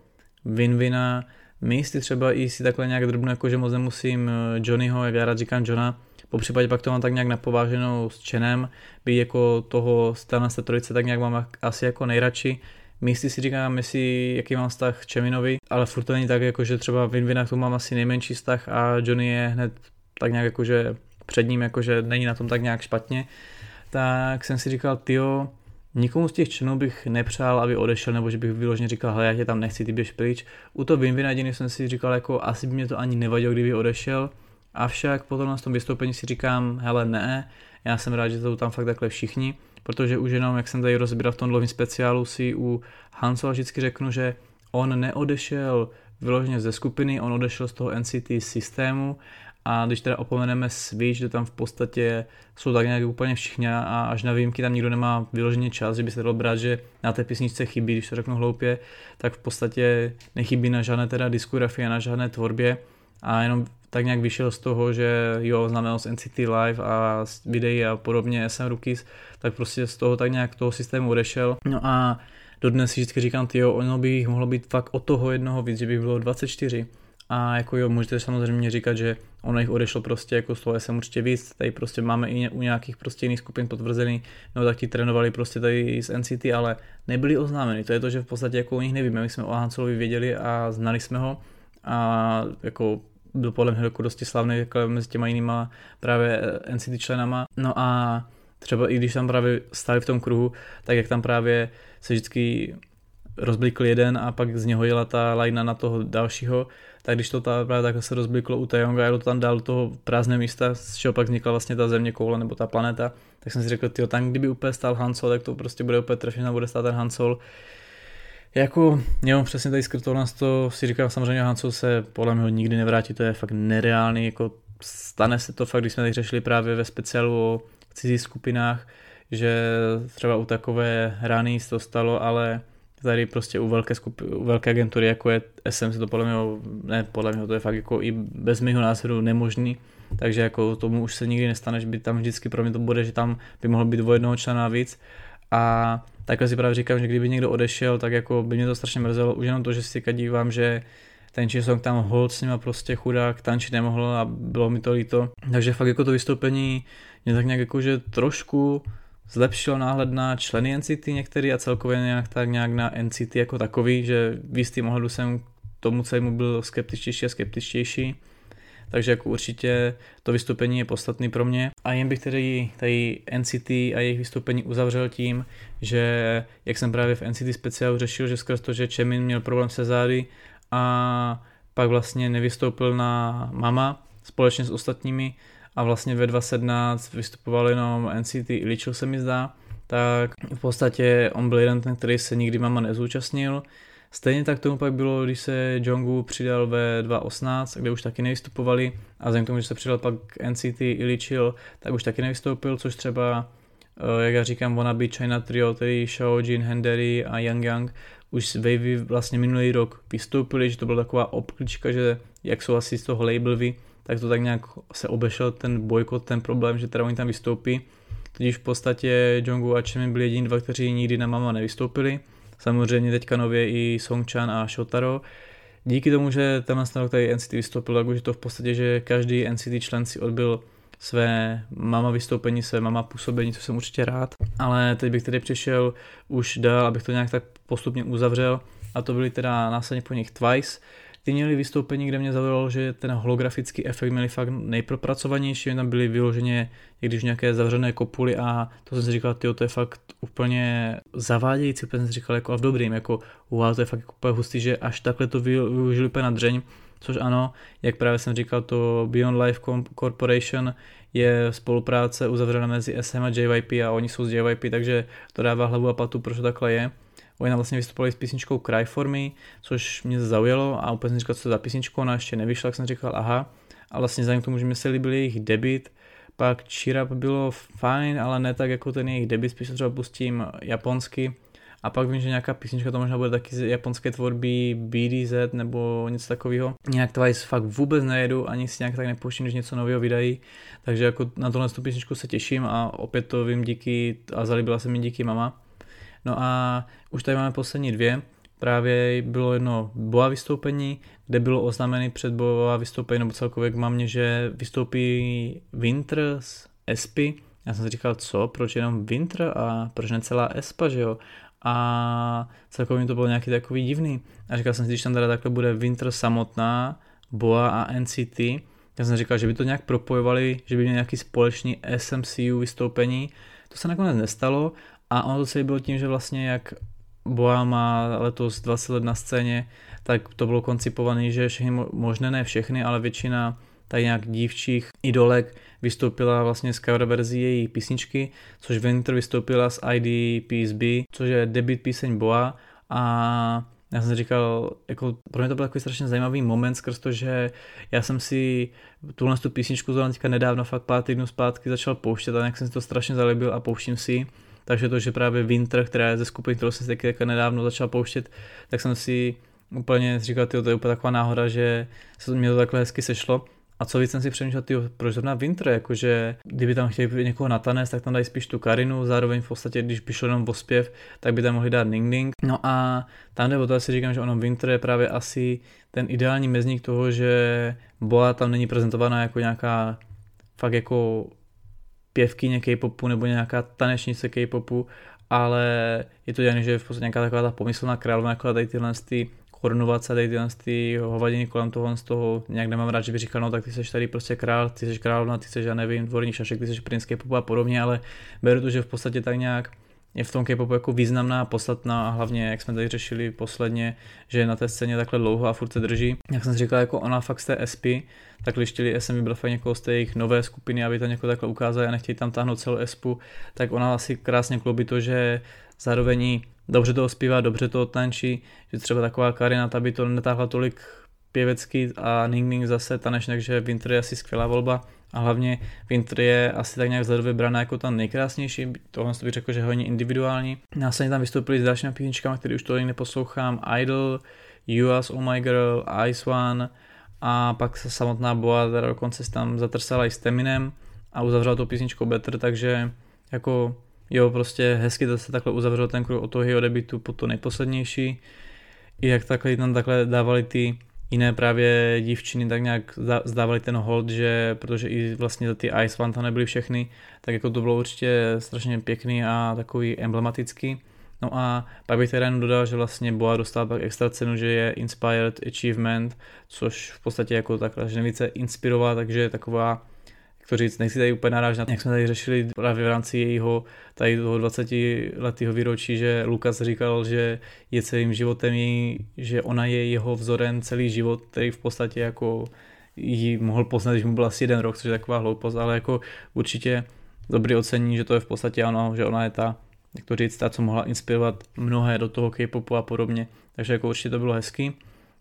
Winvina, místy třeba i si takhle nějak drobno, jako že moc nemusím eh, Johnnyho, jak já rád říkám Johna, po případě pak to mám tak nějak napováženou s Čenem, by jako toho stana z trojice tak nějak mám asi jako nejradši. Místy si říkám, jestli, jaký mám vztah k Čeminovi, ale furt to není tak, jako že třeba Winwina tu mám asi nejmenší vztah a Johnny je hned tak nějak jako, že před ním, jako že není na tom tak nějak špatně. Tak jsem si říkal, tyjo, Nikomu z těch členů bych nepřál, aby odešel, nebo že bych vyloženě říkal, hele, já tě tam nechci, ty běž pryč. U toho Win jsem si říkal, jako asi by mě to ani nevadilo, kdyby odešel. Avšak potom na tom vystoupení si říkám, hele, ne, já jsem rád, že to tam fakt takhle všichni, protože už jenom, jak jsem tady rozbíral v tom dlouhém speciálu, si u Hansova vždycky řeknu, že on neodešel vyloženě ze skupiny, on odešel z toho NCT systému a když teda opomeneme Switch, kde tam v podstatě jsou tak nějak úplně všichni a až na výjimky tam nikdo nemá vyloženě čas, že by se dalo brát, že na té písničce chybí, když to řeknu hloupě, tak v podstatě nechybí na žádné teda diskografii na žádné tvorbě. a jenom tak nějak vyšel z toho, že jo, znamenal z NCT Live a z videí a podobně SM Rookies, tak prostě z toho tak nějak toho systému odešel. No a dodnes si vždycky říkám, jo, ono by jich mohlo být fakt o toho jednoho víc, že by bylo 24. A jako jo, můžete samozřejmě říkat, že ono jich odešlo prostě jako toho jsem určitě víc, tady prostě máme i u nějakých prostě jiných skupin potvrzený, no tak ti trénovali prostě tady z NCT, ale nebyli oznámeni, to je to, že v podstatě jako o nich nevíme, my jsme o Hancelovi věděli a znali jsme ho. A jako byl podle mě jako dosti slavný jako mezi těma jinýma právě NCT členama, no a třeba i když tam právě stáli v tom kruhu, tak jak tam právě se vždycky rozblikl jeden a pak z něho jela ta lajna na toho dalšího, tak když to ta, právě takhle se rozbliklo u Taeyonga to tam dal toho prázdné místa, z čeho pak vznikla vlastně ta země koule nebo ta planeta, tak jsem si řekl, tyjo, tam kdyby úplně stál Hansol, tak to prostě bude úplně trefně, bude stát ten Hansol. Jako, jo, přesně tady skryto nás to si říkám, samozřejmě Hansol se podle mě nikdy nevrátí, to je fakt nereálný, jako stane se to fakt, když jsme tady řešili právě ve speciálu o cizích skupinách, že třeba u takové rány se to stalo, ale tady prostě u velké, skupi, u velké agentury, jako je SM, se to podle mě, ne podle mě, to je fakt jako i bez mého názoru nemožný, takže jako tomu už se nikdy nestane, že by tam vždycky pro mě to bude, že tam by mohl být o jednoho člena víc a takhle si právě říkám, že kdyby někdo odešel, tak jako by mě to strašně mrzelo, už jenom to, že si dívám, že ten Chisong tam hold s nima prostě chudák, tančit nemohl a bylo mi to líto. Takže fakt jako to vystoupení mě tak nějak jako, že trošku zlepšil náhled na členy NCT některý a celkově nějak tak nějak na NCT jako takový, že v jistým ohledu jsem tomu celému byl skeptičtější a skeptičtější. Takže jako určitě to vystoupení je podstatný pro mě. A jen bych tedy tady NCT a jejich vystoupení uzavřel tím, že jak jsem právě v NCT speciálu řešil, že skrz to, že Chemin měl problém se zády a pak vlastně nevystoupil na Mama společně s ostatními, a vlastně ve 2017 vystupoval jenom NCT Iličil se mi zdá, tak v podstatě on byl jeden ten, který se nikdy mama nezúčastnil. Stejně tak tomu pak bylo, když se Jongu přidal ve 2018, kde už taky nevystupovali a vzhledem k tomu, že se přidal pak NCT Iličil, tak už taky nevystoupil, což třeba eh, jak já říkám, wannabe China Trio, tedy Shao Jin, Hendery a Yang Yang, už z Wavy vlastně minulý rok vystoupili, že to byla taková obklička, že jak jsou asi z toho labelvy, tak to tak nějak se obešel ten bojkot, ten problém, že teda oni tam vystoupí. Tudíž v podstatě Jongu a Chemin byli jediní dva, kteří nikdy na Mama nevystoupili. Samozřejmě teďka nově i Songchan a Shotaro. Díky tomu, že tenhle rok tady NCT vystoupil, tak už je to v podstatě, že každý NCT člen si odbil své mama vystoupení, své mama působení, co jsem určitě rád. Ale teď bych tedy přišel už dál, abych to nějak tak postupně uzavřel. A to byly teda následně po nich Twice, ty měli vystoupení, kde mě zaujalo, že ten holografický efekt měli fakt nejpropracovanější, tam byly vyloženě, když nějaké zavřené kopuly a to jsem si říkal, tyjo, to je fakt úplně zavádějící, úplně jsem si říkal, jako a v dobrým, jako wow, to je fakt úplně hustý, že až takhle to využili úplně na dřeň, což ano, jak právě jsem říkal, to Beyond Life Corporation je spolupráce uzavřena mezi SM a JYP a oni jsou z JYP, takže to dává hlavu a patu, proč to takhle je. Oni vlastně vystupovali s písničkou Cry For Me, což mě zaujalo a úplně jsem říkal, co to za písničku, ona ještě nevyšla, tak jsem říkal aha. A vlastně vzhledem k tomu, že mi se líbil jejich debit, pak Cheer Up bylo fajn, ale ne tak jako ten jejich debit, spíš třeba pustím japonsky. A pak vím, že nějaká písnička to možná bude taky z japonské tvorby BDZ nebo něco takového. Nějak Twice fakt vůbec nejedu, ani si nějak tak nepouštím, když něco nového vydají. Takže jako na tohle tu písničku se těším a opět to vím díky, a zalíbila se mi díky mama. No a už tady máme poslední dvě. Právě bylo jedno boa vystoupení, kde bylo oznámený před boa vystoupení, nebo celkově k mamě, že vystoupí Winter z Espy. Já jsem si říkal, co, proč jenom Winter a proč ne celá Espa, že jo? A celkově to bylo nějaký takový divný. A říkal jsem si, když tam teda takhle bude Winter samotná, Boa a NCT, já jsem říkal, že by to nějak propojovali, že by měli nějaký společný SMCU vystoupení. To se nakonec nestalo a ono to celé bylo tím, že vlastně jak Boa má letos 20 let na scéně, tak to bylo koncipované, že všechny možné, ne všechny, ale většina tady nějak dívčích idolek vystoupila vlastně z cover verzí její písničky, což Winter vystoupila z ID PSB, což je debut píseň Boa a já jsem říkal, jako pro mě to byl takový strašně zajímavý moment skrz to, že já jsem si tuhle tu písničku zrovna teďka nedávno, fakt pár týdnů zpátky začal pouštět a jak jsem si to strašně zalíbil a pouštím si takže to, že právě Winter, která je ze skupiny, kterou jsem si taky nedávno začal pouštět, tak jsem si úplně říkal, to je úplně taková náhoda, že se mě to takhle hezky sešlo. A co víc jsem si přemýšlel, tyjo, proč zrovna Winter, jakože kdyby tam chtěli někoho na tanec, tak tam dají spíš tu Karinu, zároveň v podstatě, když by šlo jenom o zpěv, tak by tam mohli dát Ning Ning. No a tam nebo to asi říkám, že ono Winter je právě asi ten ideální mezník toho, že Boa tam není prezentovaná jako nějaká fakt jako pěvkyně K-popu nebo nějaká tanečnice K-popu, ale je to dělané, že je v podstatě nějaká taková ta pomyslná královna, jako tady tyhle ty korunovace, tady tyhle ty hovadiny kolem toho, z toho nějak nemám rád, že by říkal, no tak ty jsi tady prostě král, ty jsi královna, ty jsi, já nevím, dvorní šašek, ty jsi princ K-popu a podobně, ale beru to, že v podstatě tak nějak je v tom K-popu jako významná podstatná a hlavně, jak jsme tady řešili posledně, že je na té scéně takhle dlouho a furt se drží. Jak jsem říkal, jako ona fakt z té SP, tak chtěli SM vybrat fakt někoho z té jejich nové skupiny, aby to někoho takhle ukázali a nechtěli tam táhnout celou ESPu, tak ona asi krásně kloubí to, že zároveň dobře to zpívá, dobře to tančí, že třeba taková Karina, ta by to netáhla tolik pěvecký a Ning Ning zase tanečně, takže Winter je asi skvělá volba. A hlavně Winter je asi tak nějak vzhledu vybraná jako ta nejkrásnější, tohle bych řekl, že hodně individuální. Následně tam vystoupili s dalšími písničkami, které už tolik neposlouchám, Idol, You As Oh My Girl, Ice One a pak se samotná Boa teda dokonce tam zatrsala i s Teminem a uzavřela to písničkou Better, takže jako jo, prostě hezky to se takhle uzavřel ten kruh od toho jeho debitu po to nejposlednější. I jak takhle tam takhle dávali ty jiné právě dívčiny tak nějak zdávali ten hold, že protože i vlastně ty Ice One tam nebyly všechny, tak jako to bylo určitě strašně pěkný a takový emblematický. No a pak bych teda jenom dodal, že vlastně Boa dostal pak extra cenu, že je Inspired Achievement, což v podstatě jako takhle, že nejvíce inspirovala, takže je taková to říct, nechci tady úplně narážet, jak jsme tady řešili právě v rámci jejího tady toho 20 letého výročí, že Lukas říkal, že je celým životem její, že ona je jeho vzorem celý život, který v podstatě jako ji mohl poznat, když mu byl asi jeden rok, což je taková hloupost, ale jako určitě dobrý ocení, že to je v podstatě ono, že ona je ta, jak to říct, ta, co mohla inspirovat mnohé do toho K-popu a podobně, takže jako určitě to bylo hezký.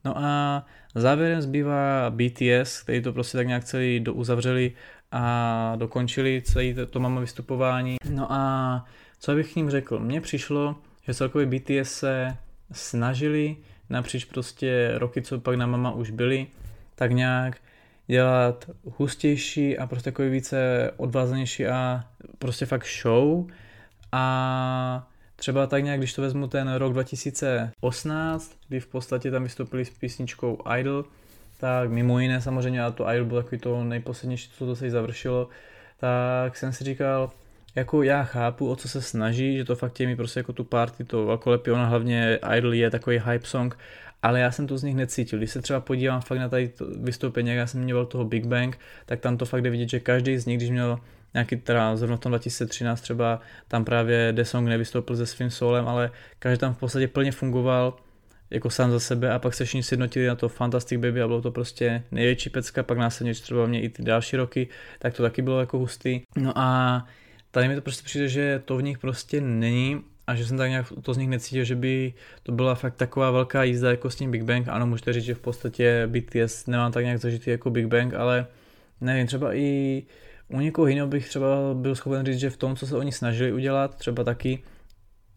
No a závěrem zbývá BTS, který to prostě tak nějak celý douzavřeli a dokončili celé to, to máme vystupování. No a co bych k ním řekl? Mně přišlo, že celkově BTS se snažili napříč prostě roky, co pak na Mama už byli, tak nějak dělat hustější a prostě takový více odvázanější a prostě fakt show a třeba tak nějak, když to vezmu ten rok 2018, kdy v podstatě tam vystoupili s písničkou Idol, tak mimo jiné samozřejmě, a to Idol bylo takový to nejposlednější, co to se završilo, tak jsem si říkal, jako já chápu, o co se snaží, že to fakt je mi prostě jako tu party, to velkolepý, ona hlavně Idol je takový hype song, ale já jsem to z nich necítil. Když se třeba podívám fakt na tady to vystoupení, jak já jsem měl toho Big Bang, tak tam to fakt jde vidět, že každý z nich, když měl nějaký, teda zrovna v tom 2013 třeba tam právě The Song nevystoupil se svým solem, ale každý tam v podstatě plně fungoval, jako sám za sebe a pak se všichni sjednotili na to Fantastic Baby a bylo to prostě největší pecka, pak následně třeba mě i ty další roky, tak to taky bylo jako hustý. No a tady mi to prostě přijde, že to v nich prostě není a že jsem tak nějak to z nich necítil, že by to byla fakt taková velká jízda jako s tím Big Bang. Ano, můžete říct, že v podstatě BTS nemám tak nějak zažitý jako Big Bang, ale nevím, třeba i u někoho jiného bych třeba byl schopen říct, že v tom, co se oni snažili udělat, třeba taky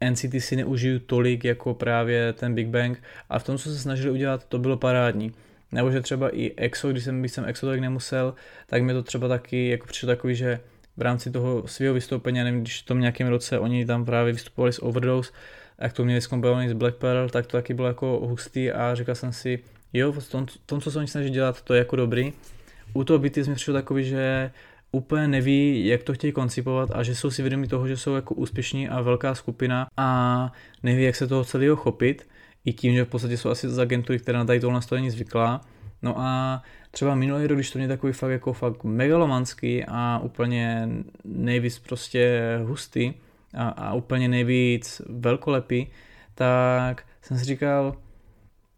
NCT si neužiju tolik jako právě ten Big Bang a v tom, co se snažili udělat, to bylo parádní. Nebo že třeba i EXO, když jsem, když jsem EXO tak nemusel, tak mi to třeba taky jako přišlo takový, že v rámci toho svého vystoupení, nevím, když v tom nějakém roce oni tam právě vystupovali s Overdose, jak to měli zkombinovaný s Black Pearl, tak to taky bylo jako hustý a říkal jsem si, jo, v tom, tom co se oni snaží dělat, to je jako dobrý. U toho BTS mi přišlo takový, že úplně neví, jak to chtějí koncipovat a že jsou si vědomi toho, že jsou jako úspěšní a velká skupina a neví, jak se toho celého chopit, i tím, že v podstatě jsou asi z agentury, která na tady tohle není zvyklá. No a třeba minulý rok, když to mě takový fakt jako fakt megalomanský a úplně nejvíc prostě hustý a, a úplně nejvíc velkolepý, tak jsem si říkal,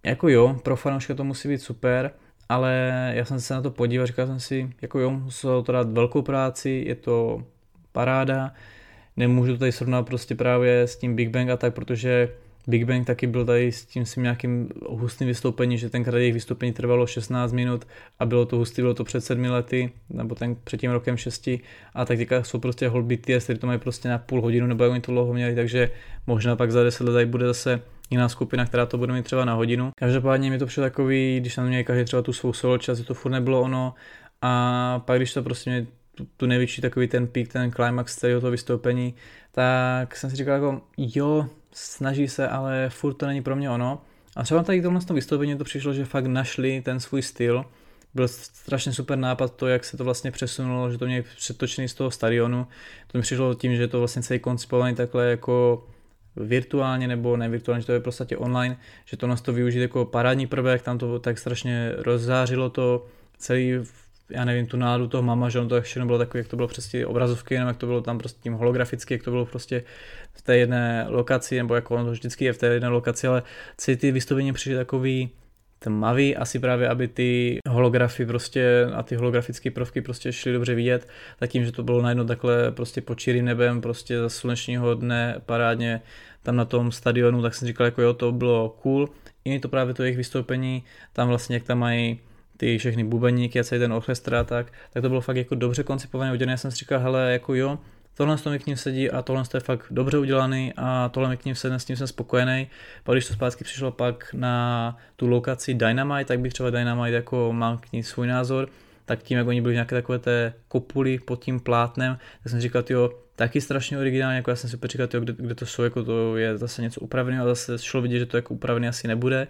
jako jo, pro fanouška to musí být super, ale já jsem se na to podíval, říkal jsem si, jako jo, musel to dát velkou práci, je to paráda, nemůžu to tady srovnat prostě právě s tím Big Bang a tak, protože Big Bang taky byl tady s tím svým nějakým hustým vystoupením, že tenkrát jejich vystoupení trvalo 16 minut a bylo to hustý, bylo to před sedmi lety, nebo ten před tím rokem 6 a tak teďka jsou prostě hold BTS, to mají prostě na půl hodinu, nebo jak oni to dlouho měli, takže možná pak za 10 let tady bude zase jiná skupina, která to bude mít třeba na hodinu. Každopádně mi to přišlo takový, když tam měli každý třeba tu svou solo čas, to furt nebylo ono a pak když to prostě mě tu, největší takový ten pík, ten climax celého toho vystoupení, tak jsem si říkal jako jo, snaží se, ale furt to není pro mě ono. A třeba tady k tomu vystoupení to přišlo, že fakt našli ten svůj styl, byl strašně super nápad to, jak se to vlastně přesunulo, že to měli přetočený z toho stadionu. To mi přišlo tím, že to vlastně celý koncipovaný takhle jako virtuálně nebo ne virtuálně, že to je prostě online, že to nás to využít jako parádní prvek, tam to tak strašně rozzářilo to celý já nevím, tu nádu toho mama, že on to všechno bylo takové, jak to bylo přesně obrazovky, jenom jak to bylo tam prostě tím holograficky, jak to bylo prostě v té jedné lokaci, nebo jako ono to vždycky je v té jedné lokaci, ale celý ty vystoupení přišly takový tmavý, asi právě, aby ty holografy prostě a ty holografické prvky prostě šly dobře vidět, tak tím, že to bylo najednou takhle prostě pod čirým nebem, prostě za slunečního dne parádně tam na tom stadionu, tak jsem říkal, jako jo, to bylo cool. I to právě to jejich vystoupení, tam vlastně, jak tam mají ty všechny bubeníky a celý ten orchestr a tak, tak to bylo fakt jako dobře koncipované, udělané. Já jsem si říkal, hele, jako jo, tohle to mi k ním sedí a tohle je fakt dobře udělaný a tohle mi k ním sedne, s tím jsem spokojený. Pak když to zpátky přišlo pak na tu lokaci Dynamite, tak bych třeba Dynamite jako mám k ní svůj názor, tak tím, jak oni byli nějaké takové té kopuly pod tím plátnem, tak jsem říkal, jo, taky strašně originální, jako já jsem si úplně říkal, tyjo, kde, kde, to jsou, jako to je zase něco upraveného, a zase šlo vidět, že to jako upravené asi nebude.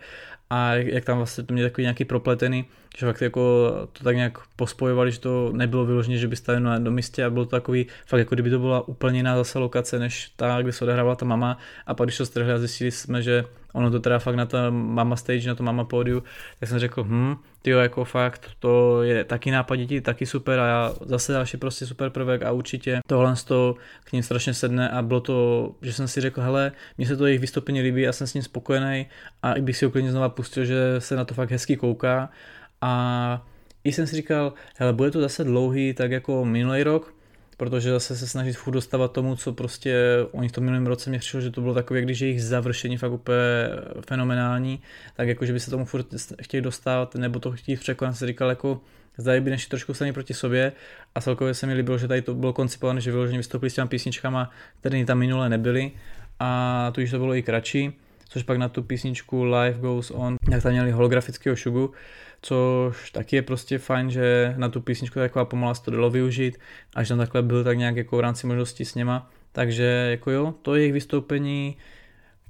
A jak, jak tam vlastně to mě takový nějaký propletený, že fakt jako to tak nějak pospojovali, že to nebylo vyloženě, že by stali na do místě a bylo to takový, fakt jako kdyby to byla úplně jiná zase lokace, než ta, kde se odehrávala ta mama. A pak když to strhli a zjistili jsme, že ono to teda fakt na ta mama stage, na to mama pódiu, tak jsem řekl, hm, ty jako fakt, to je taky nápad dětí, taky super a já zase další prostě super prvek a určitě tohle z toho k ním strašně sedne a bylo to, že jsem si řekl, hele, mně se to jejich vystoupení líbí a jsem s ním spokojený a i bych si ho klidně znova pustil, že se na to fakt hezky kouká a i jsem si říkal, hele, bude to zase dlouhý, tak jako minulý rok, protože zase se snaží furt dostávat tomu, co prostě oni v tom minulém roce mě přišlo, že to bylo takové, když je jejich završení fakt úplně fenomenální, tak jako, že by se tomu furt chtěli dostat, nebo to chtějí překonat, se říkal jako, zdají by než trošku straně proti sobě. A celkově se mi líbilo, že tady to bylo koncipované, že vyloženě vystoupili s těmi písničkama, které tam minule nebyly. A tu to bylo i kratší, což pak na tu písničku Life Goes On, jak tam měli holografického šugu, což taky je prostě fajn, že na tu písničku taková pomalá to dalo využít a že tam takhle byl tak nějak jako v rámci možností s něma. Takže jako jo, to je jejich vystoupení.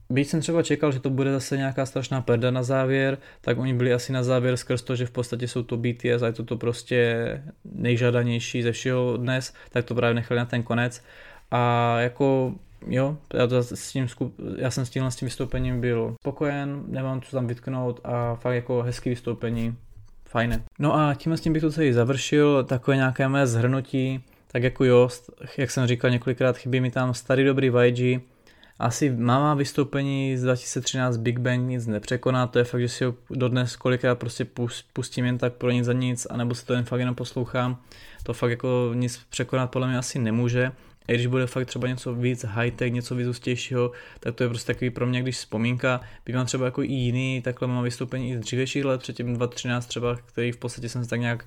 Byť jsem třeba čekal, že to bude zase nějaká strašná perda na závěr, tak oni byli asi na závěr skrz to, že v podstatě jsou to BTS a je to, to prostě nejžádanější ze všeho dnes, tak to právě nechali na ten konec. A jako jo, já, to s tím, já jsem s tímhle s tím vystoupením byl spokojen, nemám co tam vytknout a fakt jako hezký vystoupení, fajné. No a tím s tím bych to celý završil, takové nějaké mé zhrnutí, tak jako jo, jak jsem říkal několikrát, chybí mi tam starý dobrý YG, asi máma vystoupení z 2013 Big Bang nic nepřekoná, to je fakt, že si ho dodnes kolikrát prostě pustím jen tak pro nic za nic, anebo si to jen fakt jenom poslouchám, to fakt jako nic překonat podle mě asi nemůže. A když bude fakt třeba něco víc high-tech, něco víc hustějšího, tak to je prostě takový pro mě, když vzpomínka. Bych mám třeba jako i jiný, takhle mám vystoupení i z dřívějších let, předtím 2013 třeba, který v podstatě jsem se tak nějak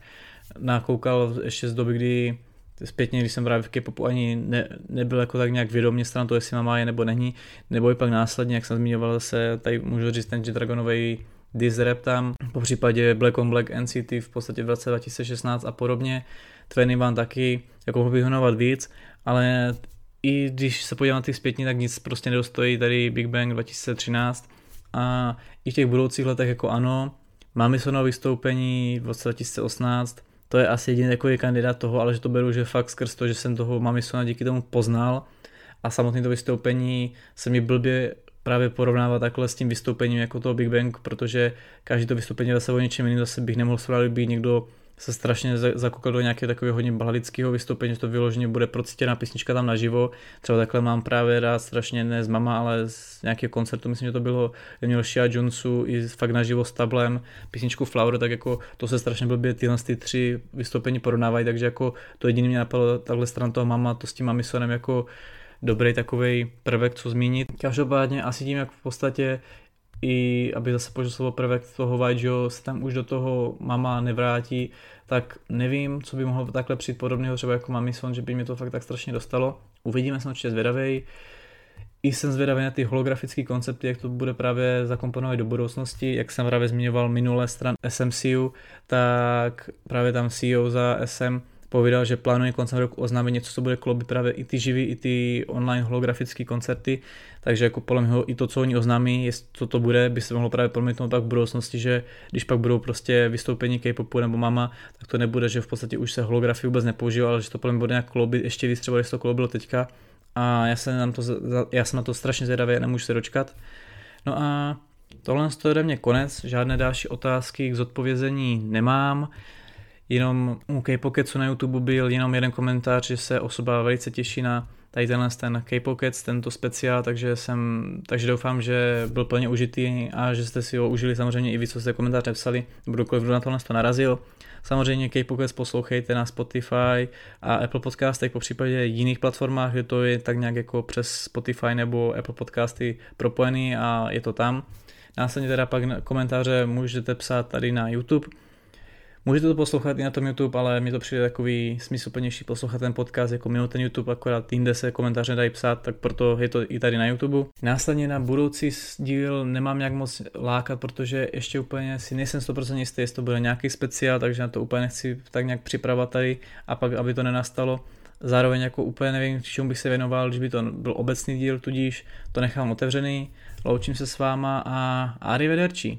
nakoukal ještě z doby, kdy zpětně, když jsem právě v K-popu ani ne, nebyl jako tak nějak vědomě stran to, jestli má je nebo není, nebo i pak následně, jak jsem zmiňoval se, tady můžu říct ten Dragonový Disrap tam, po případě Black on Black NCT v podstatě v roce 2016 a podobně, Twenty One taky, jako ho vyhonovat víc, ale i když se podívám na ty zpětní, tak nic prostě nedostojí tady Big Bang 2013 a i v těch budoucích letech jako ano, máme nové vystoupení v roce 2018, to je asi jediný takový kandidát toho, ale že to beru, že fakt skrz to, že jsem toho Mamisona díky tomu poznal. A samotné to vystoupení se mi blbě právě porovnávat takhle s tím vystoupením jako toho Big Bang, protože každý to vystoupení zase o něčem jiným, zase bych nemohl srovnat, být někdo se strašně zakoukal do nějakého takového hodně baladického vystoupení, že to vyloženě bude procítěná písnička tam naživo. Třeba takhle mám právě rád strašně ne z mama, ale z nějakého koncertu, myslím, že to bylo, měl Shia Jonesu i fakt naživo s tablem, písničku Flower, tak jako to se strašně blbě tyhle ty tři vystoupení porovnávají, takže jako to jediný mě napadlo takhle stran toho mama, to s tím Mamisonem jako dobrý takový prvek, co zmínit. Každopádně asi tím, jak v podstatě i aby zase slovo prvek toho Vajjo se tam už do toho mama nevrátí, tak nevím, co by mohlo takhle přijít podobného třeba jako Mami Son, že by mě to fakt tak strašně dostalo. Uvidíme, jsem určitě zvědavej. i jsem zvědavý na ty holografické koncepty, jak to bude právě zakomponovat do budoucnosti. Jak jsem právě zmiňoval minulé stran SMCU, tak právě tam CEO za SM povídal, že plánuje koncem roku oznámit něco, co bude klobit právě i ty živý, i ty online holografické koncerty, takže jako podle mě i to, co oni oznámí, jest, co to bude, by se mohlo právě promítnout tak v budoucnosti, že když pak budou prostě vystoupení K-popu nebo mama, tak to nebude, že v podstatě už se holografii vůbec nepoužívá, ale že to podle mě bude nějak klobit ještě víc třeba, když to klobilo teďka. A já jsem, na to, já jsem na to strašně zvědavý, nemůžu se dočkat. No a tohle je ode mě konec, žádné další otázky k zodpovězení nemám jenom u K-Pocketsu na YouTube byl jenom jeden komentář, že se osoba velice těší na tady tenhle ten K-Pockets, tento speciál, takže jsem, takže doufám, že byl plně užitý a že jste si ho užili samozřejmě i vy, co jste komentáře psali, kdokoliv kdo na tohle to narazil. Samozřejmě K-Pockets poslouchejte na Spotify a Apple Podcastech, po případě jiných platformách, že to je tak nějak jako přes Spotify nebo Apple Podcasty propojený a je to tam. Následně teda pak komentáře můžete psát tady na YouTube, Můžete to poslouchat i na tom YouTube, ale mi to přijde takový smysluplnější poslouchat ten podcast jako mimo ten YouTube, akorát jinde se komentáře dají psát, tak proto je to i tady na YouTube. Následně na budoucí díl nemám nějak moc lákat, protože ještě úplně si nejsem 100% jistý, jestli to bude nějaký speciál, takže na to úplně nechci tak nějak připravovat tady a pak, aby to nenastalo. Zároveň jako úplně nevím, čemu bych se věnoval, když by to byl obecný díl, tudíž to nechám otevřený. Loučím se s váma a arrivederci.